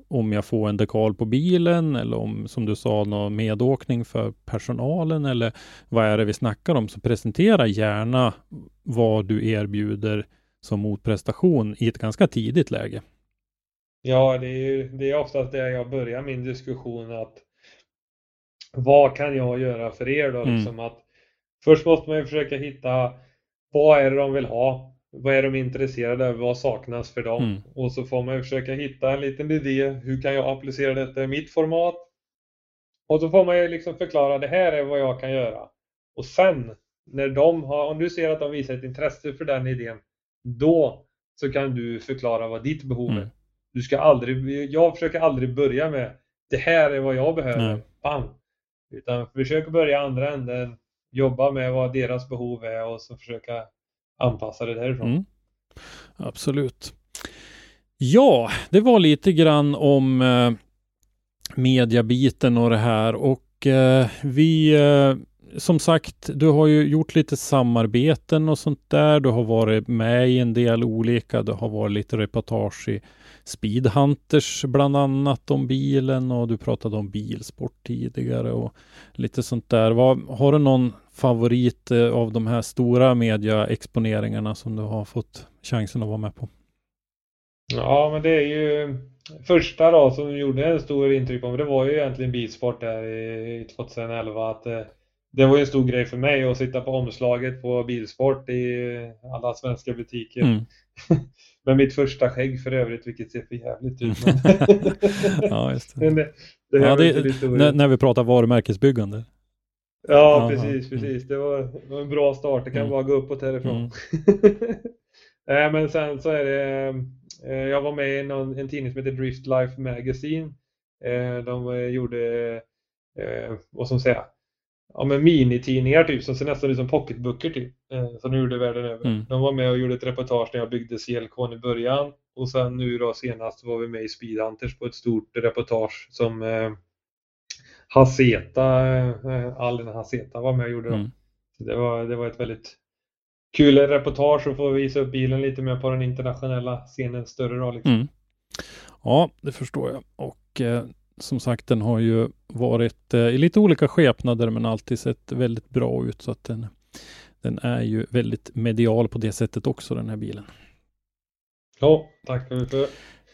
S2: om jag får en dekal på bilen eller om, som du sa, någon medåkning för personalen eller vad är det vi snackar om? Så presentera gärna vad du erbjuder som motprestation i ett ganska tidigt läge.
S3: Ja, det är, ju, det är oftast där jag börjar min diskussion att vad kan jag göra för er då? Mm. Liksom att först måste man ju försöka hitta vad är det de vill ha? Vad är de intresserade av? Vad saknas för dem? Mm. Och så får man ju försöka hitta en liten idé. Hur kan jag applicera detta i mitt format? Och så får man ju liksom förklara, det här är vad jag kan göra. Och sen, när de har, om du ser att de visar ett intresse för den idén, då så kan du förklara vad ditt behov är.
S2: Mm.
S3: Du ska aldrig, jag försöker aldrig börja med, det här är vad jag behöver.
S2: Nej.
S3: Bam! Utan försök börja andra änden, jobba med vad deras behov är och så försöka anpassa det därifrån.
S2: Mm. Absolut. Ja, det var lite grann om eh, mediabiten och det här och eh, vi eh, som sagt, du har ju gjort lite samarbeten och sånt där. Du har varit med i en del olika. Du har varit lite reportage i Speedhunters bland annat om bilen och du pratade om bilsport tidigare och lite sånt där. Vad, har du någon favorit eh, av de här stora mediaexponeringarna som du har fått chansen att vara med på?
S3: Ja, men det är ju första då som gjorde en stor intryck på mig. Det var ju egentligen bilsport där i 2011. Att, eh, det var ju en stor grej för mig att sitta på omslaget på bilsport i alla svenska butiker.
S2: Mm. *laughs*
S3: Med mitt första skägg för övrigt, vilket ser för jävligt ut. *laughs*
S2: Ja, just det.
S3: det, det,
S2: Ja, det, när, när vi pratar varumärkesbyggande.
S3: Ja,
S2: Ja,
S3: precis,
S2: mm.
S3: precis. Det var, var en bra start. Det kan
S2: Mm.
S3: bara gå uppåt härifrån.
S2: Mm. *laughs*
S3: Nej, men sen så är det, eh, jag var med i någon, en tidning som heter Drift Life Magazine. Eh, de eh, gjorde, eh, vad ska man säga, ja men minitidningar typ som ser nästan ut som pocketböcker typ. Eh, som de gjorde världen över.
S2: Mm.
S3: De var med och gjorde ett reportage när jag byggde CLK i början. Och sen nu då senast var vi med i Speedhunters på ett stort reportage som eh, Haseta, eh, Allen Haseta var med och gjorde.
S2: Mm.
S3: Det, var, det var ett väldigt kul reportage att få visa upp bilen lite mer på den internationella scenen större då. Liksom.
S2: Mm. Ja, det förstår jag. Och eh, som sagt, den har ju varit eh, i lite olika skepnader men alltid sett väldigt bra ut. Så att den, den är ju väldigt medial på det sättet också, den här bilen.
S3: Ja, tack för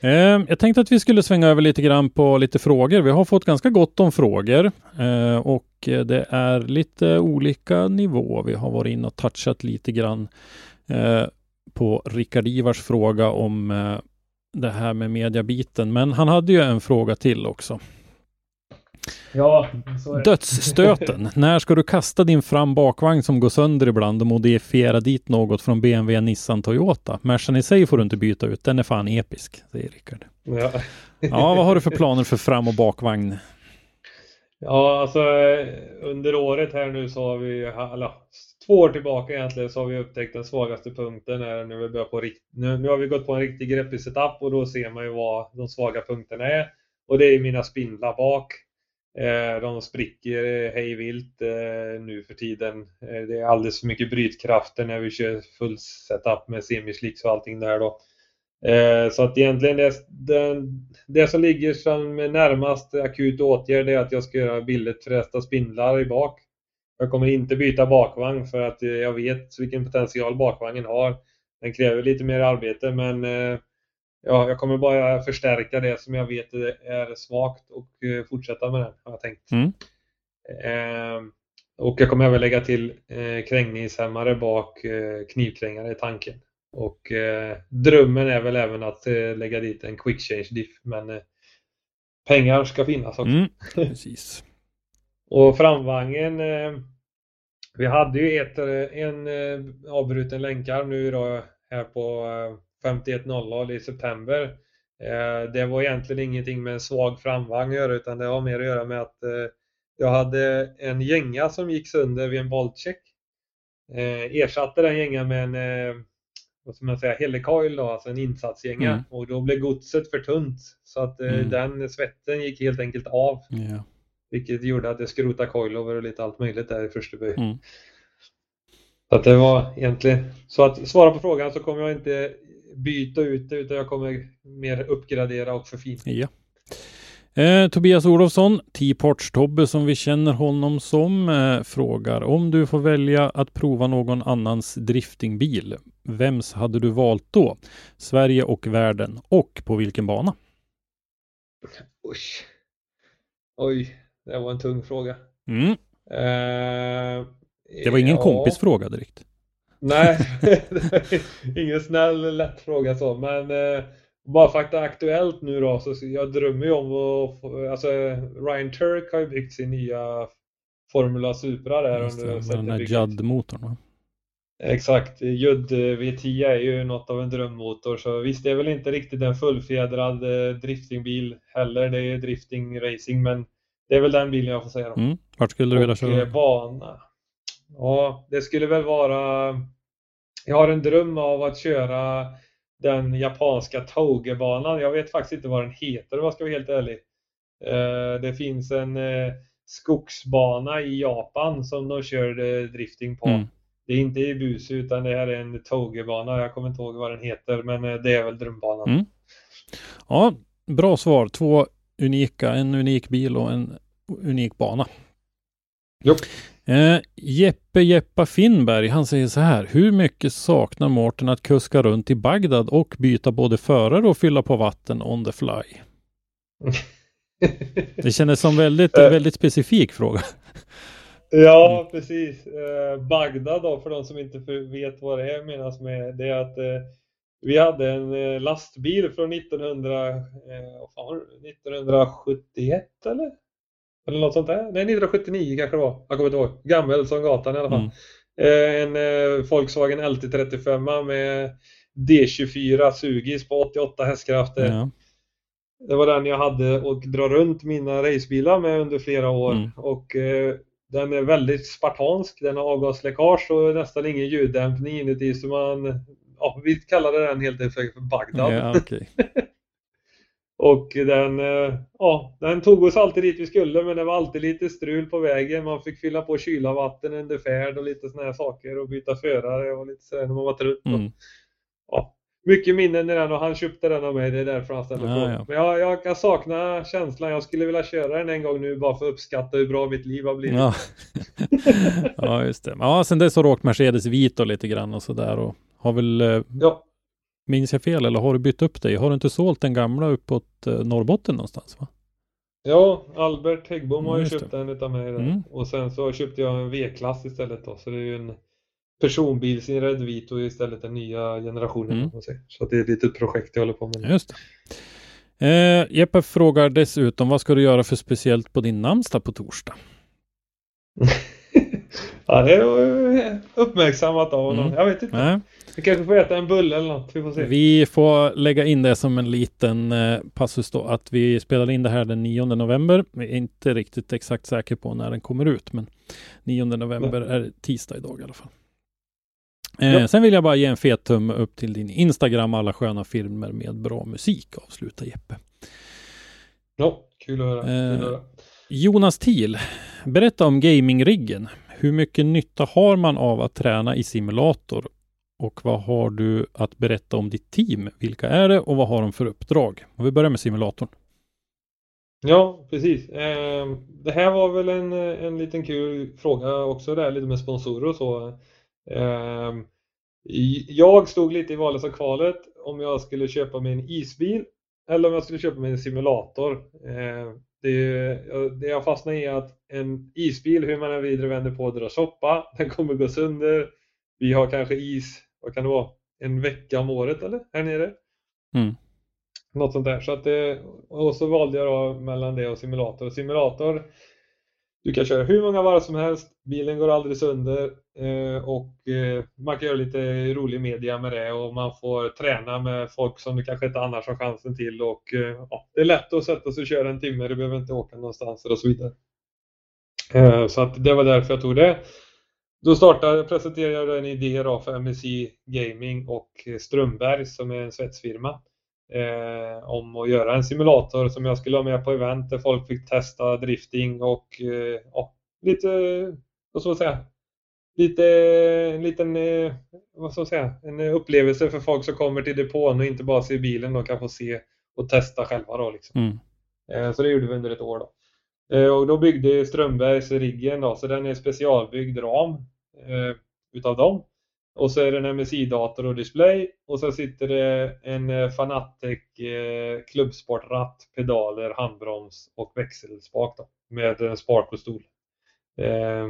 S2: Eh, jag tänkte att vi skulle svänga över lite grann på lite frågor. Vi har fått ganska gott om frågor eh, och eh, det är lite olika nivå. Vi har varit inne och touchat lite grann eh, på Rickard Ivars fråga om det här med mediabiten. Men han hade ju en fråga till också.
S3: Ja, så är det.
S2: Dödsstöten. *laughs* När ska du kasta din fram bakvagn som går sönder ibland och modifiera dit något från BMW, Nissan, Toyota? Mercan i sig får du inte byta ut. Den är fan episk, säger Rickard.
S3: Ja.
S2: Ja, vad har du för planer för fram och bakvagn?
S3: ja, alltså under året här nu så har vi, eller två år tillbaka egentligen, så har vi upptäckt den svagaste punkten är när vi börjar på rikt, nu, nu har vi gått på en riktig greppig setup och då ser man ju vad de svaga punkterna är. Och det är mina spindlar bak. Eh, De spricker eh, hej vilt eh, nu för tiden. Eh, Det är alldeles för mycket brytkrafter när vi kör full setup med semislicks och allting där då. Eh, så att egentligen det, det, det som ligger som närmast akut åtgärd är att jag ska göra billigt frästa spindlar i bak. Jag kommer inte byta bakvagn för att eh, jag vet vilken potential bakvagnen har. Den kräver lite mer arbete men eh, ja, jag kommer bara förstärka det som jag vet är svagt och eh, fortsätta med den har jag tänkt.
S2: Mm.
S3: Eh, och jag kommer även lägga till eh, krängningshämmare bak, eh, knivkrängare i tanken. Och eh, drömmen är väl även att eh, lägga dit en quick change diff men pengar ska finnas också.
S2: Mm, precis.
S3: Och framvagnen, eh, vi hade ju ett, eh, en eh, avbruten länkarm nu då här på eh, 51.00 i september. Det var egentligen ingenting med en svag framvagn att göra utan det har mer att göra med att jag hade en gänga som gick sönder vid en voltcheck. Ersatte den gängan med en vad ska man säga, helicoil då, alltså en insatsgänga
S2: Mm.
S3: och då blev godset för tunt så att
S2: Mm.
S3: den svetten gick helt enkelt av.
S2: Ja.
S3: Vilket gjorde att det skrotade coilover och lite allt möjligt där i första böj.
S2: Mm.
S3: Så att det var egentligen... Så att svara på frågan så kommer jag inte byta ut det utan jag kommer mer uppgradera och förfina.
S2: Ja. Eh, Tobias Olofsson, T-Parts-Tobbe som vi känner honom som, eh, frågar om du får välja att prova någon annans driftingbil. Vems hade du valt då? Sverige och världen och på vilken bana?
S3: Oj. Oj, det var en tung fråga.
S2: Mm.
S3: Eh,
S2: Det var ingen
S3: ja.
S2: kompisfråga direkt.
S3: Nej, *laughs* ingen snäll lätt fråga så. Men eh, Bara för att det är aktuellt nu då, så jag drömmer ju om att få, alltså Ryan Turk har ju byggt sin nya Formula Supra där
S2: Just det,
S3: under
S2: den här
S3: bygget.
S2: JUD-motorn va?
S3: Exakt, Judd V10 är ju något av en drömmotor så visst det är väl inte riktigt en fullfjädrad eh, driftingbil heller, det är drifting racing men det är väl den bilen jag får säga då.
S2: Mm. Vart skulle du vilja köra?
S3: eh, bana. Ja, det skulle väl vara... Jag har en dröm av att köra den japanska Touge-banan. Jag vet faktiskt inte vad den heter om jag ska vara helt ärlig. Eh, Det finns en eh, skogsbana i Japan som de kör drifting på.
S2: Mm.
S3: Det är inte i Busu utan det här är en Touge-bana. Jag kommer inte ihåg vad den heter men det är väl drömbanan.
S2: Mm. Ja, bra svar. Två unika, en unik bil och en unik bana.
S3: Jo.
S2: Eh, Jeppe Jeppa Finnberg, han säger så här. Hur mycket saknar Mårten att kuska runt i Bagdad och byta både förare och fylla på vatten on the fly? Det kändes som väldigt,
S3: Eh.
S2: väldigt specifik fråga.
S3: Ja, precis. Eh, Bagdad då, för de som inte vet vad det är menas med, det är att eh, vi hade en eh, lastbil från 1900, eh, fan var det? 1971 eller? Eller något sånt där? Nej, 1979 kanske det var. Jag kommer inte ihåg. Gammel som gatan i alla fall.
S2: Mm.
S3: Eh, en eh, Volkswagen LT35 med D24 Sugis på 88 hästkrafter.
S2: Ja.
S3: Det var den jag hade och dra runt mina racebilar med under flera år.
S2: Mm.
S3: Och eh, den är väldigt spartansk. Den har avgasläckage och nästan ingen ljuddämpning inuti så man, ja, vi kallade den helt enkelt för Bagdad.
S2: Ja, okej. *laughs*
S3: Och den, eh, ja, den tog oss alltid dit vi skulle men det var alltid lite strul på vägen. Man fick fylla på kyla vatten under färd och lite såna här saker och byta förare och lite sådär när man var trött.
S2: Mm.
S3: Ja, mycket minnen i den och han köpte den av mig. Det är därför han ställer
S2: Ja,
S3: frågan.
S2: ja.
S3: Men jag, jag kan sakna känslan. Jag skulle vilja köra den en gång nu bara för att uppskatta hur bra mitt liv har blivit.
S2: Ja. *laughs* ja, just det. Ja, sen dess har du åkt Mercedes Vito lite grann och sådär och har väl, eh,
S3: Ja,
S2: minns jag fel eller har du bytt upp dig? Har du inte sålt den gamla uppåt eh, Norrbotten någonstans? Va?
S3: ja Albert Häggbom har ju
S2: Just
S3: köpt
S2: det.
S3: den utav mig.
S2: Mm.
S3: Och sen så köpte jag en V-klass istället då. Så det är ju en personbilsinredd Vito istället den nya generationen.
S2: Mm.
S3: Så det är ett litet projekt jag håller på med. nu.
S2: Just det. Eh, Jeppe frågar dessutom, vad ska du göra för speciellt på din namnsdag på torsdag? *laughs*
S3: ja, det är eh, uppmärksammat av honom.
S2: Mm.
S3: Jag vet inte.
S2: Nej,
S3: Vi kanske får äta en bulle eller något. Vi får se.
S2: vi får lägga in det som en liten eh, passus då, att vi spelar in det här den 9 november. Vi är inte riktigt exakt säker på när den kommer ut, men 9 november är tisdag idag i alla fall. Eh,
S3: Ja.
S2: Sen vill jag bara ge en fet tumme upp till din Instagram, alla sköna filmer med bra musik, avsluta Jeppe.
S3: Ja, kul att höra. Kul
S2: Eh,
S3: att höra.
S2: Jonas Thiel, berätta om gamingriggen. Hur mycket nytta har man av att träna i simulator? Och vad har du att berätta om ditt team? Vilka är det och vad har de för uppdrag? Och vi börjar med simulatorn.
S3: Ja, precis. Ehm, det här var väl en, en liten kul fråga också där, lite med sponsorer och så. Ehm, jag stod lite i valet och kvalet om jag skulle köpa mig en isbil eller om jag skulle köpa mig en simulator. Eh, Det, jag- det jag fastnade i är att en isbil, hur man än vrider och vänder på och drar soppa, *laughs* den kommer gå sönder. Vi har kanske is, vad kan det vara, en vecka om året eller? Här nere?
S2: Mm.
S3: Något sånt där. Så att det, och så valde jag då mellan det och simulator. Simulator, du kan köra hur många varv som helst, bilen går aldrig sönder eh, och eh, man kan göra lite rolig media med det och man får träna med folk som du kanske inte annars har chansen till och eh, ja, det är lätt att sätta sig och köra en timme, du behöver inte åka någonstans och så vidare. Så att det var därför jag tog det. Då startade, presenterade jag en idé då för MSI Gaming och Strömberg som är en svetsfirma eh, om att göra en simulator som jag skulle ha med på event där folk fick testa drifting och eh, ja, lite, vad ska man säga, lite, en liten, eh, vad ska man säga, en upplevelse för folk som kommer till depån och inte bara ser bilen och kan få se och testa själva då liksom.
S2: Mm.
S3: Eh, Så det gjorde vi under ett år då. Eh, Och då byggde Strömbergs riggen då, så den är specialbyggd ram utav dem. Och så är det en MSI-dator och display och så sitter det en eh, Fanatec eh, klubbsportratt, pedaler, handbroms och växelspak då, med en sparkostol. Eh,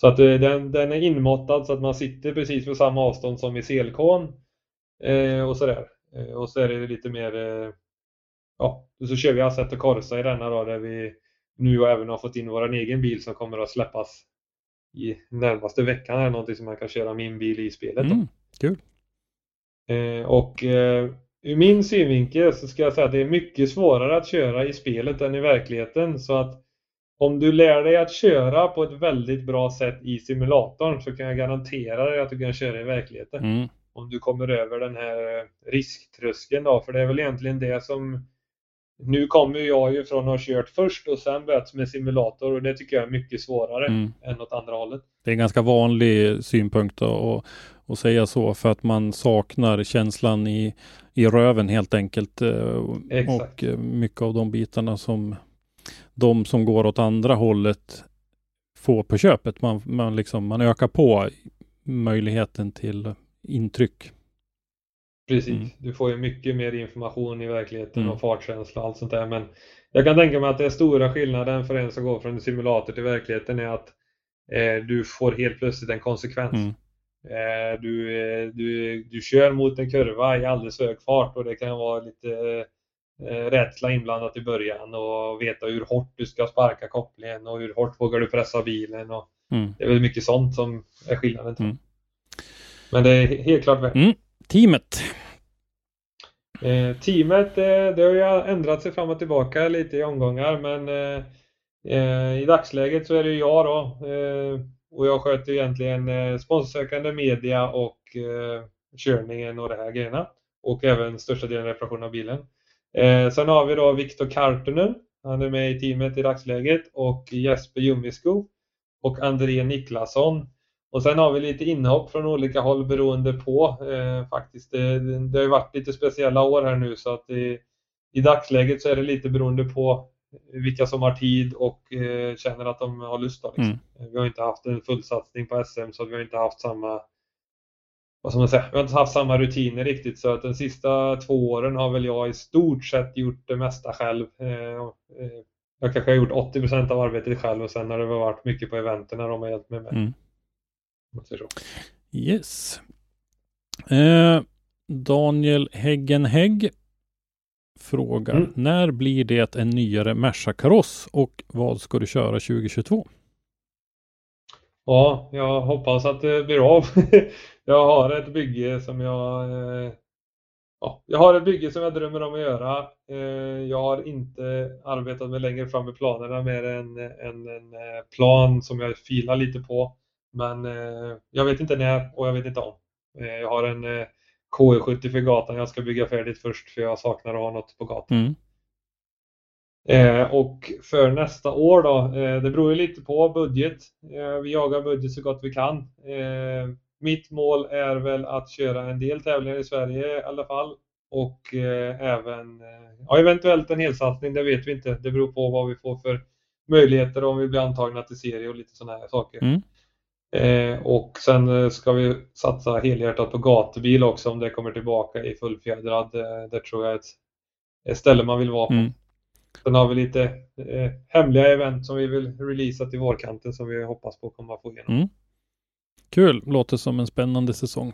S3: så att eh, den, den är inmåttad så att man sitter precis på samma avstånd som i CLK'n eh, och sådär. Eh, och så är det lite mer, eh, ja, så kör vi Assetto Corsa i denna då där vi nu även har fått in vår egen bil som kommer att släppas i närmaste veckan är någonting som man kan köra min bil i spelet.
S2: Mm, kul.
S3: Eh, och eh, ur min synvinkel så ska jag säga att det är mycket svårare att köra i spelet än i verkligheten. Så att om du lär dig att köra på ett väldigt bra sätt i simulatorn så kan jag garantera dig att du kan köra i verkligheten.
S2: Mm.
S3: Om du kommer över den här risktröskeln då, för det är väl egentligen det som nu kommer jag ju från att ha kört först och sen börjat med simulator och det tycker jag är mycket svårare
S2: Mm.
S3: än åt andra hållet.
S2: Det är en ganska vanlig synpunkt att, att säga så för att man saknar känslan i, i röven helt enkelt. eh,
S3: Exakt.
S2: Och eh, mycket av de bitarna som de som går åt andra hållet får på köpet. Man, man, liksom, man ökar på möjligheten till intryck.
S3: Precis,
S2: Mm.
S3: du får ju mycket mer information i verkligheten
S2: Mm.
S3: och fartkänsla och allt sånt där. Men jag kan tänka mig att den stora skillnaden för en som går från simulator till verkligheten är att eh, du får helt plötsligt en konsekvens.
S2: Mm.
S3: Eh, du, eh, du, du kör mot en kurva i alldeles hög fart och det kan vara lite eh, rädsla inblandat i början och veta hur hårt du ska sparka kopplingen och hur hårt vågar du pressa bilen. Och
S2: Mm.
S3: det är väl mycket sånt som är skillnaden.
S2: Mm.
S3: Men det är helt klart värt.
S2: Teamet.
S3: Eh, teamet eh, det har ju ändrat sig fram och tillbaka lite i omgångar men eh, eh, i dagsläget så är det ju jag då. Eh, och jag sköter egentligen eh, sponsorsökande media och eh, körningen och de här grejerna. Och även största delen reparation av bilen. Eh, sen har vi då Viktor Kartunen, han är med i teamet i dagsläget. Och Jesper Jummiskog och André Niklasson och sen har vi lite inhopp från olika håll beroende på eh, faktiskt. Det, det har ju varit lite speciella år här nu så att i, i dagsläget så är det lite beroende på vilka som har tid och eh, känner att de har lust. Då, liksom. Vi har inte haft en fullsatsning på SM så vi har inte haft samma vad ska man säga, vi har inte haft samma rutiner riktigt så att de sista två åren har väl jag i stort sett gjort det mesta själv. Eh, eh, jag kanske har gjort 80% av arbetet själv och sen har det varit mycket på eventen de har hjälpt mig med.
S2: Mm.
S3: Man säger så.
S2: Yes. Eh, Daniel Häggenhägg frågar
S3: Mm.
S2: när blir det en nyare Merca-kaross och vad ska du köra 2022?
S3: Ja, jag hoppas att det blir av. *laughs* Jag har ett bygge som jag eh, Ja, jag har ett bygge som jag drömmer om att göra. Eh, Jag har inte arbetat med längre fram i planerna mer än en, en eh, plan som jag filar lite på. Men eh, jag vet inte när och jag vet inte om. Eh, Jag har en eh, KE70 för gatan jag ska bygga färdigt först för jag saknar att ha något på gatan.
S2: Mm.
S3: Eh, och för nästa år då, eh, det beror ju lite på budget. Eh, vi jagar budget så gott vi kan. Eh, mitt mål är väl att köra en del tävlingar i Sverige i alla fall. Och även, ja eventuellt en helsatsning, det vet vi inte. Det beror på vad vi får för möjligheter om vi blir antagna till serie och lite sådana här saker.
S2: Mm.
S3: Eh, och sen eh, ska vi satsa helhjärtat på gatubil också om det kommer tillbaka i fullfjädrad. Eh, det tror jag är ett, ställe man vill vara på.
S2: Mm.
S3: Sen har vi lite eh, hemliga event som vi vill releasa till vårkanten som vi hoppas på komma få igenom.
S2: Mm. Kul, låter som en spännande säsong.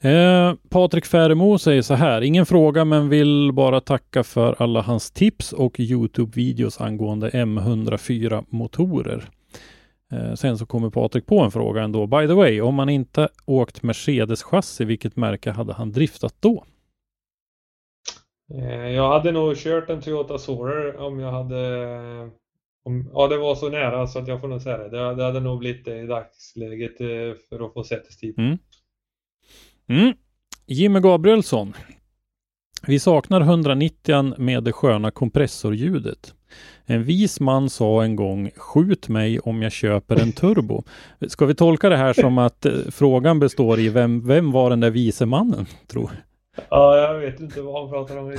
S2: Eh, Patrik Färemo säger så här, ingen fråga men vill bara tacka för alla hans tips och Youtube-videos angående M104 motorer. Eh, sen så kommer Patrik på en fråga ändå. By the way, om man inte åkt Mercedes-chassi, vilket märke hade han driftat då?
S3: Eh, jag hade nog kört en Toyota Soarer om jag hade om, ja, det var så nära så att jag får nog säga det. Det, det hade nog blivit det i dagsläget eh, för att få sätestid.
S2: Mm. Mm. Jimmy Gabrielsson. Vi saknar 190 med det sköna kompressorljudet. En vis man sa en gång, skjut mig om jag köper en turbo. Ska vi tolka det här som att eh, frågan består i vem, vem var den där vise mannen? Tror?
S3: Ja, jag vet inte vad han pratar om *laughs*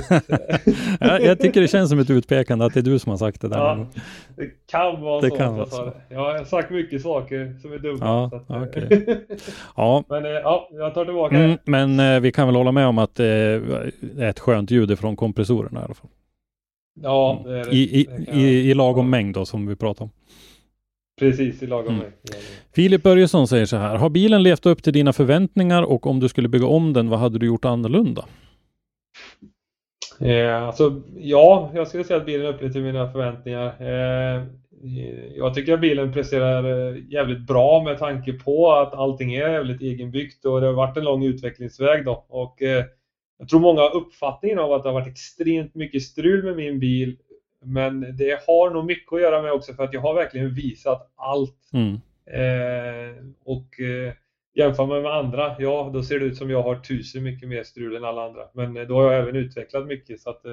S2: jag, jag tycker det känns som ett utpekande att det är du som har sagt det där.
S3: Ja, det kan vara
S2: Det
S3: så.
S2: kan vara så.
S3: jag har sagt mycket saker som är dumma.
S2: Ja,
S3: att, eh,
S2: okej. *laughs* Ja,
S3: Men eh, ja, jag tar tillbaka
S2: mm,
S3: det.
S2: men vi kan väl hålla med om att det är ett skönt ljud från kompressorerna i alla fall.
S3: Ja, det är det.
S2: I, i,
S3: Det
S2: i, i lagom mängd då som vi pratar om.
S3: Precis, i lagom
S2: Mm.
S3: mm.
S2: Filip Börjesson säger så här. Har bilen levt upp till dina förväntningar och om du skulle bygga om den, vad hade du gjort annorlunda?
S3: Eh, alltså, ja, jag skulle säga att bilen upplever till mina förväntningar. Eh, jag tycker att bilen presterar eh, jävligt bra med tanke på att allting är jävligt egenbyggt och det har varit en lång utvecklingsväg då. Och eh, jag tror många har uppfattningen av att det har varit extremt mycket strul med min bil. Men det har nog mycket att göra med också för att jag har verkligen visat allt.
S2: Mm.
S3: Eh, och eh, jämför man med andra, ja då ser det ut som jag har tusen mycket mer strul än alla andra. Men eh, då har jag även utvecklat mycket så att eh,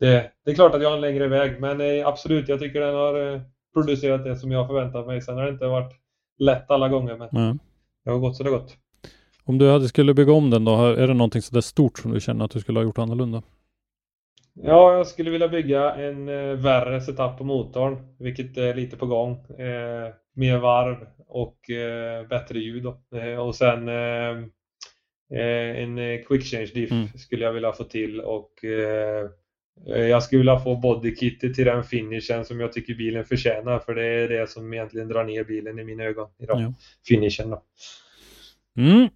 S3: det, det är klart att jag har en längre väg. Men eh, absolut, jag tycker den har eh, producerat det som jag förväntat mig. Sen har det inte varit lätt alla gånger men
S2: Ja.
S3: det har gått så det har gått.
S2: Om du hade skulle bygga om den då, är det någonting sådär stort som du känner att du skulle ha gjort annorlunda?
S3: Ja, jag skulle vilja bygga en eh, värre setup på motorn, vilket är lite på gång. Eh, mer varv och eh, bättre ljud. Eh, och sen eh, eh, en eh, quick change diff
S2: Mm.
S3: skulle jag vilja få till och jag skulle vilja få bodykittet till den finishen som jag tycker bilen förtjänar för det är det som egentligen drar ner bilen i mina ögon idag.
S2: Ja.
S3: Finishen då.
S2: Mm.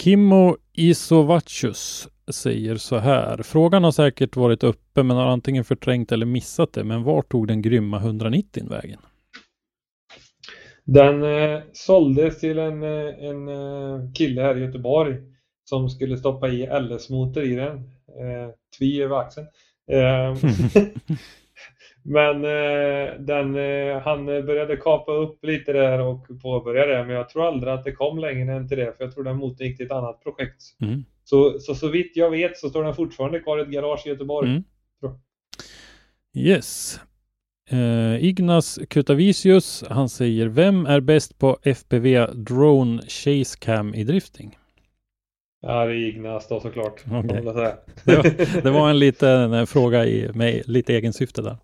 S2: Kimmo Isovachus säger så här. Frågan har säkert varit uppe men har antingen förträngt eller missat det. Men var tog den grymma 190 vägen?
S3: Den eh, såldes till en, eh, en eh, kille här i Göteborg som skulle stoppa i LS-motor i den. Eh, tvi över axeln. Eh, *laughs* *laughs* *laughs* men eh, den, eh, han började kapa upp lite där och påbörjade det. Men jag tror aldrig att det kom längre än till det. För jag tror den motorn gick till ett annat projekt.
S2: Mm.
S3: Så, så, så vitt jag vet så står den fortfarande kvar i ett garage i Göteborg.
S2: Mm. Yes. Eh, Ignas Kutavicius, han säger Vem är bäst på FPV Drone Chase Cam i drifting?
S3: Ja, det är Ignas då såklart. Säga.
S2: Det var, det var en liten fråga i med lite egen syfte där.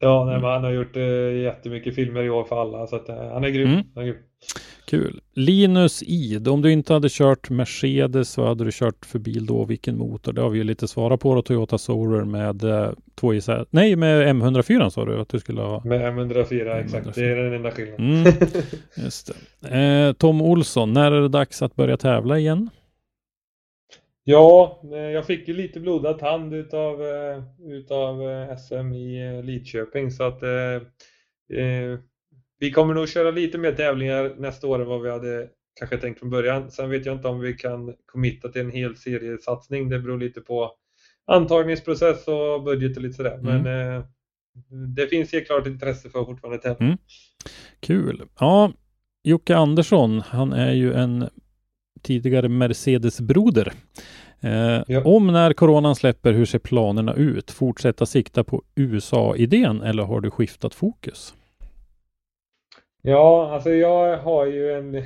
S3: Ja, nej, men han har gjort eh, jättemycket filmer i år för alla så att, eh, han är grym.
S2: Mm.
S3: Han är grym.
S2: Kul. Linus Id, om du inte hade kört Mercedes, vad hade du kört för bil då? Vilken motor? Det har vi ju lite svarat på då. Toyota Soarer med eh, två isär. Nej, med M104 sa du att du skulle ha.
S3: Med M104, exakt.
S2: M104.
S3: Det är den enda skillnaden.
S2: Mm, just det. Eh, Tom Olsson, när är det dags att börja tävla igen?
S3: Ja, eh, jag fick ju lite blodad tand utav, eh, utav eh, SM i Lidköping så att eh, vi kommer nog köra lite mer tävlingar nästa år än vad vi hade kanske tänkt från början. Sen vet jag inte om vi kan committa till en hel seriesatsning. Det beror lite på antagningsprocess och budget och lite sådär.
S2: Mm.
S3: Men eh, det finns helt klart intresse för fortfarande tävla.
S2: Mm. Kul. Ja, Jocke Andersson, han är ju en tidigare Mercedes-broder. Eh,
S3: Ja.
S2: Om när coronan släpper, hur ser planerna ut? Fortsätta sikta på USA-idén eller har du skiftat fokus?
S3: Ja, alltså jag har ju en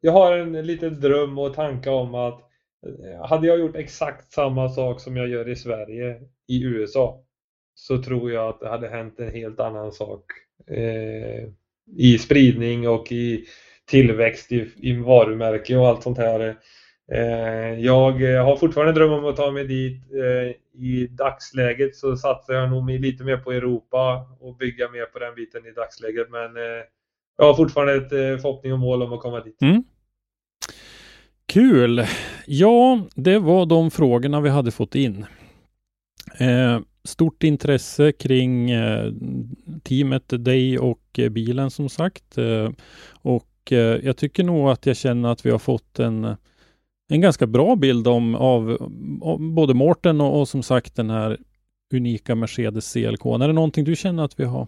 S3: Jag har en liten dröm och tanke om att eh, hade jag gjort exakt samma sak som jag gör i Sverige i USA så tror jag att det hade hänt en helt annan sak eh, i spridning och i tillväxt i, i varumärke och allt sånt här. Eh, jag eh, har fortfarande en dröm om att ta mig dit. Eh, I dagsläget så satsar jag nog lite mer på Europa och bygga mer på den biten i dagsläget. Men eh, jag har fortfarande ett eh, förhoppning och mål om att komma dit.
S2: Mm. Kul! Ja, det var de frågorna vi hade fått in. Eh, stort intresse kring eh, teamet, dig och eh, bilen som sagt. Eh, och och eh, jag tycker nog att jag känner att vi har fått en, en ganska bra bild om, av, om både Mårten och, och som sagt den här unika Mercedes CLK. Är det någonting du känner att vi har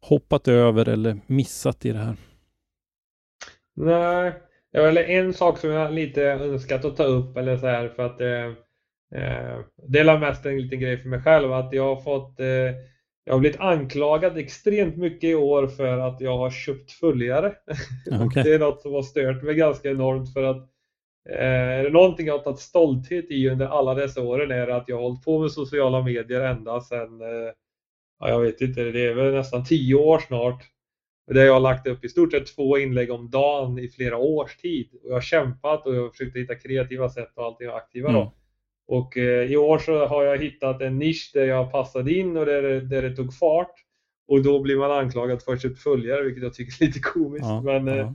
S2: hoppat över eller missat i det här?
S3: Nej, det var väl en sak som jag lite önskat att ta upp eller så här för att eh, eh, det är mest en liten grej för mig själv att jag har fått eh, jag har blivit anklagad extremt mycket i år för att jag har köpt följare.
S2: Okej. *laughs*
S3: Det är något som har stört mig ganska enormt för att eh, är det någonting jag har tagit stolthet i under alla dessa åren är det att jag har hållit på med sociala medier ända sedan, eh, ja, jag vet inte, det är väl nästan tio år snart. Där jag har lagt upp i stort sett två inlägg om dagen i flera års tid. Och jag har kämpat och jag har försökt hitta kreativa sätt och allting aktiva då. Och eh, i år så har jag hittat en nisch där jag passade in och där, det- där det tog fart. och då blir man anklagad för att köpa följare, vilket jag tycker är lite komiskt.
S2: Ja,
S3: Men,
S2: ja.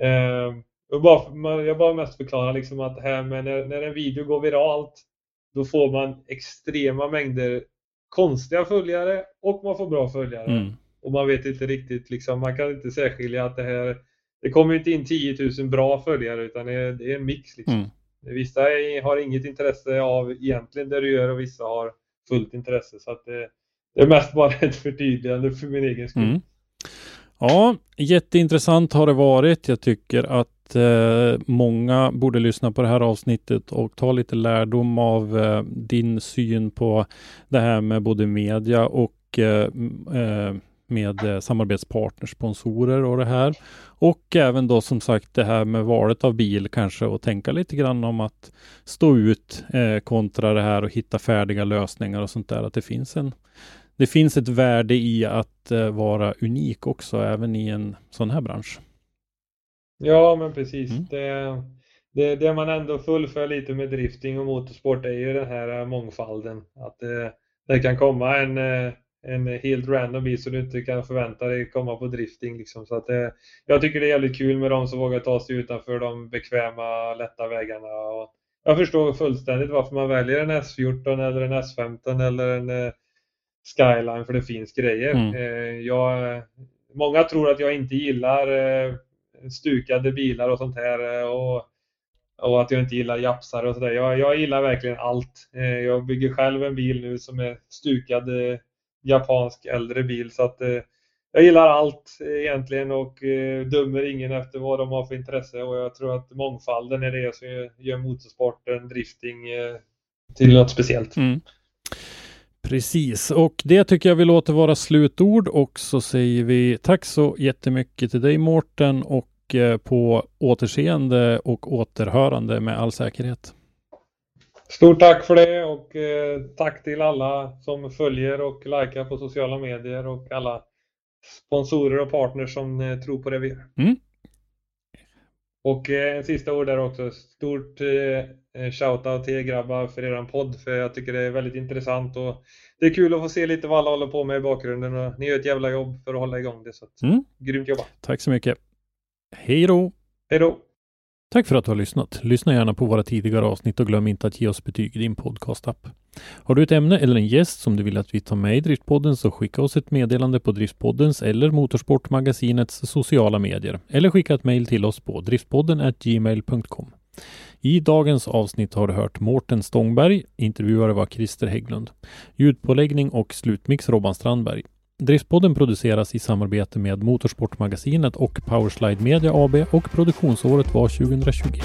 S3: eh, eh, och bara, jag bara mest förklara liksom att här med när, när en video går viralt, då får man extrema mängder konstiga följare och man får bra följare.
S2: Mm.
S3: Och man vet inte riktigt, liksom, man kan inte särskilja att det här, det kommer inte in 10 000 bra följare utan det är, det är en mix. Liksom.
S2: Mm.
S3: Vissa har inget intresse av egentligen det du gör och vissa har fullt intresse. Så att det, det är mest bara *laughs* ett förtydligande för min egen skull.
S2: Mm. Ja, jätteintressant har det varit. Jag tycker att eh, många borde lyssna på det här avsnittet och ta lite lärdom av eh, din syn på det här med både media och eh, eh, med eh, samarbetspartners, sponsorer och det här. Och även då som sagt det här med valet av bil kanske och tänka lite grann om att stå ut eh, kontra det här och hitta färdiga lösningar och sånt där. Att det finns en det finns ett värde i att eh, vara unik också, även i en sån här bransch.
S3: Ja, men precis.
S2: Mm.
S3: Det, det, det man ändå fullför lite med drifting och motorsport är ju den här eh, mångfalden. Att det, det kan komma en, eh, en helt random bil som du inte kan förvänta dig komma på drifting. Liksom. Så att det, jag tycker det är jävligt kul med de som vågar ta sig utanför de bekväma, lätta vägarna. Och jag förstår fullständigt varför man väljer en S14 eller en S15 eller en eh, Skyline, för det finns grejer.
S2: Mm.
S3: Eh, Jag, många tror att jag inte gillar eh, stukade bilar och sånt här eh, och, och att jag inte gillar japsar och sådär. Jag, jag gillar verkligen allt. Eh, Jag bygger själv en bil nu som är stukad eh, japansk äldre bil så att eh, jag gillar allt eh, egentligen och eh, dömer ingen efter vad de har för intresse och jag tror att mångfalden är det som gör motorsporten, drifting eh, till något speciellt.
S2: Mm. Precis, och det tycker jag vi låter vara slutord och så säger vi tack så jättemycket till dig Mårten och eh, på återseende och återhörande med all säkerhet.
S3: Stort tack för det och eh, tack till alla som följer och likar på sociala medier och alla sponsorer och partners som eh, tror på det vi gör.
S2: Mm.
S3: Och eh, en sista ord där också. Stort eh, shoutout till er grabbar för eran podd för jag tycker det är väldigt intressant och det är kul att få se lite vad alla håller på med i bakgrunden och ni gör ett jävla jobb för att hålla igång det. Så att,
S2: Mm.
S3: Grymt jobbat.
S2: Tack så mycket. Hej då!
S3: Hej då!
S2: Tack för att du har lyssnat. Lyssna gärna på våra tidigare avsnitt och glöm inte att ge oss betyg i din podcastapp. Har du ett ämne eller en gäst som du vill att vi tar med i Driftpodden så skicka oss ett meddelande på Driftpoddens eller Motorsportmagasinets sociala medier eller skicka ett mejl till oss på driftpodden gmail.com. I dagens avsnitt har du hört Mårten Stångberg, intervjuare var Christer Hägglund, ljudpåläggning och slutmix Robban Strandberg. Driftpodden produceras i samarbete med Motorsportmagasinet och Powerslide Media AB och produktionsåret var 2021.